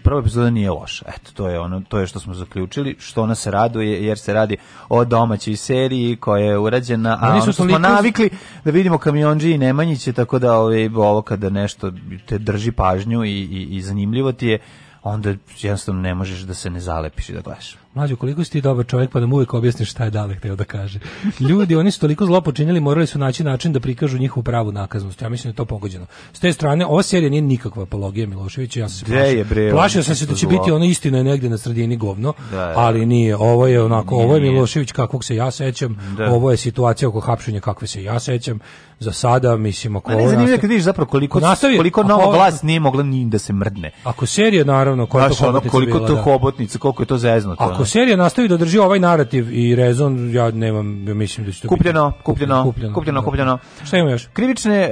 prva epizoda nije loša. Eto, to je ono, to je što smo zaključili, što ona se raduje, jer se radi o domaćoj seriji koja je urađena, a ono smo navikli da vidimo kamionđi i Nemanjiće, tako da ovaj, ovo kada nešto te drži pažnju i, i, i zanimljivo ti je, onda jednostavno ne možeš da se ne zalepiš i da gledaš. Mlađo, koliko si ti dobar čovjek pa da mu uvijek objasniš šta je Dale hteo da kaže. Ljudi, oni su toliko zlo počinili, morali su naći način da prikažu njihovu pravu nakaznost. Ja mislim da je to pogođeno. S te strane, ova serija nije nikakva apologija Miloševića, ja sam se plašio. Bre, plašio sam se da će zlo. biti ona istina negde na sredini govno, da, da, da. ali nije. Ovo je onako, nije, ovo je Milošević kakvog se ja sećam, da. ovo je situacija oko hapšenja kakve se ja sećam. Za sada, mislim, ako... Ma ne, zanimljivo kad vidiš zapravo koliko, nastavi, koliko nova glas nije mogla ni da se mrdne. Ako serija, naravno, koja Znaš, to ono, koliko to hobotnica, koliko je to zezno. Ako serija nastavi da drži ovaj narativ i rezon, ja nemam, ja mislim da će to kupljeno, biti... Kupljeno, kupljeno, kupljeno, kupljeno. Da. Šta ima još? Krivične,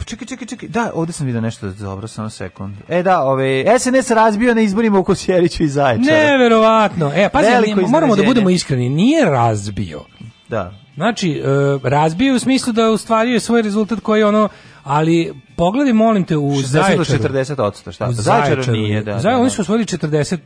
uh, čekaj, čekaj, čekaj, da, ovde sam vidio nešto dobro, samo sekund. E da, ove, SNS razbio na izborima u Kosjeriću i Ne, verovatno. E, pazi, moramo da budemo iskreni, nije razbio. Da. Znači, uh, razbio u smislu da ostvario svoj rezultat koji ono ali pogledi molim te u Zaječaru. 40 šta? U Zaječaru nije, da. Zaječaru, da, oni da. su osvojili 42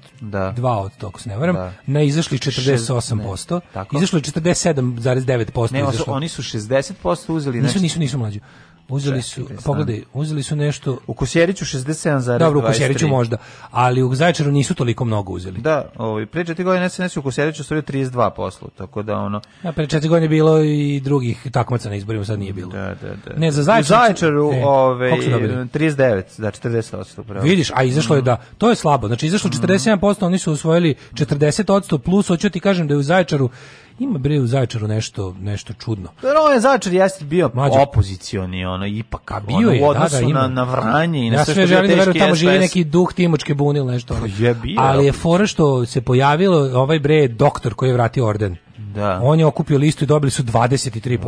da. od toga, se ne varam. Da. Ne, izašli 48%. Ne, izašlo je 47,9%. Ne, oni su 60% uzeli. Nisu, znači- nisu, nisu mlađi. Uzeli su, pogledaj, uzeli su nešto... U Kusjeriću 67,23. Dobro, u Kusjeriću možda, ali u Zaječaru nisu toliko mnogo uzeli. Da, ovaj, pre četiri godine SNS u Kusjeriću stvorio 32 poslu, tako da ono... Ja, da, pre četiri godine bilo i drugih takmaca na izborima, sad nije bilo. Da, da, da. Ne, za Zaječar, u Zaječaru ne, ove, 39, da, 40%. Pravo. Vidiš, a izašlo mm. je mhm. da, to je slabo, znači izašlo 47%, mm. oni su usvojili 40%, plus, hoću da ti kažem da je u Zaječaru Ima bre u Zaječaru nešto nešto čudno. Jer ovaj Zaječar jeste bio Mlađe. opozicioni, ono ipak a bio ono, je u odnosu da, da, ima. na na Vranje i na ja sve što je želim da verujem tamo živi neki duh Timočke bunile nešto. Ono. Pa je bio. Ali je fora što se pojavilo ovaj bre doktor koji je vratio orden. Da. On je okupio listu i dobili su 23%.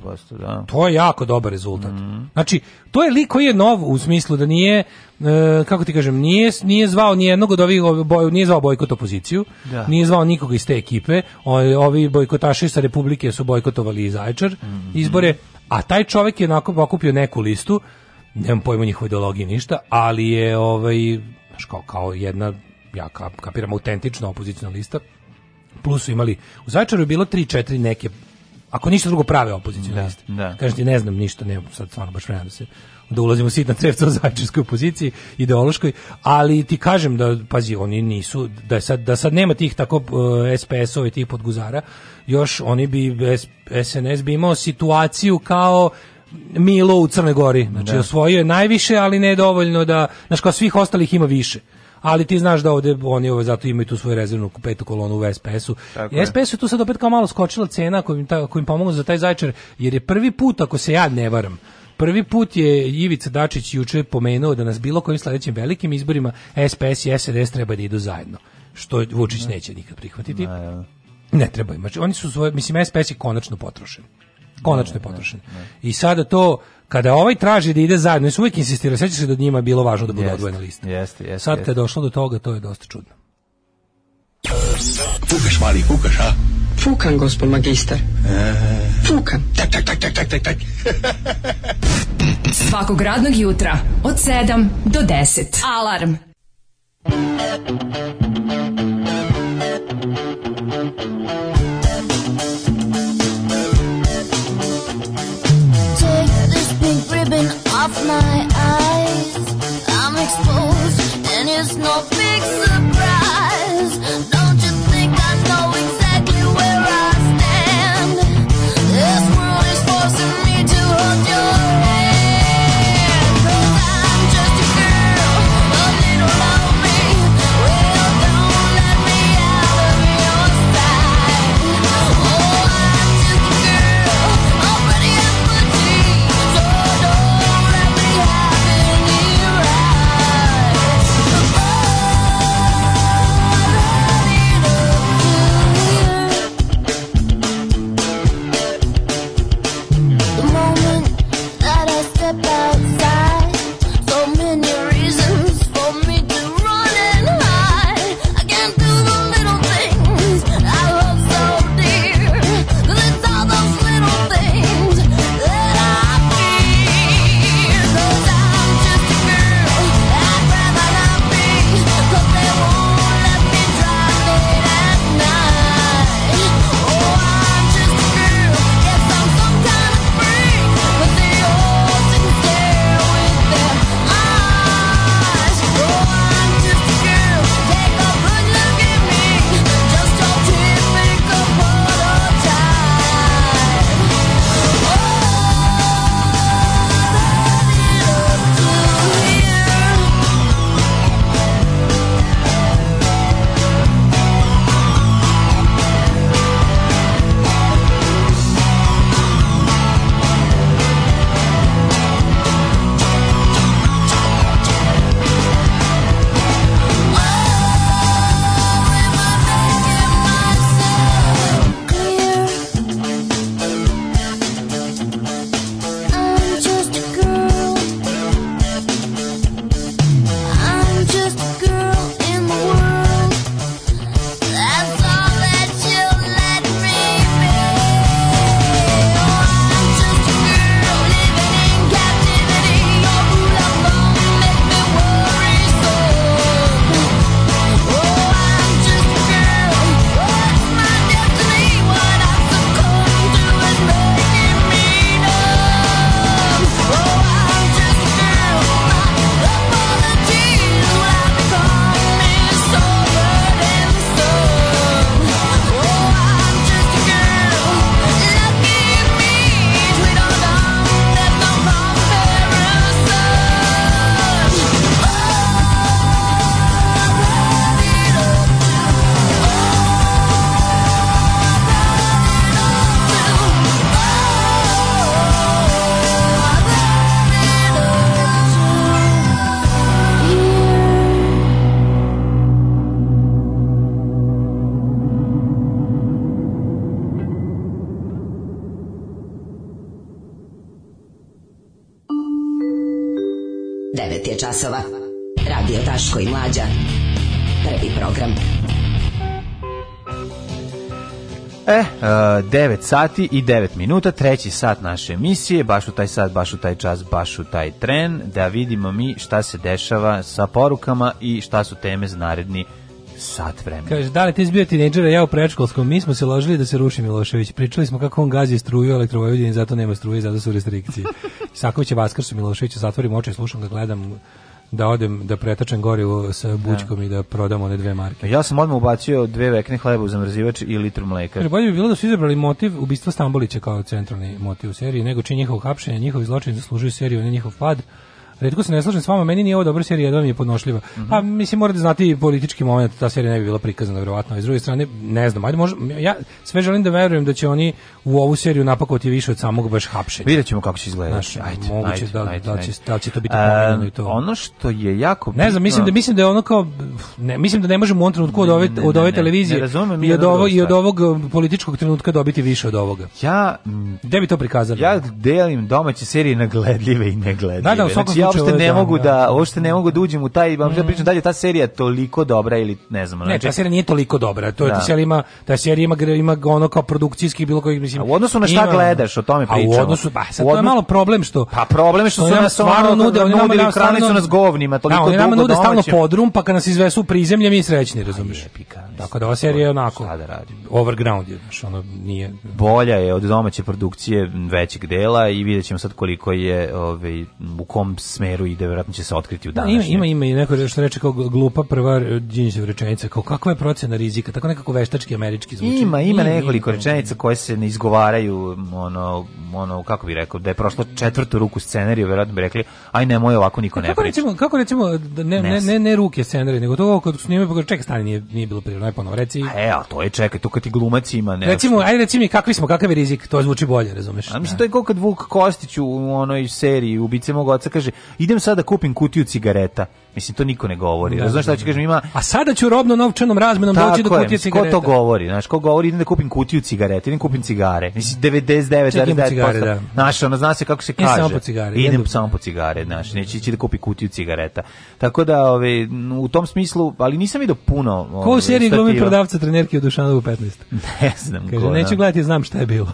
23% da. To je jako dobar rezultat. Mm. Znači, to je lik koji je nov u smislu da nije e, kako ti kažem, nije nije zvao ni jednog od ovih boj, nije zvao bojkot opoziciju, da. nije zvao nikoga iz te ekipe. ovi, ovi bojkotaši sa Republike su bojkotovali i Zaječar mm. izbore, a taj čovjek je nakon okupio neku listu. Nemam pojma njihove ideologije ništa, ali je ovaj kao, kao jedna ja kapiram autentična opozicijna lista plus su imali, u Zaječaru je bilo 3-4 neke, ako ništa drugo prave opozicije. liste. Da. da. Kažem ti, ne znam ništa, ne, sad stvarno baš vremena da se da ulazimo sitna trevca u zajčarskoj opoziciji, ideološkoj, ali ti kažem da, pazi, oni nisu, da sad, da sad nema tih tako uh, e, SPS-ova i tih podguzara, još oni bi, SNS bi imao situaciju kao Milo u Crnoj Gori. Znači, da. osvojio je najviše, ali ne dovoljno da, znači kao svih ostalih ima više ali ti znaš da ovde oni ovo ovaj, zato imaju tu svoju rezervnu petu kolonu u SPS-u. I SPS-u tu sad opet kao malo skočila cena kojim, ta, kojim pomogu za taj zajčar, jer je prvi put, ako se ja ne varam, Prvi put je Ivica Dačić juče pomenuo da nas bilo kojim sledećim velikim izborima SPS i SDS treba da idu zajedno, što Vučić ne. Da. neće nikad prihvatiti. Ne, da, ne. Da. ne treba im. Znači, oni su svoje, mislim, SPS je konačno potrošen. Konačno je potrošen. I sada to kada ovaj traži da ide zajedno, su uvijek insistira, seća se da njima bilo važno da budu odvojene liste. Jeste, jeste. Sad kad je došlo do toga, to je dosta čudno. Fukaš, mali, fukaš, a? Fukan, gospod magister. E. Fukan. Tak, tak, tak, tak, tak, tak, tak. Svakog radnog jutra od 7 do 10. Alarm. Alarm. my eyes. I'm exposed, and it's no big surprise. 9 sati i 9 minuta, treći sat naše emisije, baš u taj sat, baš u taj čas, baš u taj tren, da vidimo mi šta se dešava sa porukama i šta su teme za naredni sat vremena. Kaže, da li ti izbio tineđera, ja u prečkolskom, mi smo se ložili da se ruši Milošević. Pričali smo kako on gazi struju elektrovojvodini, zato nema struje, zato su restrikcije. Saković je su Miloševića, zatvorim oči, slušam ga, gledam da odem da pretačem gorivo sa da. bućkom ja. i da prodam one dve marke. Ja sam odmah ubacio dve vekne hleba u zamrzivač i litru mleka. Jer bolje bi bilo da su izabrali motiv ubistva Stambolića kao centralni motiv u seriji, nego čini njihovo hapšenje, njihovi zločini zaslužuju seriju, ne njihov pad. Redko se ne slažem s vama, meni nije ovo dobra serija, jedva mi je podnošljiva. Mm -hmm. Pa mislim morate znati politički moment, ta serija ne bi bila prikazana verovatno. A s druge strane, ne znam, ajde možda, ja sve želim da verujem da će oni u ovu seriju napakovati više od samog baš hapšenja. Videćemo kako će izgledati. ajde, moguće ajde, da, da ajde, da, će, da će to biti pomenuto i to. Ono što je jako Ne znam, mislim da mislim da je ono kao ne, mislim da ne možemo u ovom trenutku od ove od ove televizije razumem, i od ovog i od ovog um, političkog trenutka dobiti više od ovoga. Ja gde bi to prikazali? Ja delim domaće serije na gledljive i negledljive. Da, da, u znači, svakom znači, uopšte ne da, mogu da, da-, da, uopšte ne mogu da uđem u taj, vam mm. pričam dalje, ta serija je toliko dobra ili ne znam. znači. Ne, ta serija nije toliko dobra, to je da. ta serija ima, ta serija ima, ima ono kao produkcijski bilo kojih, mislim. A u odnosu na šta ima, gledaš, o tome pričamo. A u odnosu, ba, pa, sad odnosu, to je malo problem što... Pa problem je što su nas stvarno nude, oni nudili kranicu nas govnima, toliko dugo nama nude stalno podrum, pa kad nas izvesu prizemlje, mi srećni, pa razumeš? Tako da ova serija je onako, overground je, znači ono nije... Bolja je od domaće produkcije većeg dela i videćemo sad koliko je, ovaj, u kom smeru ide, da verovatno će se otkriti u današnje. Ima, ima, ima neko što reče kao glupa prva e, Đinđev rečenica, kao kakva je procena rizika, tako nekako veštački američki zvuči. Ima, ima, nekoliko rečenica koje se ne izgovaraju, ono, ono, kako bi rekao, da je prošlo četvrtu ruku scenariju, vjerojatno bi rekli, aj nemoj ovako niko ne kako priča. Recimo, kako recimo, da ne, ne, ne, ne ruke scenarije, nego to kad snimaju, pa čekaj, stani, nije, nije bilo prirodno, aj ponovo, reci. A e, a to je čekaj, to kad ti glumac ima, ne. Recimo, aj reci mi kakvi smo, kakav je rizik, to zvuči bolje, razumeš? A mislim, da. to je kao kad Vuk Kostić u onoj seriji Ubice mog oca kaže, idem sada da kupim kutiju cigareta. Mislim, to niko ne govori. Da, znaš da, šta ću da. kažem, ima... A sada ću robno novčanom razmenom doći do kutije cigareta. Ko to govori? Znaš, ko govori, idem da kupim kutiju cigareta, idem da kupim cigare. Mislim, 99,9%. Znaš, ono, zna se kako se kaže. Idem samo po cigare. Idem jedu. samo po cigare, znaš, neće ići da kupi kutiju cigareta. Tako da, ove, u tom smislu, ali nisam vidio puno... Ove, ko u seriji glumi prodavca trenerke u Dušanovu 15? ne znam Kaže, ko, neću gledati, znam šta je bilo.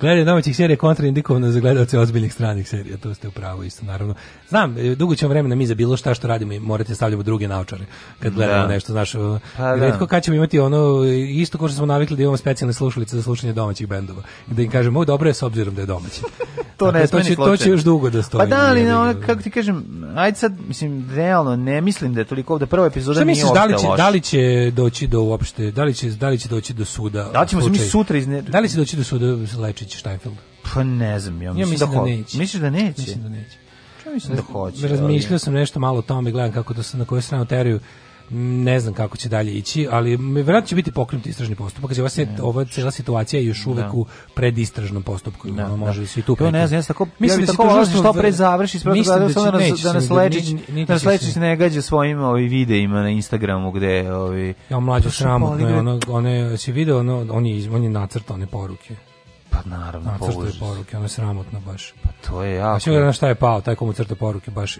Gledanje domaćih serija kontraindikovano za gledalce ozbiljnih stranih serija, to ste upravo isto, naravno. Znam, e, dugo ćemo vremena mi za bilo šta što radimo i morate da stavljamo druge naučare kad da. gledamo da. nešto, znaš, pa, da. redko kad ćemo imati ono, isto ko što smo navikli da imamo specijalne slušalice za slušanje domaćih bendova i da im kažemo, o, dobro je s obzirom da je domaći. to ne, dakle, to, to, će, to će još dugo da stoji. Pa da, ali, no, kako ti kažem, ajde sad, mislim, realno, ne mislim da je toliko, ovde prva epizoda nije ostalo. da li će, da li će doći do uopšte, da li će, da li će doći do suda? Da ćemo se mi sutra izne... Da li će doći do suda Lečić Steinfeld? Pa ne znam, ja mislim, ja mislim da, da neće. Misliš da neće? Mislim da neće. Ja mislim da, da hoće. Razmišljao sam nešto malo o tome, gledam kako da se na koju stranu teraju ne znam kako će dalje ići, ali vjerojatno će biti pokrenut istražni postupak, jer ova, cijela situacija je još da. uvek u predistražnom postupku, da, da. ne, ono može se i tu. To ne znam, ja tako mislim ja tako da što pre završi, sve da da da nas da nas Lečić, da Lečić ne gađa svojim ovim ovaj, videima na Instagramu gde ovi ovaj, Ja mlađi sramotno, ono one se video, ono on je on je nacrtao one poruke. Pa naravno, na, crtao je poruke, ono je sramotno baš. Pa to je jako. Pa da šta je pao, taj komu crta poruke baš.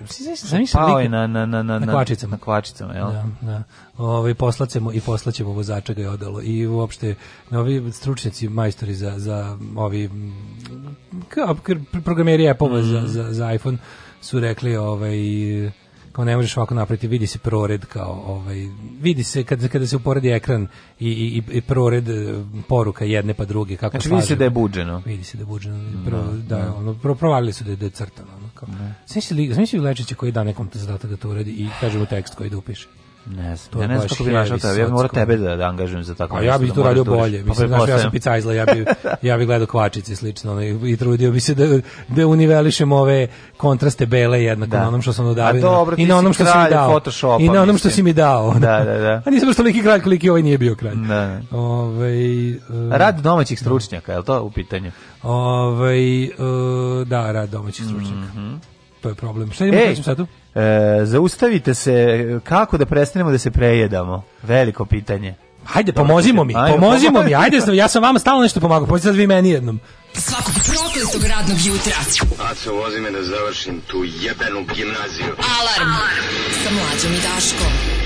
Pa pao je na, na, na, na, na kvačicama. Na kvačicama, jel? Da, da. Ove, ovaj, poslacemo i poslaćemo vozača ga je odalo. I uopšte, ovi stručnjaci, majstori za, za ovi programeri Apple mm. za, za, za iPhone su rekli ovaj kao ne možeš ovako napraviti, vidi se prored kao ovaj vidi se kada kada se uporedi ekran i, i, i prored e, poruka jedne pa druge kako znači, slažem. Da vidi se da je budženo. Vidi se da je budženo. Prvo, no, da, no. Da. ono pro, provalili su da je, da je crtano, ono kao. No. Sve se koji da nekom te zadatak da to uredi i kaže mu tekst koji da upiše. Ne znam, ja ne znam kako bi našao tebe, ja bi morao tebe da, da angažujem za tako. A ja bih da to radio da bolje, mislim, znaš, ja sam picajzla, ja bih ja bi gledao kvačice i slično, ono, i, i trudio bi se da, da univelišem ove kontraste bele jednako da. na onom što sam dodavio. dobro, i na onom što si mi dao. I na onom što si mi dao. Da, da, da. A nisam baš neki kralj koliki ovaj nije bio kralj. Da. da. Ove, ovaj, uh, rad domaćih stručnjaka, je li to u pitanju? Ove, ovaj, uh, da, rad domaćih stručnjaka. Mm -hmm to je problem. Šta idemo u satu? E, zaustavite se, kako da prestanemo da se prejedamo? Veliko pitanje. Hajde, pomozimo mi, ajde, pomozimo mi, ajde, ja sam vama stalno nešto pomagao, pođe sad vi meni jednom. Svakog prokletog radnog jutra. Aco, vozi me da završim tu jebenu gimnaziju. Alarm! Alarm. Sa mlađom i Daškom.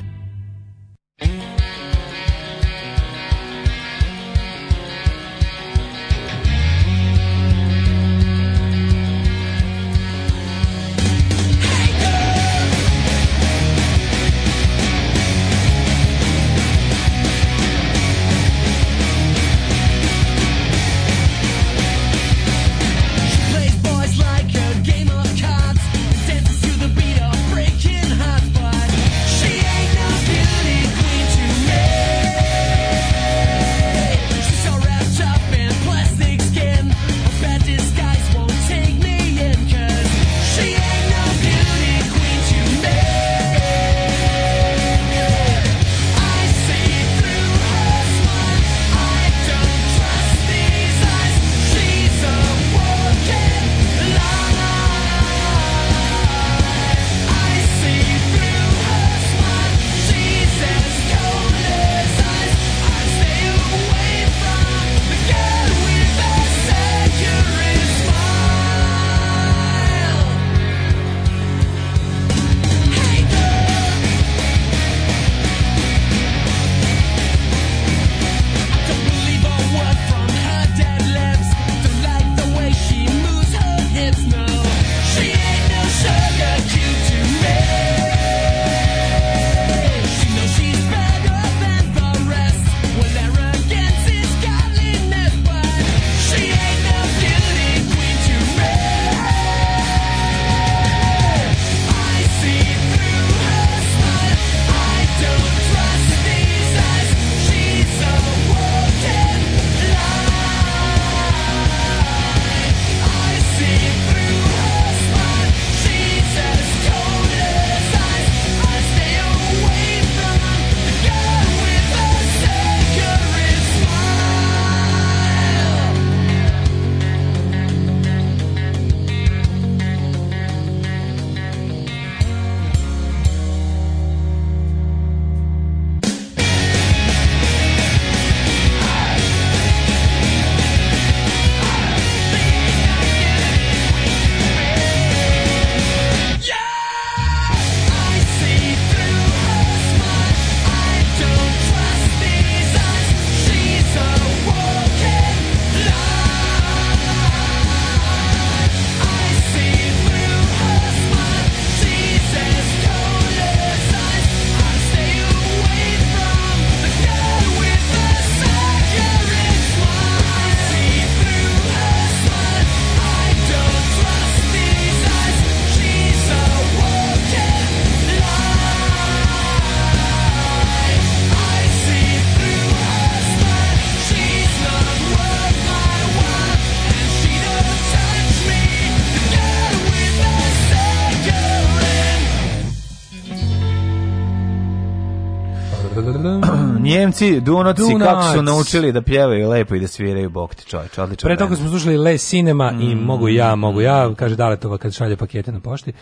Nemci, Dunoci, Dunac. kako su naučili da pjevaju lepo i da sviraju bokti, ti čovječ, odlično. Pre toga smo slušali Le Cinema mm. i Mogu ja, mogu ja, kaže Daletova kad šalje pakete na pošti.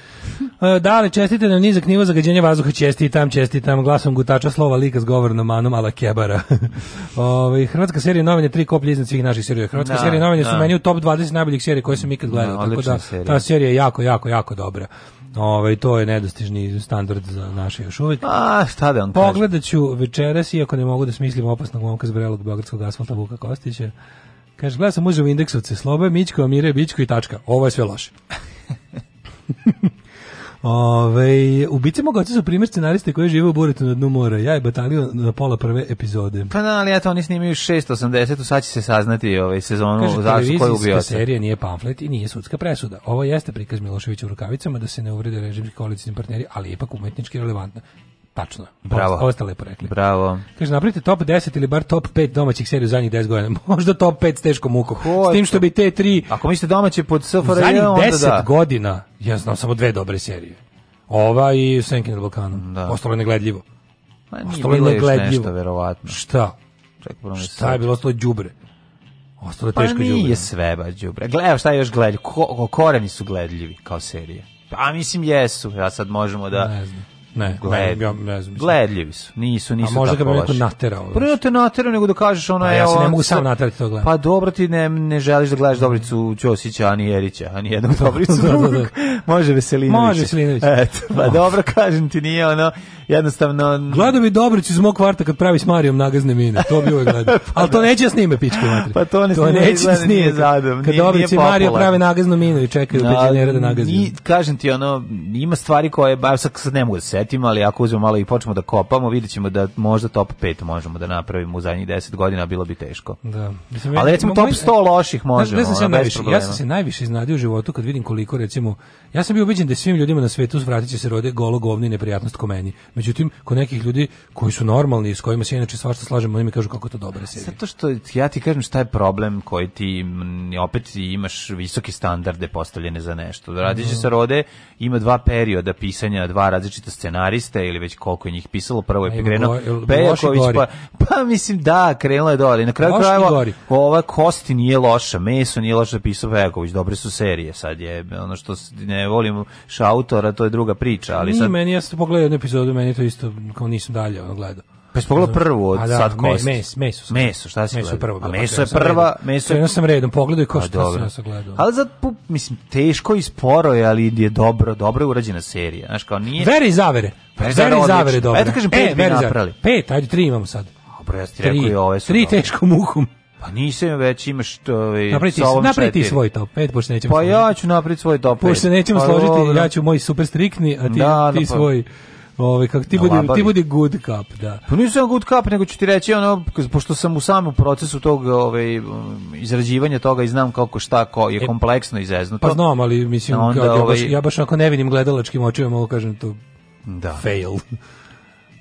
E, Dale, čestite na nizak nivo zagađenja vazduha, čestitam, čestitam, glasom gutača slova lika s govornom manom ala kebara. Ovaj, hrvatska serija novine, tri koplje iznad svih naših serija. Hrvatska da, serija novine da. su meni u top 20 najboljih serija koje sam ikad gledao, da, tako da serija. ta serija je jako, jako, jako dobra. Ovaj to je nedostižni standard za naše još uvijek. A šta da on Pogledat ću večeras iako ne mogu da smislim opasnog momka s brelog beogradskog asfalta Vuka Kostića. Kaže gleda sam mužev indeksovce Slobe, Mićko, Amire, Bićko i tačka. Ovo je sve loše. Ove, ubice mogoče su primjer scenariste koji žive u Buretu na dnu mora. Ja je batalio na pola prve epizode. Pa da, ali eto, oni snimaju 680, sad će se saznati ovaj sezonu zašto koji ubio serija nije pamflet i nije sudska presuda. Ovo jeste prikaz Miloševića u rukavicama da se ne uvrede režimski koalicijni partneri, ali je ipak umetnički relevantna. Tačno. Bravo. Ovo ste lepo rekli. Bravo. Kaže, napravite top 10 ili bar top 5 domaćih serija u zadnjih 10 godina. Možda top 5 s teškom mukom. S tim što bi te tri... Ako mislite domaće pod SFRJ, onda da. zadnjih 10 godina ja znam samo dve dobre serije. Ova i Senkin na Balkanu. Da. Ostalo je negledljivo. Ma, nije Ostalo je negledljivo. Nešto, verovatno. Šta? Čekaj, Šta je bilo ostalo đubre? Ostalo je pa teško đubre. Pa nije sve ba đubre. Gledaj, šta je još gledljivo? Ko, koreni su gledljivi kao serije. Pa mislim jesu. Ja sad možemo da ne znam. Ne, Gled, ja, ne znam. Gledljivi su, nisu, nisu tako A možda ga bi neko naterao. Prvo pa te naterao, nego da kažeš ona pa je... Ja se ne mogu sam naterati to gledam. Pa dobro ti ne, ne želiš da gledaš Dobricu Ćosića, ani Jerića, ani jednog da, da, Dobricu da, da, da. Može Veselinović. Može Veselinovića. Eto, pa oh. dobro kažem ti, nije ono, jednostavno... Gledao bi Dobricu iz mog kvarta kad pravi s Marijom nagazne mine, to bi uvek gledao. pa Ali to neće snime, pičke matri. Pa to ne to neće gleda, snime. zadom, kad Dobricu i Mario prave nagaznu minu i čekaju no, penzionera da nagaznu. Kažem ti, ono, ima stvari koje, baš sad ne mogu da se setim, ali ako uzmemo malo i počnemo da kopamo, vidjet ćemo da možda top 5 možemo da napravimo u zadnjih 10 godina, bilo bi teško. Da. Mislim, ali recimo top 100 loših možemo, ne, ne sam najviše, Ja sam se najviše iznadio u životu kad vidim koliko, recimo, ja sam bio ubeđen da svim ljudima na svetu vratit će se rode golo, govno i neprijatnost ko meni. Međutim, kod nekih ljudi koji su normalni, s kojima se inače svašta slažemo, oni mi kažu kako to dobro se. Zato što ja ti kažem šta je problem koji ti opet imaš visoke standarde postavljene za nešto. Radiće mhm. se rode, ima dva perioda pisanja, dva različita scena scenariste ili već koliko je njih pisalo, prvo je pegrenuo Pejaković, pa, pa mislim da, krenulo je dole. Na kraju krajeva ova kosti nije loša, meso nije loše pisao Pejaković, dobre su serije, sad je ono što ne volim šautora, to je druga priča, ali Nije, sad... meni, ja sam pogledao jednu epizodu, meni je to isto, kao nisam dalje ono gledao. Pa spogla prvu od da, sad kost. Mes, meso. Meso, šta si meso gledao? Prvo, a pa meso je prva, meso je... sam redom, pogledaj pa ko što sam nas gledao. Ali za, mislim, teško i sporo je, ali je dobro, dobro je urađena serija. Znaš, kao nije... Veri i zavere. Pa Veri da e, i zavere, dobro. Eto kažem, pet e, bi napravili. Pet, ajde, tri imamo sad. Dobro, ja ti rekao i ove su. Tri teškom mukom. Pa nisam već imaš to ovaj napredi ti svoj top, pet pošto nećemo. Pa složiti. ja ću napraviti svoj top. Pošto nećemo pa, složiti, ja ću moj super strikni, a ti, da, ti da, svoj. Ovaj kako ti budi ti budi good cup, da. Pa nisam good cup, nego ću ti reći ono pošto sam u samom procesu tog ovaj izrađivanja toga i znam kako šta ko je e, kompleksno i zeznuto. Pa znam, ali mislim onda, kao, ja baš, ovaj, ja baš ako ne vidim gledalačkim očima mogu kažem da to da. fail.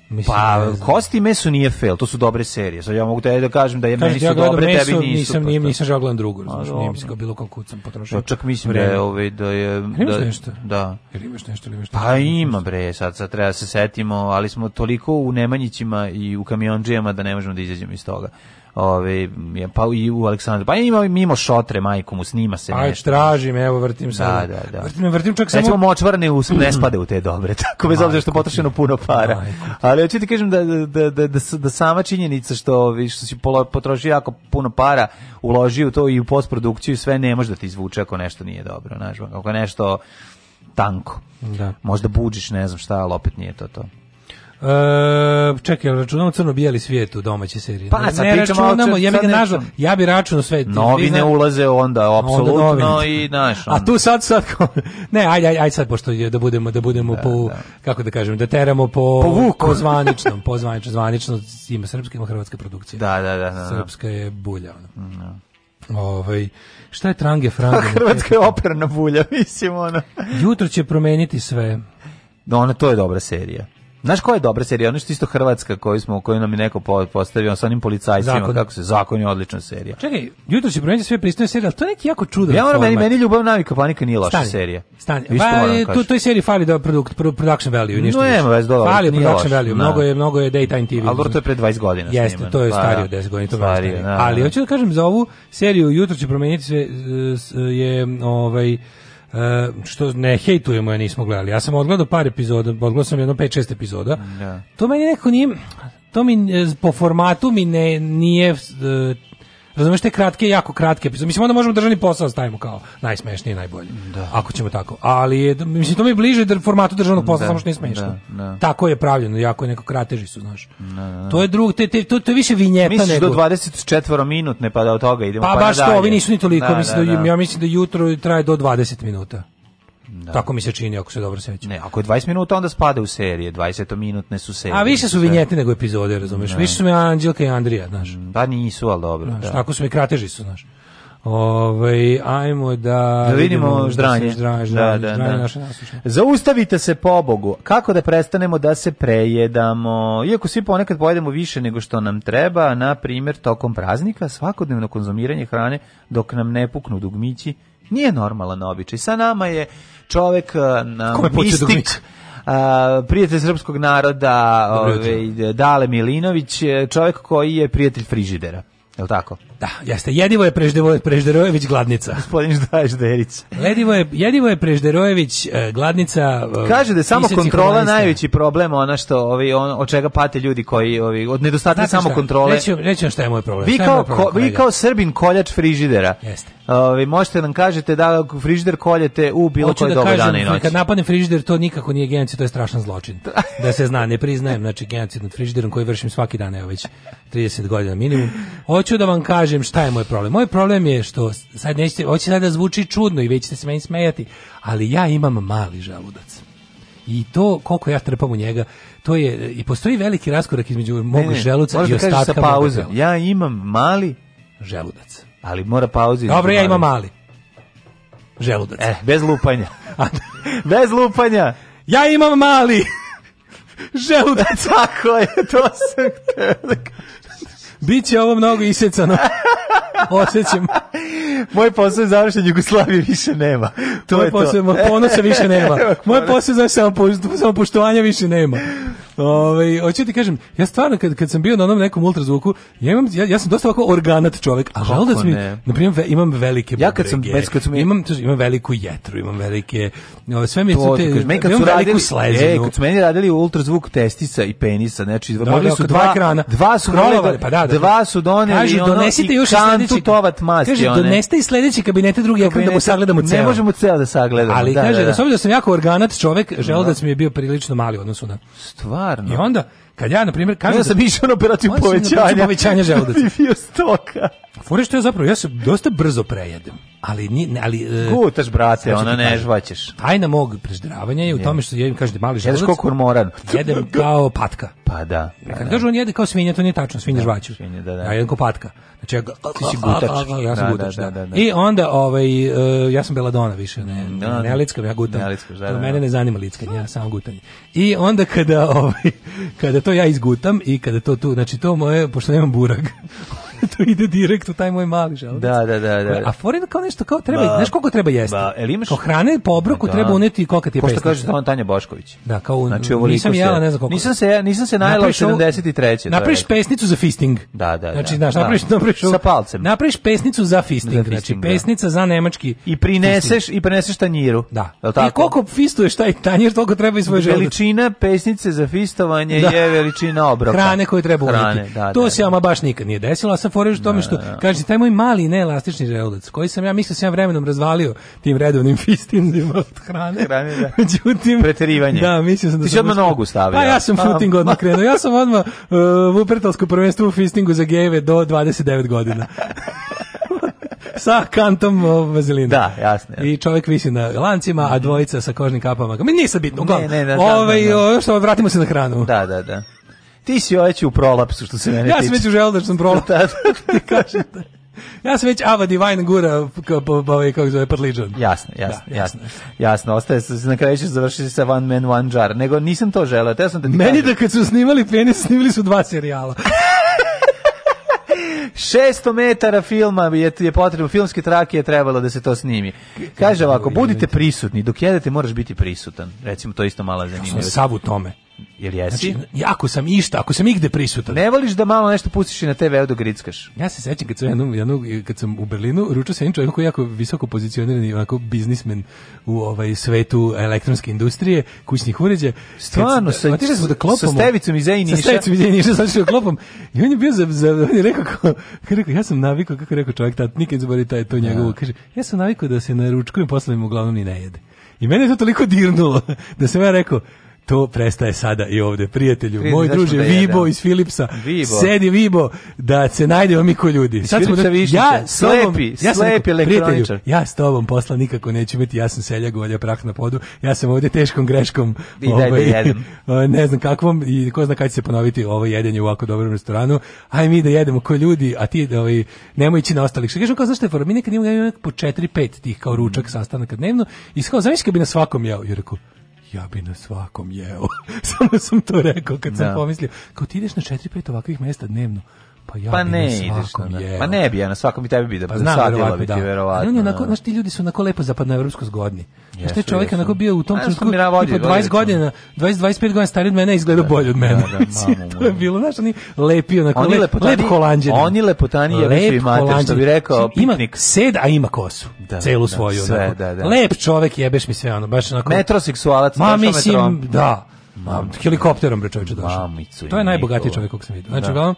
Mislim, pa Kosti meso nije fail, to su dobre serije. Sad ja mogu te da kažem da je meni su ja dobre, meso, tebi nisu. Nisam, pa nisam, nisam žao da gledam drugo, pa znači nije mi se bilo kao kucam potrošio. Pa ja čak mislim bre, da ovaj da je da, da. imaš nešto. Da. Jer imaš nešto ili imaš nešto. Pa ima bre, sad sad treba da se setimo, ali smo toliko u Nemanjićima i u kamiondžijama da ne možemo da izađemo iz toga. Ove, pa i u Aleksandru. Pa ima mimo šotre, majku mu, snima se Aj, nešto. tražim, evo, vrtim se. Da, da, da. Vrtim, vrtim čak samo... Recimo, močvarne us, ne spade u te dobre, tako bez obzira što potrošeno puno para. Ali hoćete ti kažem da, da, da, da, da sama činjenica što, vi što se potroši jako puno para, uložio u to i u postprodukciju, sve ne može da ti izvuče ako nešto nije dobro, znaš, ako nešto tanko. Da. Možda budžiš, ne znam šta, ali opet nije to to. Uh, čekaj, računamo crno-bijeli svijet u domaće serije. Pa, sad ne pričamo računamo, ja bih nažal, ja bi računao sve. Novine ulaze onda, apsolutno, i naš. A tu sad, sad, ne, ajde, ajde, ajde sad, pošto je, da budemo, da budemo da, po, da. kako da kažem, da teramo po, po, vuku. po zvaničnom, po zvaničnom, zvanično ima srpska, ima hrvatske produkcije. Da, da, da, da. da srpska je bulja, ono. Mm, da. Ovaj, šta je Trange Frange? Hrvatska je operna bulja, mislim, ono. Jutro će promeniti sve. Da, ona, to je dobra serija. Znaš koja je dobra serija? Ono što isto Hrvatska koju smo koju nam je neko postavio sa onim policajcima zakon. kako se zakon je odlična serija. Čekaj, jutro će promijeniti sve pristojne serije, ali to je neki jako čudan. Ja moram meni meni ljubav navika panika nije loša stani, serija. Stani. Pa da to to toj seriji fali da produkt production value ništa. No nema već dobro, Fali production value, na. Da. mnogo je mnogo je daytime TV. Ali to je pre 20 godina Jeste, to je pa, starije od 10 godina, to starije, je. Da, ali hoću da kažem za ovu seriju jutro će promijeniti sve je ovaj Uh, što ne hejtujemo ja nismo gledali. Ja sam odgledao par epizoda, odgledao sam jedno 5-6 epizoda. Da. To meni neko nije to mi e, po formatu mi ne nije e, Razumeš te kratke, jako kratke epizode. Mislim onda možemo državni posao da stavimo kao najsmešnije i najbolje. Da. Ako ćemo tako. Ali je, mislim to mi je bliže da formatu državnog posla da, samo što je da, smešno. Da, da. Tako je pravljeno, jako je neko krateži su, znaš. Da, da, da, To je drug, te, te, to, to je više vinjeta Misliš nego. do 24 minutne pa da od toga idemo pa, pa baš to, ovi nisu ni toliko, mislim da, ja mislim da jutro traje do 20 minuta. Da. Tako mi se čini, ako se dobro sećam. Ne, ako je 20 minuta, onda spada u serije. 20-minutne su serije. A više su vinjete nego epizode, razumeš? Ne. Da. Više su mi Anđelka i Andrija, znaš. Mm, pa nisu, al dobro. Znaš, da. Tako su mi krateži su, znaš. Ovaj ajmo da, da vidimo ždranje. Da, da, da. Zaustavite se po Bogu. Kako da prestanemo da se prejedamo? Iako svi ponekad pojedemo više nego što nam treba, na primjer tokom praznika, svakodnevno konzumiranje hrane dok nam ne puknu dugmići nije normalan običaj. Sa nama je čovek, eh, na da mistik, Uh, prijatelj srpskog naroda, Dobre, ovaj, Dale Milinović, eh, čovjek koji je prijatelj frižidera je li tako? Da, jeste. Jedivo je Preždevo, Prežderojević gladnica. Gospodin Žderić. Ledivo je, jedivo je Prežderojević e, gladnica. E, Kaže da je samo kontrola najveći problem, ona što ovi on, od čega pate ljudi koji ovi od nedostatka Znate šta? samo kontrole. Reći, vam- reći vam šta je moj problem. Vi kao problem, ko, vi kao Srbin koljač frižidera. Jeste. Ovi, možete nam kažete da frižider koljete u bilo Hoću koje da doba kažem, dana i noći. kad napadne frižider, to nikako nije genocid, to je strašan zločin. Da se zna, ne priznajem, znači genocid nad frižiderom koji vršim svaki dan, evo već 30 godina minimum. Hoću hoću da vam kažem šta je moj problem. Moj problem je što, sad nećete, hoće sad da zvuči čudno i vi ćete se meni smejati, ali ja imam mali želudac. I to, koliko ja trpam u njega, to je, i postoji veliki raskorak između mog želuca i da ostatka sa Ja imam mali želudac. Ali mora pauzi. Dobro, ja imam mali. Želudac. Eh, bez lupanja. bez lupanja. Ja imam mali. Želudac. E, tako je, to sam Biće ovo mnogo isecano. Osjećam. Moj posao je završen, Jugoslavije više nema. To Moj je posao, to. ponosa više nema. Moj posao je znači, samo, po, poštovanja više nema. Ove, ovaj, hoću ti kažem, ja stvarno kad, kad sam bio na onom nekom ultrazvuku, ja, imam, ja, ja sam dosta ovako organat čovjek, a želudac mi, na primjer, ve, imam velike bubrege. Ja kad sam, bez, kad sam imam, tj. imam veliku jetru, imam velike, ove, ovaj, sve mi to, te, kažem, imam kad veliku slezinu. E, kad su meni radili ultrazvuk testisa i penisa, znači, Dobili su dva, dva krana. Dva su doneli, pa da, da, dva da. su doneli, Kažu, ono, donesite još i tutovat masti kaže, Doneste i sledeći kabinete drugi ekran da mu sagledamo ceo. Ne možemo ceo da sagledamo. Ali da, kaže, da, da. da, da sam jako organat čovek, želudac da. mi je bio prilično mali u odnosu na... Stvarno? I onda, Kad ja na primjer kažem ja sam da- išao na operaciju povećanja, povećanja želudaca. bio stoka. Fore što ja zapravo ja se dosta brzo prejedem, ali ne, ali e, gutaš uh, brate, ona ne žvaćeš. Tajna mog preždravanja je u tome što jedem kažete mali želudac. Jedeš kormoran. Jedem kao patka. Pa da. Pa Kad da. kažu da. on jede kao svinja, to nije tačno, svinja da, žvaću. Svinja, da, da. Ja jedem kao patka. Znači ja, ti si gutač. Ja sam da, da gutač, da, da, da, I onda ovaj uh, ja sam beladona više, ne, da, ne lickam, ja gutam. Ne lickam, da, da, Mene ne zanima lickanje, ja samo gutanje. I onda kada ovaj kada to ja izgutam i kada to tu, znači to moje, pošto nemam burak, to ide direkt u taj moj mali želudac. Da, da, da, da. A forina da kao nešto kao treba, ba, znaš koliko treba jesti? Ba, el imaš kao hrane po obroku da. treba uneti koliko ti je pesnica. Pošto kažeš da Tanja Bošković. Da, kao znači, nisam se, jela, ne znam koliko. Nisam se nisam se najela u 73. Napriš pesnicu za fisting. Da, da, da. Znači, znaš, napriš, napraviš sa palcem. Napriš pesnicu za fisting, znači da. pesnica za nemački. I prineseš i prineseš tanjiru. Da. tako? I koliko fistuješ taj tanjir, toliko treba i svoje želudac. Veličina pesnice za fistovanje da. je veličina obroka. Hrane koju treba uneti. To se ama baš nikad nije desilo, a sam fora u tome da, što, da, da. kaže, taj moj mali neelastični želudac, koji sam ja mislio sam ja vremenom razvalio tim redovnim fistinzima od hrane. Hrane, da. Međutim, Preterivanje. Da, mislio sam da Ti si odmah nogu stavio. Pa ja sam footing pa, odmah krenuo. Ja sam odmah uh, Vupertalsko prvenstvo u fistingu za gejeve do 29 godina. sa kantom vazelina. Da, jasno. I čovjek visi na lancima, a dvojica sa kožnim kapama. Mi nije bitno. Ne, ne, ne, ovaj, što vratimo se na hranu. Da, da, da ti si oveć u prolapsu, što se mene tiče. Ja sam već u želodar, sam prolap. ti kažem da. Ja sam već Ava Divine gura kao po kako zove Prliđan. Jasno, jasno, da, jasno. Jasno, ostaje se na kraju će završiti sa One Man One Jar, nego nisam to želeo. Ja sam da Meni da kad su snimali penis, snimili su dva serijala. 600 metara filma je, je potrebno, filmske trake je trebalo da se to snimi. Kaže ovako, budite prisutni, dok jedete moraš biti prisutan. Recimo, to isto mala zanimljivost. Ja sam sav u tome. Ili jesi? Znači, jako sam išta, ako sam igde prisutan. Ne voliš da malo nešto pustiš i na TV-u da grickaš? Ja se sećam kad sam, jednom, jednom, kad sam u Berlinu, ručao sam jednim čovjekom koji je jako visoko pozicioniran i onako biznismen u ovaj svetu elektronske industrije, kućnih uređaja. Stvarno, sa, da, smo da klopamo, sa stevicom iz Ejniša. Sa stevicom iz Ejniša, sad ću da I on je bio za, za on je rekao, kao, rekao, ja sam navikao, kako rekao čovjek, tad nikad zbori taj to da. njegovo. Ja. Kaže, ja sam navikao da se naručkujem, posle mi uglavnom i ne jede. I mene je to toliko dirnulo da sam ja rekao, to prestaje sada i ovde. Prijatelju, Prijatelj, moj druže, da Vibo iz Philipsa, Vibo. sedi Vibo, da se najdemo mi ko ljudi. Iz Sad smo, ja s tobom, slepi, ja slepi elektroničar. Ja s tobom posla nikako neću biti, ja sam seljak, volja prah na podu, ja sam ovde teškom greškom, I da ovaj, da ne znam kakvom, i ko zna kada će se ponoviti ovo jedenje u ovako dobrom restoranu, aj mi da jedemo ko ljudi, a ti da, ovaj, nemoj ići na ostalih. Što kažem, kao znaš, mi nekad imamo po 4-5 tih kao ručak mm. sastanaka dnevno, i kao, zamisli bi na svakom jeo, jer rekao, ja bi na svakom jeo. Samo sam to rekao kad sam da. pomislio. Kao ti ideš na četiri, pet ovakvih mesta dnevno, Pa, ja pa ne ideš na, je, pa ne bi ja na svakom i tebi bi da pa znam, sadila bi ti verovatno. Da. Oni da. onako, znaš, ti ljudi su onako lepo zapadnoevropsko zgodni. Jesu, znaš, taj čovjek onako bio u tom trenutku, tipa 20 godina, 20-25 godina stariji od mene izgleda da, bolje od mene. to je bilo, znaš, oni lepi, onako, oni lep, lep holandjani. Oni lepotani je više imate, što bi rekao, ima sed, a ima kosu, celu svoju. Sve, da, da. Lep čovjek jebeš mi sve, ono, baš onako. Metroseksualac, ma mislim, da. Ma, Helikopterom bre čovječe došao. Mamicu. To je najbogatiji čovjek kog sam vidio. Znači, da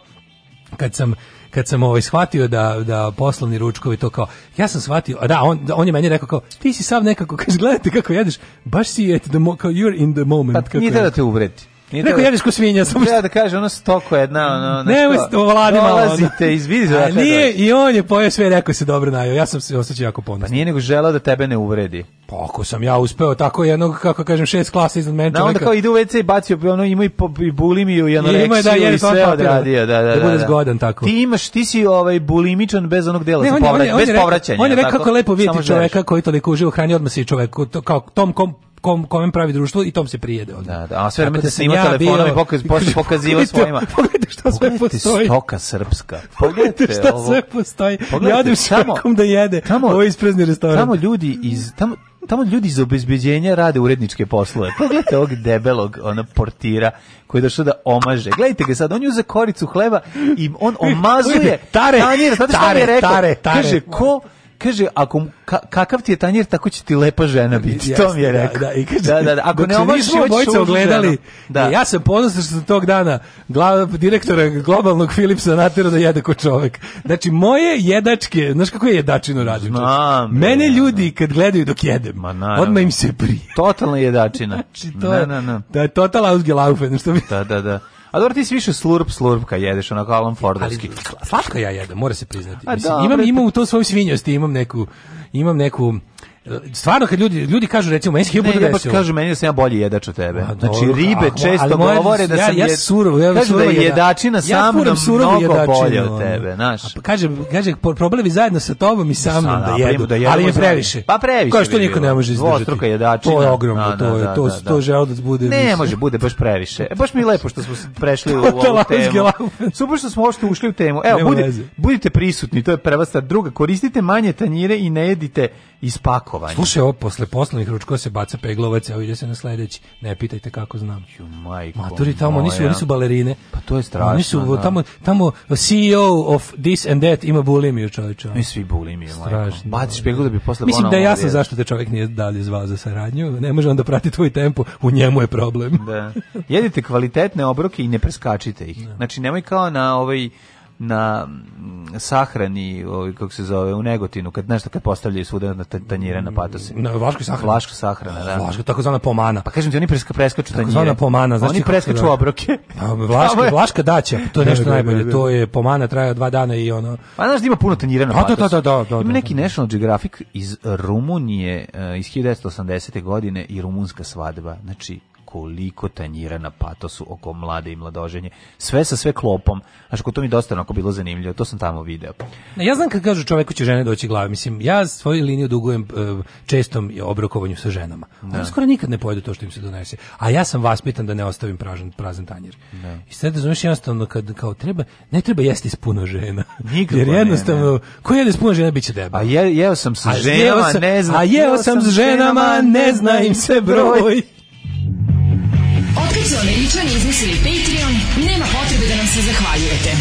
kad sam kad sam ovaj shvatio da da poslovni ručkovi to kao ja sam shvatio a da on on je meni rekao kao ti si sav nekako kad gledate kako jedeš baš si et the mo, kao you're in the moment pa, kako nije da te uvredi Nije Rekao, jedeš ko svinja. Samo što... da kaže, ono stoko jedna, ono... Ne, ovladi malo. Dolazite iz vizora. Nije, i on je pojeo sve, rekao se dobro najeo. Ja sam se osjećao jako ponosno. Pa nije nego želao da tebe ne uvredi. Pa ako sam ja uspeo tako jednog, kako kažem, šest klasa iznad mene Da, onda kao ide u WC i bacio, ono ima i, po, i bulimiju i anoreksiju i da, sve odradio. Da, da, da, da, bude da. zgodan tako. Ti imaš, ti si ovaj bulimičan bez onog dela za povraćanje. On je rekao kako lepo vidjeti čoveka koji toliko uživo hrani odmah si čovek, kao tom kom kom, kom pravi društvo i tom se prijede. Onda. Da, da, a sve vremete da se ima ja telefonom i pokaz, pokaz, pokaziva svojima. Pogledajte šta pogledajte sve postoji. stoka srpska. Pogledajte, pogledajte šta ovo. sve postoji. Pogledajte, ja odem šakom da jede. Tamo, ovo je isprezni restoran. Tamo ljudi iz... Tamo, tamo ljudi iz obezbeđenja rade uredničke poslove. Pogledajte ovog debelog ona portira koji je došao da omaže. Gledajte ga sad, on za koricu hleba i on omazuje. tare, tanir, tare, tare, tare. Kaže, ko kaže ako ka, kakav ti je tanjir tako će ti lepa žena biti. Yes, to mi je da, rekao. Da, da, i kaže, da, da, da. ako znači, ne omaš obojice ogledali. Da. E, ja sam ponosan što sam tog dana glav, direktora globalnog Philipsa natjerao da jede ko čovek. Znači moje jedačke, znaš kako je jedačinu radim? Znam, Mene ljudi kad gledaju dok jedem, Ma, na, odmah im se pri. Totalna jedačina. znači to, na, na, na. Da, total ausgelaufen, što bi. Da, da, da. A dobro ti si više slurp slurp slurpka jedeš, ona Alan Fordovski. slatko ja jedem, mora se priznati. Mislim, da, imam, imam u to svoju svinjost, imam neku, imam neku stvarno kad ljudi ljudi kažu recimo meni se hiljadu puta pa kažu meni da sam ja bolji jedač od tebe. A, znači dobro, ribe a, često moja, govore da ja, sam ja, ja surovo, ja kažu da je jedačina ja sa mnom mnogo jedačina, bolje od tebe, znaš. A, kaže pa kaže problemi zajedno sa tobom i sa mnom da, da, jedu, da jedu, ali je previše. Pa previše. Kao što niko ne može izdržati. Dvostruka jedačina. To je ogromno, da, to je da, to to želudac bude. Ne može, bude baš previše. E, baš mi je lepo što smo prešli u ovu temu. Super što smo uopšte ušli u temu. Evo, budite prisutni, to je prva stvar. Druga, koristite manje tanjire i ne jedite iz pakovanje. Slušaj, ovo posle poslovnih ručkova se baca peglovac, a ide se na sledeći. Ne pitajte kako znam. Ju majko. Maturi tamo moja. nisu, oni su balerine. Pa to je strašno. Oni su da. tamo tamo CEO of this and that ima bulimiju, čoveče. Mi svi bulimije, bulimiju, strašno. Baciš peglo da bi posle Mislim da ja sam zašto te čovjek nije dalje zvao za saradnju. Ne može on da prati tvoj tempo, u njemu je problem. Da. Jedite kvalitetne obroke i ne preskačite ih. Da. Znači nemoj kao na ovaj na mm, sahrani, ovaj kako se zove, u Negotinu, kad nešto kad postavljaju svuda na tanjire na mm, patose. Na Vaškoj sahrani. Vaška sahrana, da. Vaška takozvana pomana. Pa kažem ti oni preska preskaču tanjire. Takozvana pomana, znači oni preskaču obroke. a Vlaška, Vlaška daća, to je da, nešto da, da, najbolje. To je pomana traje dva dana i ono. Pa znaš ima puno tanjira na patose. Da, da, da, da, Ima neki National Geographic iz Rumunije eh, iz 1980. godine i rumunska svadba. Znači koliko tanjira na patosu oko mlade i mladoženje. Sve sa sve klopom. Znaš, ako to mi dosta onako bilo zanimljivo, to sam tamo video. Ja znam kad kažu čoveku će žene doći glave, mislim, ja svoju liniju dugujem e, čestom obrokovanju sa ženama. Da. Oni skoro nikad ne pojedu to što im se donese. A ja sam vaspitan da ne ostavim pražan, prazan tanjir. Da. I sad razumiješ jednostavno kad kao treba, ne treba jesti s puno žena. Nikako Jer jednostavno, ne, ne. ko jede s puno žena, bit će deba. A je, jeo sam sa ženama, ne znam. A jeo sam s ženama, ne znam im se broj. Otkad su američani izmislili Patreon, nema potrebe da nam se zahvaljujete.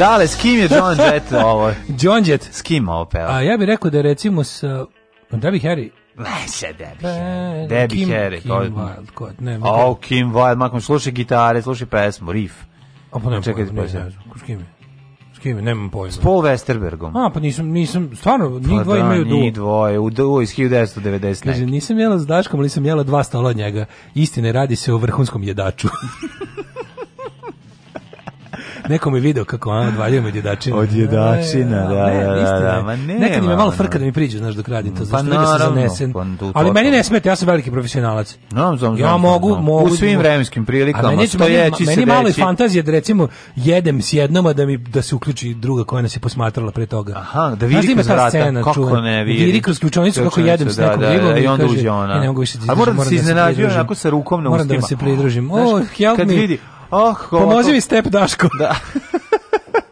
Dale, s kim je John Jett ovo? John Jett? S kim ovo peva? A ja bih rekao da recimo sa pa Debbie da Harry. Ne, se Debbie Harry. Debbie Kim, Harry. Kim Wilde, ko, ne, ne, oh, Kim Wilde, Makom, slušaj gitare, slušaj pesmu, riff. A pa nemam Čekaj, pojma, pa ne, ne, s kim je? S kim je, nemam pojma. S Paul Westerbergom. A, pa nisam, nisam, stvarno, njih pa dvoje da, imaju duo. Njih dvoje, u duo iz 1990. Kaže, nisam jela s Daškom, ali sam jela dva stola od njega. Istine, radi se o vrhunskom jedaču. nekom je video kako a odvaljuje od jedačina. Od e, jedačina, da, da, da, da, ma ne. Nekad ima malo frka da mi priđu, znaš, dok radim pa pa to, zašto, što se zanesen. Ali meni ne smeta, ja sam veliki profesionalac. No, znam, ja mogu, mogu u svim da- vremenskim prilikama stojeći se. Meni malo i fantazija da recimo jedem s jednom a da mi da se uključi druga koja nas je posmatrala pre toga. Aha, da vidi kroz vrata. Kako ne da vidi? Vidi kroz ključanicu kako jedem s da, nekom drugom i onda uđe ona. E, a moram da se iznenađujem onako sa rukom na ustima. Moram da se pridružim. Oh, help me. Oh, ho, Pomozi mi step Daško. Da.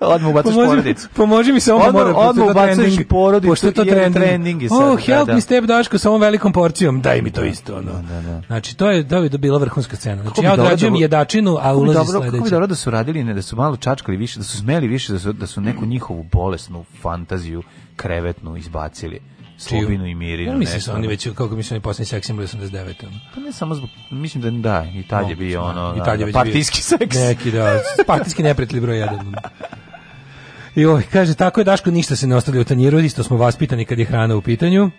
Odmah ubacaš pomoži, porodicu. Pomoži mi samo odmah, mora, odmah ubacaš porodicu. Pošto je to trending. trending je oh, da. help da, da. me step Daško sa ovom velikom porcijom. Daj mi to da, isto. Ono. Da, da, da. Znači, to je da bi bila vrhunska scena. Znači, ja da odrađujem dobro, jedačinu, a ulazi dobro, sledeće. Kako bi dobro da su radili, ne da su malo čačkali više, da su smeli više, da su, da su neku njihovu bolesnu fantaziju krevetnu izbacili Slobinu i Mirinu. Oni se oni već kako mi se oni poslednji seks simbol 89. Pa ne samo zbog mislim da da i tad je bio da. ono i da, tad je da, partijski bio, seks. Neki da partijski neprijatelj broj 1. Joj, kaže, tako je Daško, ništa se ne ostavlja u tanjiru, isto smo vaspitani kad je hrana u pitanju.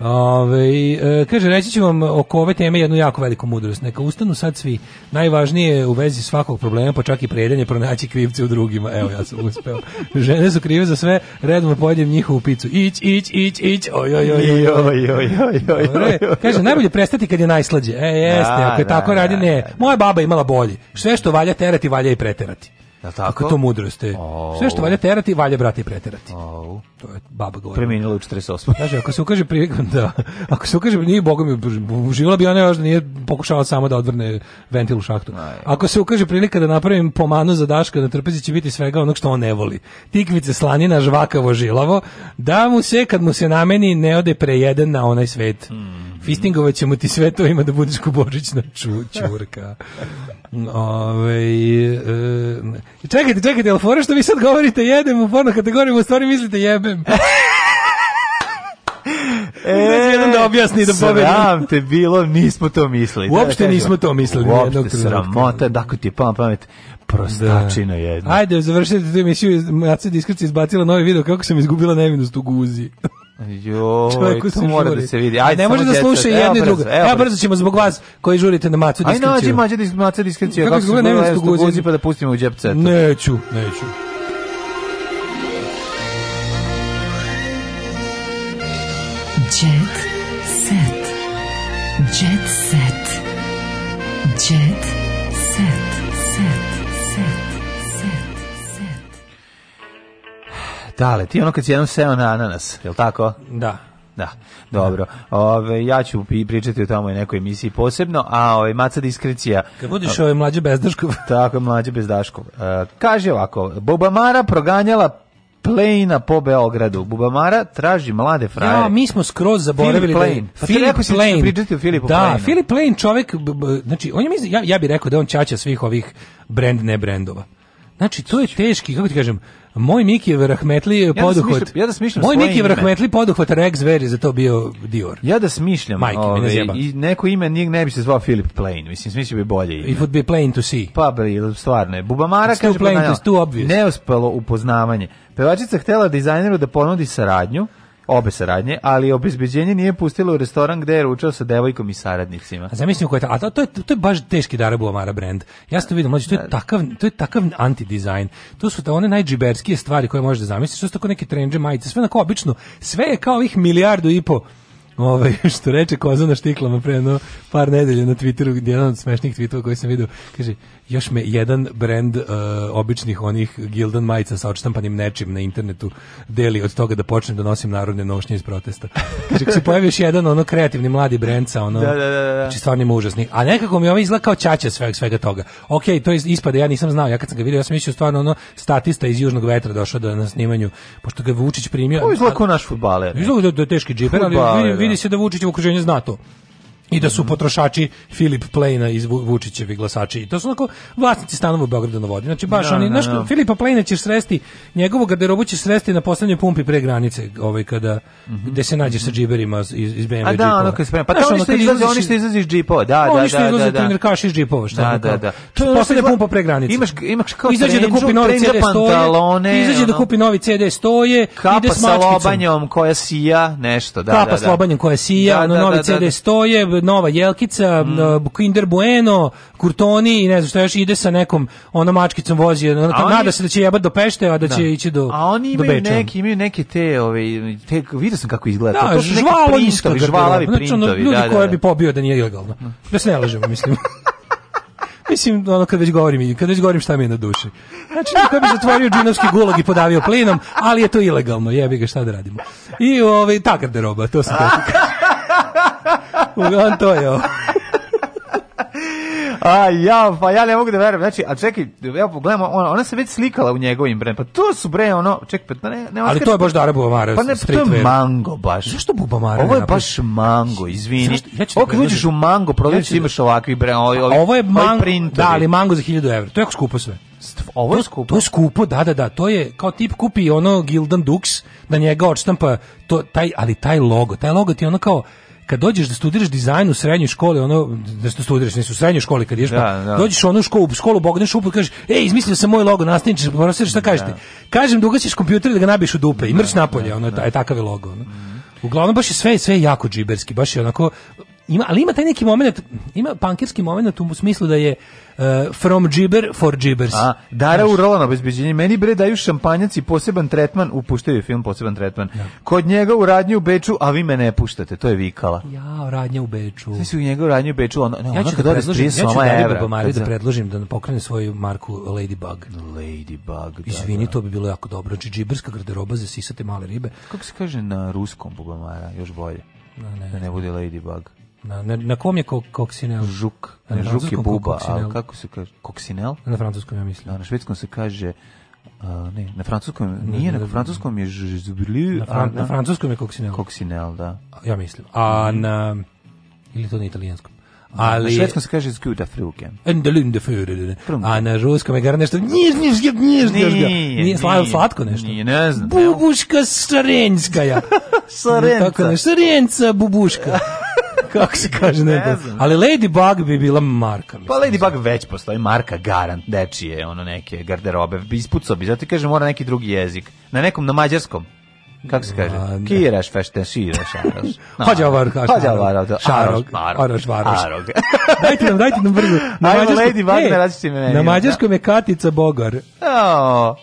Ove, e, kaže, reći ću vam oko ove teme jednu jako veliku mudrost. Neka ustanu sad svi. Najvažnije je u vezi svakog problema, pa čak i predanje, pronaći krivce u drugima. Evo, ja sam uspeo. Žene su krive za sve, redom pojedem njihovu picu. Ić, ić, ić, ić. Oj, oj, oj, oj, oj, oj, oj, oj, Kaže, najbolje prestati kad je najslađe. E, jeste, da, ako je tako da, radi, da, ne. Moja baba imala bolji. Sve što valja terati, valja i preterati. Jel tako? Kako to mudro ste. Oh. Sve što valja terati, valja brati preterati. Oh. To je baba govori. Preminula u 48. Kaže, ako se ukaže prilika, da, ako se ukaže, nije mi, uživala bi ona još da nije pokušala samo da odvrne ventil u šahtu. Aj. Ako se ukaže prilika da napravim pomanu za Daška na da trpezi će biti svega onog što on ne voli. Tikvice, slanina, žvakavo, žilavo, da mu se, kad mu se nameni, ne ode prejedan na onaj svet. Mm Fistingovat ćemo ti sve to ima da budeš ku božićna ču, čurka. Ove, e, čekajte, čekajte, ali fora što vi sad govorite jedem u porno kategorijama, u stvari mislite jebem. E, jedan da objasni da pobedi. Sram te bilo, nismo to mislili. Uopšte da, da, da. nismo to mislili. Uopšte sramota, dakle ti je pam pamet. Prostačina da. jedna. Ajde, završite tu emisiju. Maca Diskrci izbacila novi video kako sam izgubila nevinost u guzi. Joj, to mora da se vidi. Ajde, ne može da sluša jedno i drugo. Evo brzo ćemo zbog vas koji žurite na macu diskreciju. Aj nađi macu diskreciju. Kako se ne vidim guzi pa da pustimo u džep Neću, neću. Dale, ti ono kad si jednom seo na ananas, je li tako? Da. Da, dobro. Ove, ja ću pričati o tamoj nekoj emisiji posebno, a ove, maca diskrecija... Kad budiš ove mlađe bezdaškov. Tako, mlađe bezdaškov. E, kaže ovako, Bobamara proganjala Plejna po Beogradu. Bubamara traži mlade frajere. Ja, mi smo skroz zaboravili Philip da Pa Philip Plane. pričati o Filipu Da, Philip Plane, čovjek, znači, on je, ja, ja bih rekao da on čača svih ovih brand ne brendova. Znači, to je znači, teški, kako ti kažem, Moj Miki Rahmetli ja da poduhvat. Da ja da smišljam Moj Miki Rahmetli poduhvat Rex Veri za to bio Dior. Ja da smišljam. Majke, ove, ne ovaj, I neko ime njeg ne bi se zvao Philip Plain. Mislim, smislio bi bolje ime. It would be plain to see. Pa, bri, stvarno je. Bubamara It's kaže, pa plain, da, to, too obvious. neuspelo upoznavanje. Pevačica htela dizajneru da ponudi saradnju, obe saradnje, ali obezbeđenje nije pustilo u restoran gde je ručao sa devojkom i saradnicima. A zamislim ko je to, a to je, to je baš teški Darabu Amara brand. Ja sam to vidio, mlađe, to je da. takav, to je takav anti design To su ta one najdžiberskije stvari koje možeš da zamisliti, što su tako neke trendže majice, sve onako obično, sve je kao ovih milijardu i po ovaj, što reče koza na štiklama pre jedno par nedelje na Twitteru, jedan od smešnijih tweetova koji sam vidio, kaže, još me jedan brend uh, običnih onih Gildan majica sa odštampanim nečim na internetu deli od toga da počnem da nosim narodne nošnje iz protesta. Kaže, se pojavi još jedan ono kreativni mladi brend sa ono, da, da, da, da. da. znači stvarno ima užasni. A nekako mi ovo ovaj izgleda kao čače svega, svega toga. Ok, to je ispada, ja nisam znao, ja kad sam ga vidio, ja sam mislio stvarno ono statista iz Južnog vetra došao da na snimanju, pošto ga Vučić primio. Ovo izgleda kao naš futbaler. Izgleda da je teški džiper, ali vidi, vidi da. se da Vučić u okruženju zna to i da su potrošači Filip Plejna iz Vučićevi glasači. I to su onako vlasnici stanova u Beogradu na vodi. Znači baš no, da, oni, da, znaš, no, da. no. Filipa Plejna ćeš sresti, njegovog garderobu ćeš sresti na poslednjoj pumpi pre granice, ovaj kada mm -hmm. gde se nađeš sa džiberima iz, iz BMW A da, ono kad spremno. Pa to oni što izlazi, oni što izlazi iz džipova, da, da, da. Oni što izlaze trenirkaš iz džipova, šta da, da, da. To je poslednja pumpa pre granice. Imaš, imaš kao izađe da kupi novi CD stoje, izađe da kupi novi CD stoje, ide s lobanjom koja sija, nešto, da, da, da. Kapa sa lobanjom koja sija, novi CD stoje, nova Jelkica, mm. Kinder Bueno, Kurtoni i ne znam šta još ide sa nekom onom mačkicom vozi, ona nada se da će jebat do Pešte, a da, da. će ići do A oni imaju do Beča. neki, imaju neke te, ove, te vidio sam kako izgleda. Da, to su žvalo iskog, žvalavi znači, ono, ljudi da, da, koje da. bi pobio da nije ilegalno. Mm. Da se ne lažemo, mislim. Mislim, ono kad već govorim, kad već govorim šta mi je na duši. Znači, niko bi zatvorio džinovski gulag i podavio plinom, ali je to ilegalno, jebi ga, šta da radimo. I ovaj, ta garderoba, to sam tako. Uglavnom to je ovo. A ja, pa ja ne mogu da verujem. Znači, a čekaj, evo pogledamo, ona, ona se već slikala u njegovim brend. Pa to su bre ono, čekaj, pa ne, ne Ali to je baš Dara Bubamara. Pa ne, pa to je mango baš. Zašto Bubamara? Ovo je baš mango, izvini. Ja ovo kad u mango, prodavac da... imaš ovakvi bre, ovi, ovi, ovo je mango, da, ali mango za 1000 €. To je jako skupo sve. Ovo je to, skupo. To je skupo, da, da, da. To je kao tip kupi ono Gildan Dux, da njega odštampa to, taj, ali taj logo, taj logo ti je ono kao kad dođeš da studiraš dizajn u srednjoj školi, ono da što studiraš, nisi u srednjoj školi kad ješ, pa da, da. dođeš u onu školu, školu bogneš upu kažeš: "Ej, izmislio sam moj logo, nastavniče, pa profesor, šta kažete?" Da. Kažem da ugasiš kompjuter i da ga nabiješ u dupe i mrš da, napolje, da, ono je takav je logo, ono. Uglavnom baš je sve sve jako džiberski, baš je onako ima, ali ima taj neki moment, ima pankirski moment u smislu da je uh, from gibber for gibbers. A, Dara u Rolan obezbeđenje. Meni bre daju šampanjac i poseban tretman, upuštaju film poseban tretman. Ja. Kod njega u radnju u Beču, a vi me ne puštate, to je vikala. Ja, radnja u Beču. Svi su u njega u radnju u Beču, ono, ne, ja ću ono da predložim, ja ću da, da, da predložim da pokrene svoju marku Ladybug. Ladybug, da. Izvini, da. to bi bilo jako dobro. Znači, džiberska garderoba za sisate male ribe. Kako se kaže na ruskom Bogomara, još bolje? Da ne, ne, ne bude Ladybug. Na, na, na kom je kok, koksinel? Žuk. Na žuk je buba, a kako se kaže? Koksinel? Na francuskom, ja mislim. A da, na švedskom se kaže... Uh, ne, na francuskom nije, na, francuskom je žubli, na, fran, na, na francuskom je koksinel. Koksinel, da. Ja mislim. A mhm. na ili to na italijanskom. Da, ali na švedskom se kaže skuda fruke. Endelinde fruke. A na ruskom je gar nešto nježnješka, nježnješka. Nije slatko, slatko nešto. Nije, ne znam. Bubuška sarenjska ja. Sarenca. sarenca bubuška. kako se kaže ne, ne znam. Ali Ladybug bi bila marka. Mislim. Pa Ladybug već postoji marka garant dečije, ono neke garderobe. Ispucao bi, zato kaže mora neki drugi jezik. Na nekom, na mađarskom. Kako se kaže? Da. Kiraš, fešte, širaš, araš. No. Hođa ovar, hođa ovar, šarog, araš, varaš. dajte nam, dajte nam brzo. Na Ajmo, Lady Wagner, e, različite me. Na mađarskom je Katica Bogar. Oh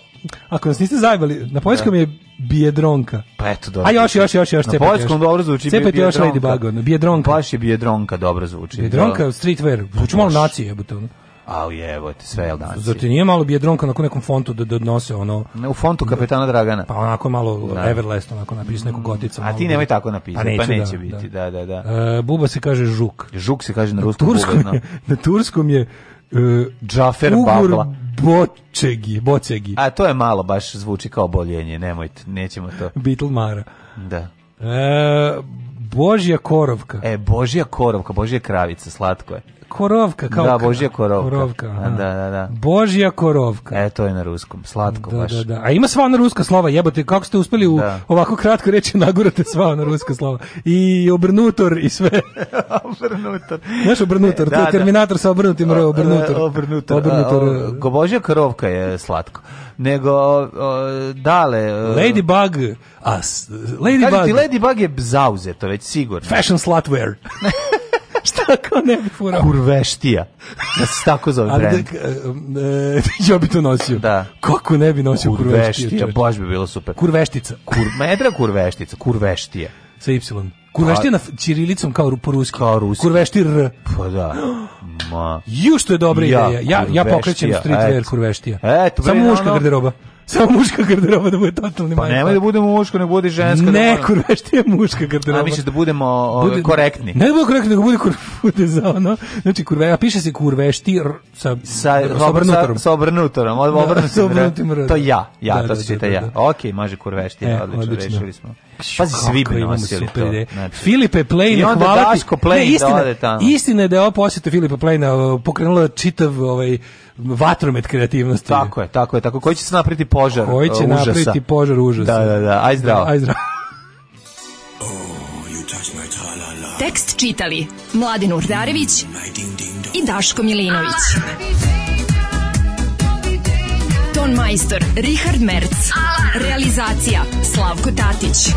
ako nas niste zajebali, na poljskom da. je bijedronka. Pa eto, dobro. A još, još, još, još. Na cepet poljskom dobro zvuči cepet još Lady Bagodno, bijedronka. Baš je bijedronka dobro zvuči. Bijedronka, da. streetwear, zvuči malo nacije jebote. Ono. evo jebote, sve je danas. Zato nije malo bjedronka na nekom fontu da, da ono... u fontu kapetana Dragana. Pa onako malo da. Everlast, onako napisati neku goticu. A ti nemoj tako napisati, pa, pa, neću, pa neće da, biti. Da, da, da. da. E, buba se kaže žuk. Žuk se kaže na ruskom. Na turskom, buba, na turskom je E, Džafer Ugur Babla. Bocegi, Bocegi. A to je malo, baš zvuči kao boljenje, nemojte, nećemo to. Beatlemara. Da. E, Božja korovka. E, Božja korovka, Božja kravica, slatko je korovka kao da božja korovka. korovka da, da, da. Božja korovka. E to je na ruskom, slatko da, baš. Da, da. A ima sva na ruska slova, jebote, kako ste uspeli u da. ovako kratko reći nagurate sva na ruska slova. I obrnutor i sve. obrnutor. Znaš obrnutor, da, to je da, da. terminator sa obrnutim o, obrnutor. E, obrnutor. obrnutor. O, e. o, božja korovka je slatko nego o, dale e. Ladybug a Ladybug Lady Ladybug je zauzeto već sigurno fashion slatware Šta kao ne bi furao? Kurveštija. Da se tako zove Ali Da, e, e ja bi to nosio. Da. Kako ne bi nosio kurveštija? Kurveštija, baš bi bilo super. Kurveštica. Kur, medra kurveštica, kurveštija. Sa Y. Kurvešti pa- na ćirilicom kao po ruski. Kao ruski. Kurveštir r. Pa da. Ma. Ju što je dobra ja, ideja. Ja, ja pokrećem streetwear kurveštija. Eto, Samo muška ono, garderoba. Samo muška garderoba da bude totalni majka. Pa nemoj da budemo muško, da ne bude žensko. Ne, da kurva, što je muška garderoba. A misliš da budemo bude, korektni? Ne da budemo korektni, nego bude, kurve, za ono. Znači, kurve, a piše se kurvešti r, sa, sa, sa obrnutorom. Sa, sa obrnutorom, od, da, obrnutim, da, To ja, ja, da, to znači da, da ja. Ok, može kurvešti, e, odlično, rešili smo. Pazi, svi bi nosili to. Znači. Filipe Plejne, hvala ti. I onda Daško Plejne da ode tamo. Istina je da je ovo posjeta Filipa Plejna pokrenula čitav ovaj, vatromet kreativnosti. Tako je, tako je, tako. Koji će se napriti požar Koji će uh, napriti požar užasa. Da, da, da. Aj zdravo. Da, aj zdravo. Oh, Tekst čitali Mladin Urdarević i Daško Milinović. Ah! Ton majstor Richard Merc. Realizacija Slavko Tatić.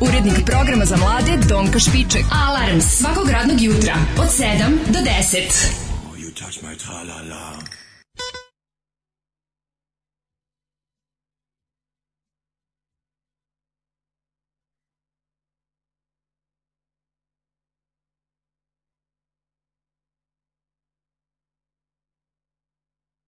Urednik programa za mlade Donka Špiček. Alarms svakog radnog jutra od 7 do 10. touch my trala.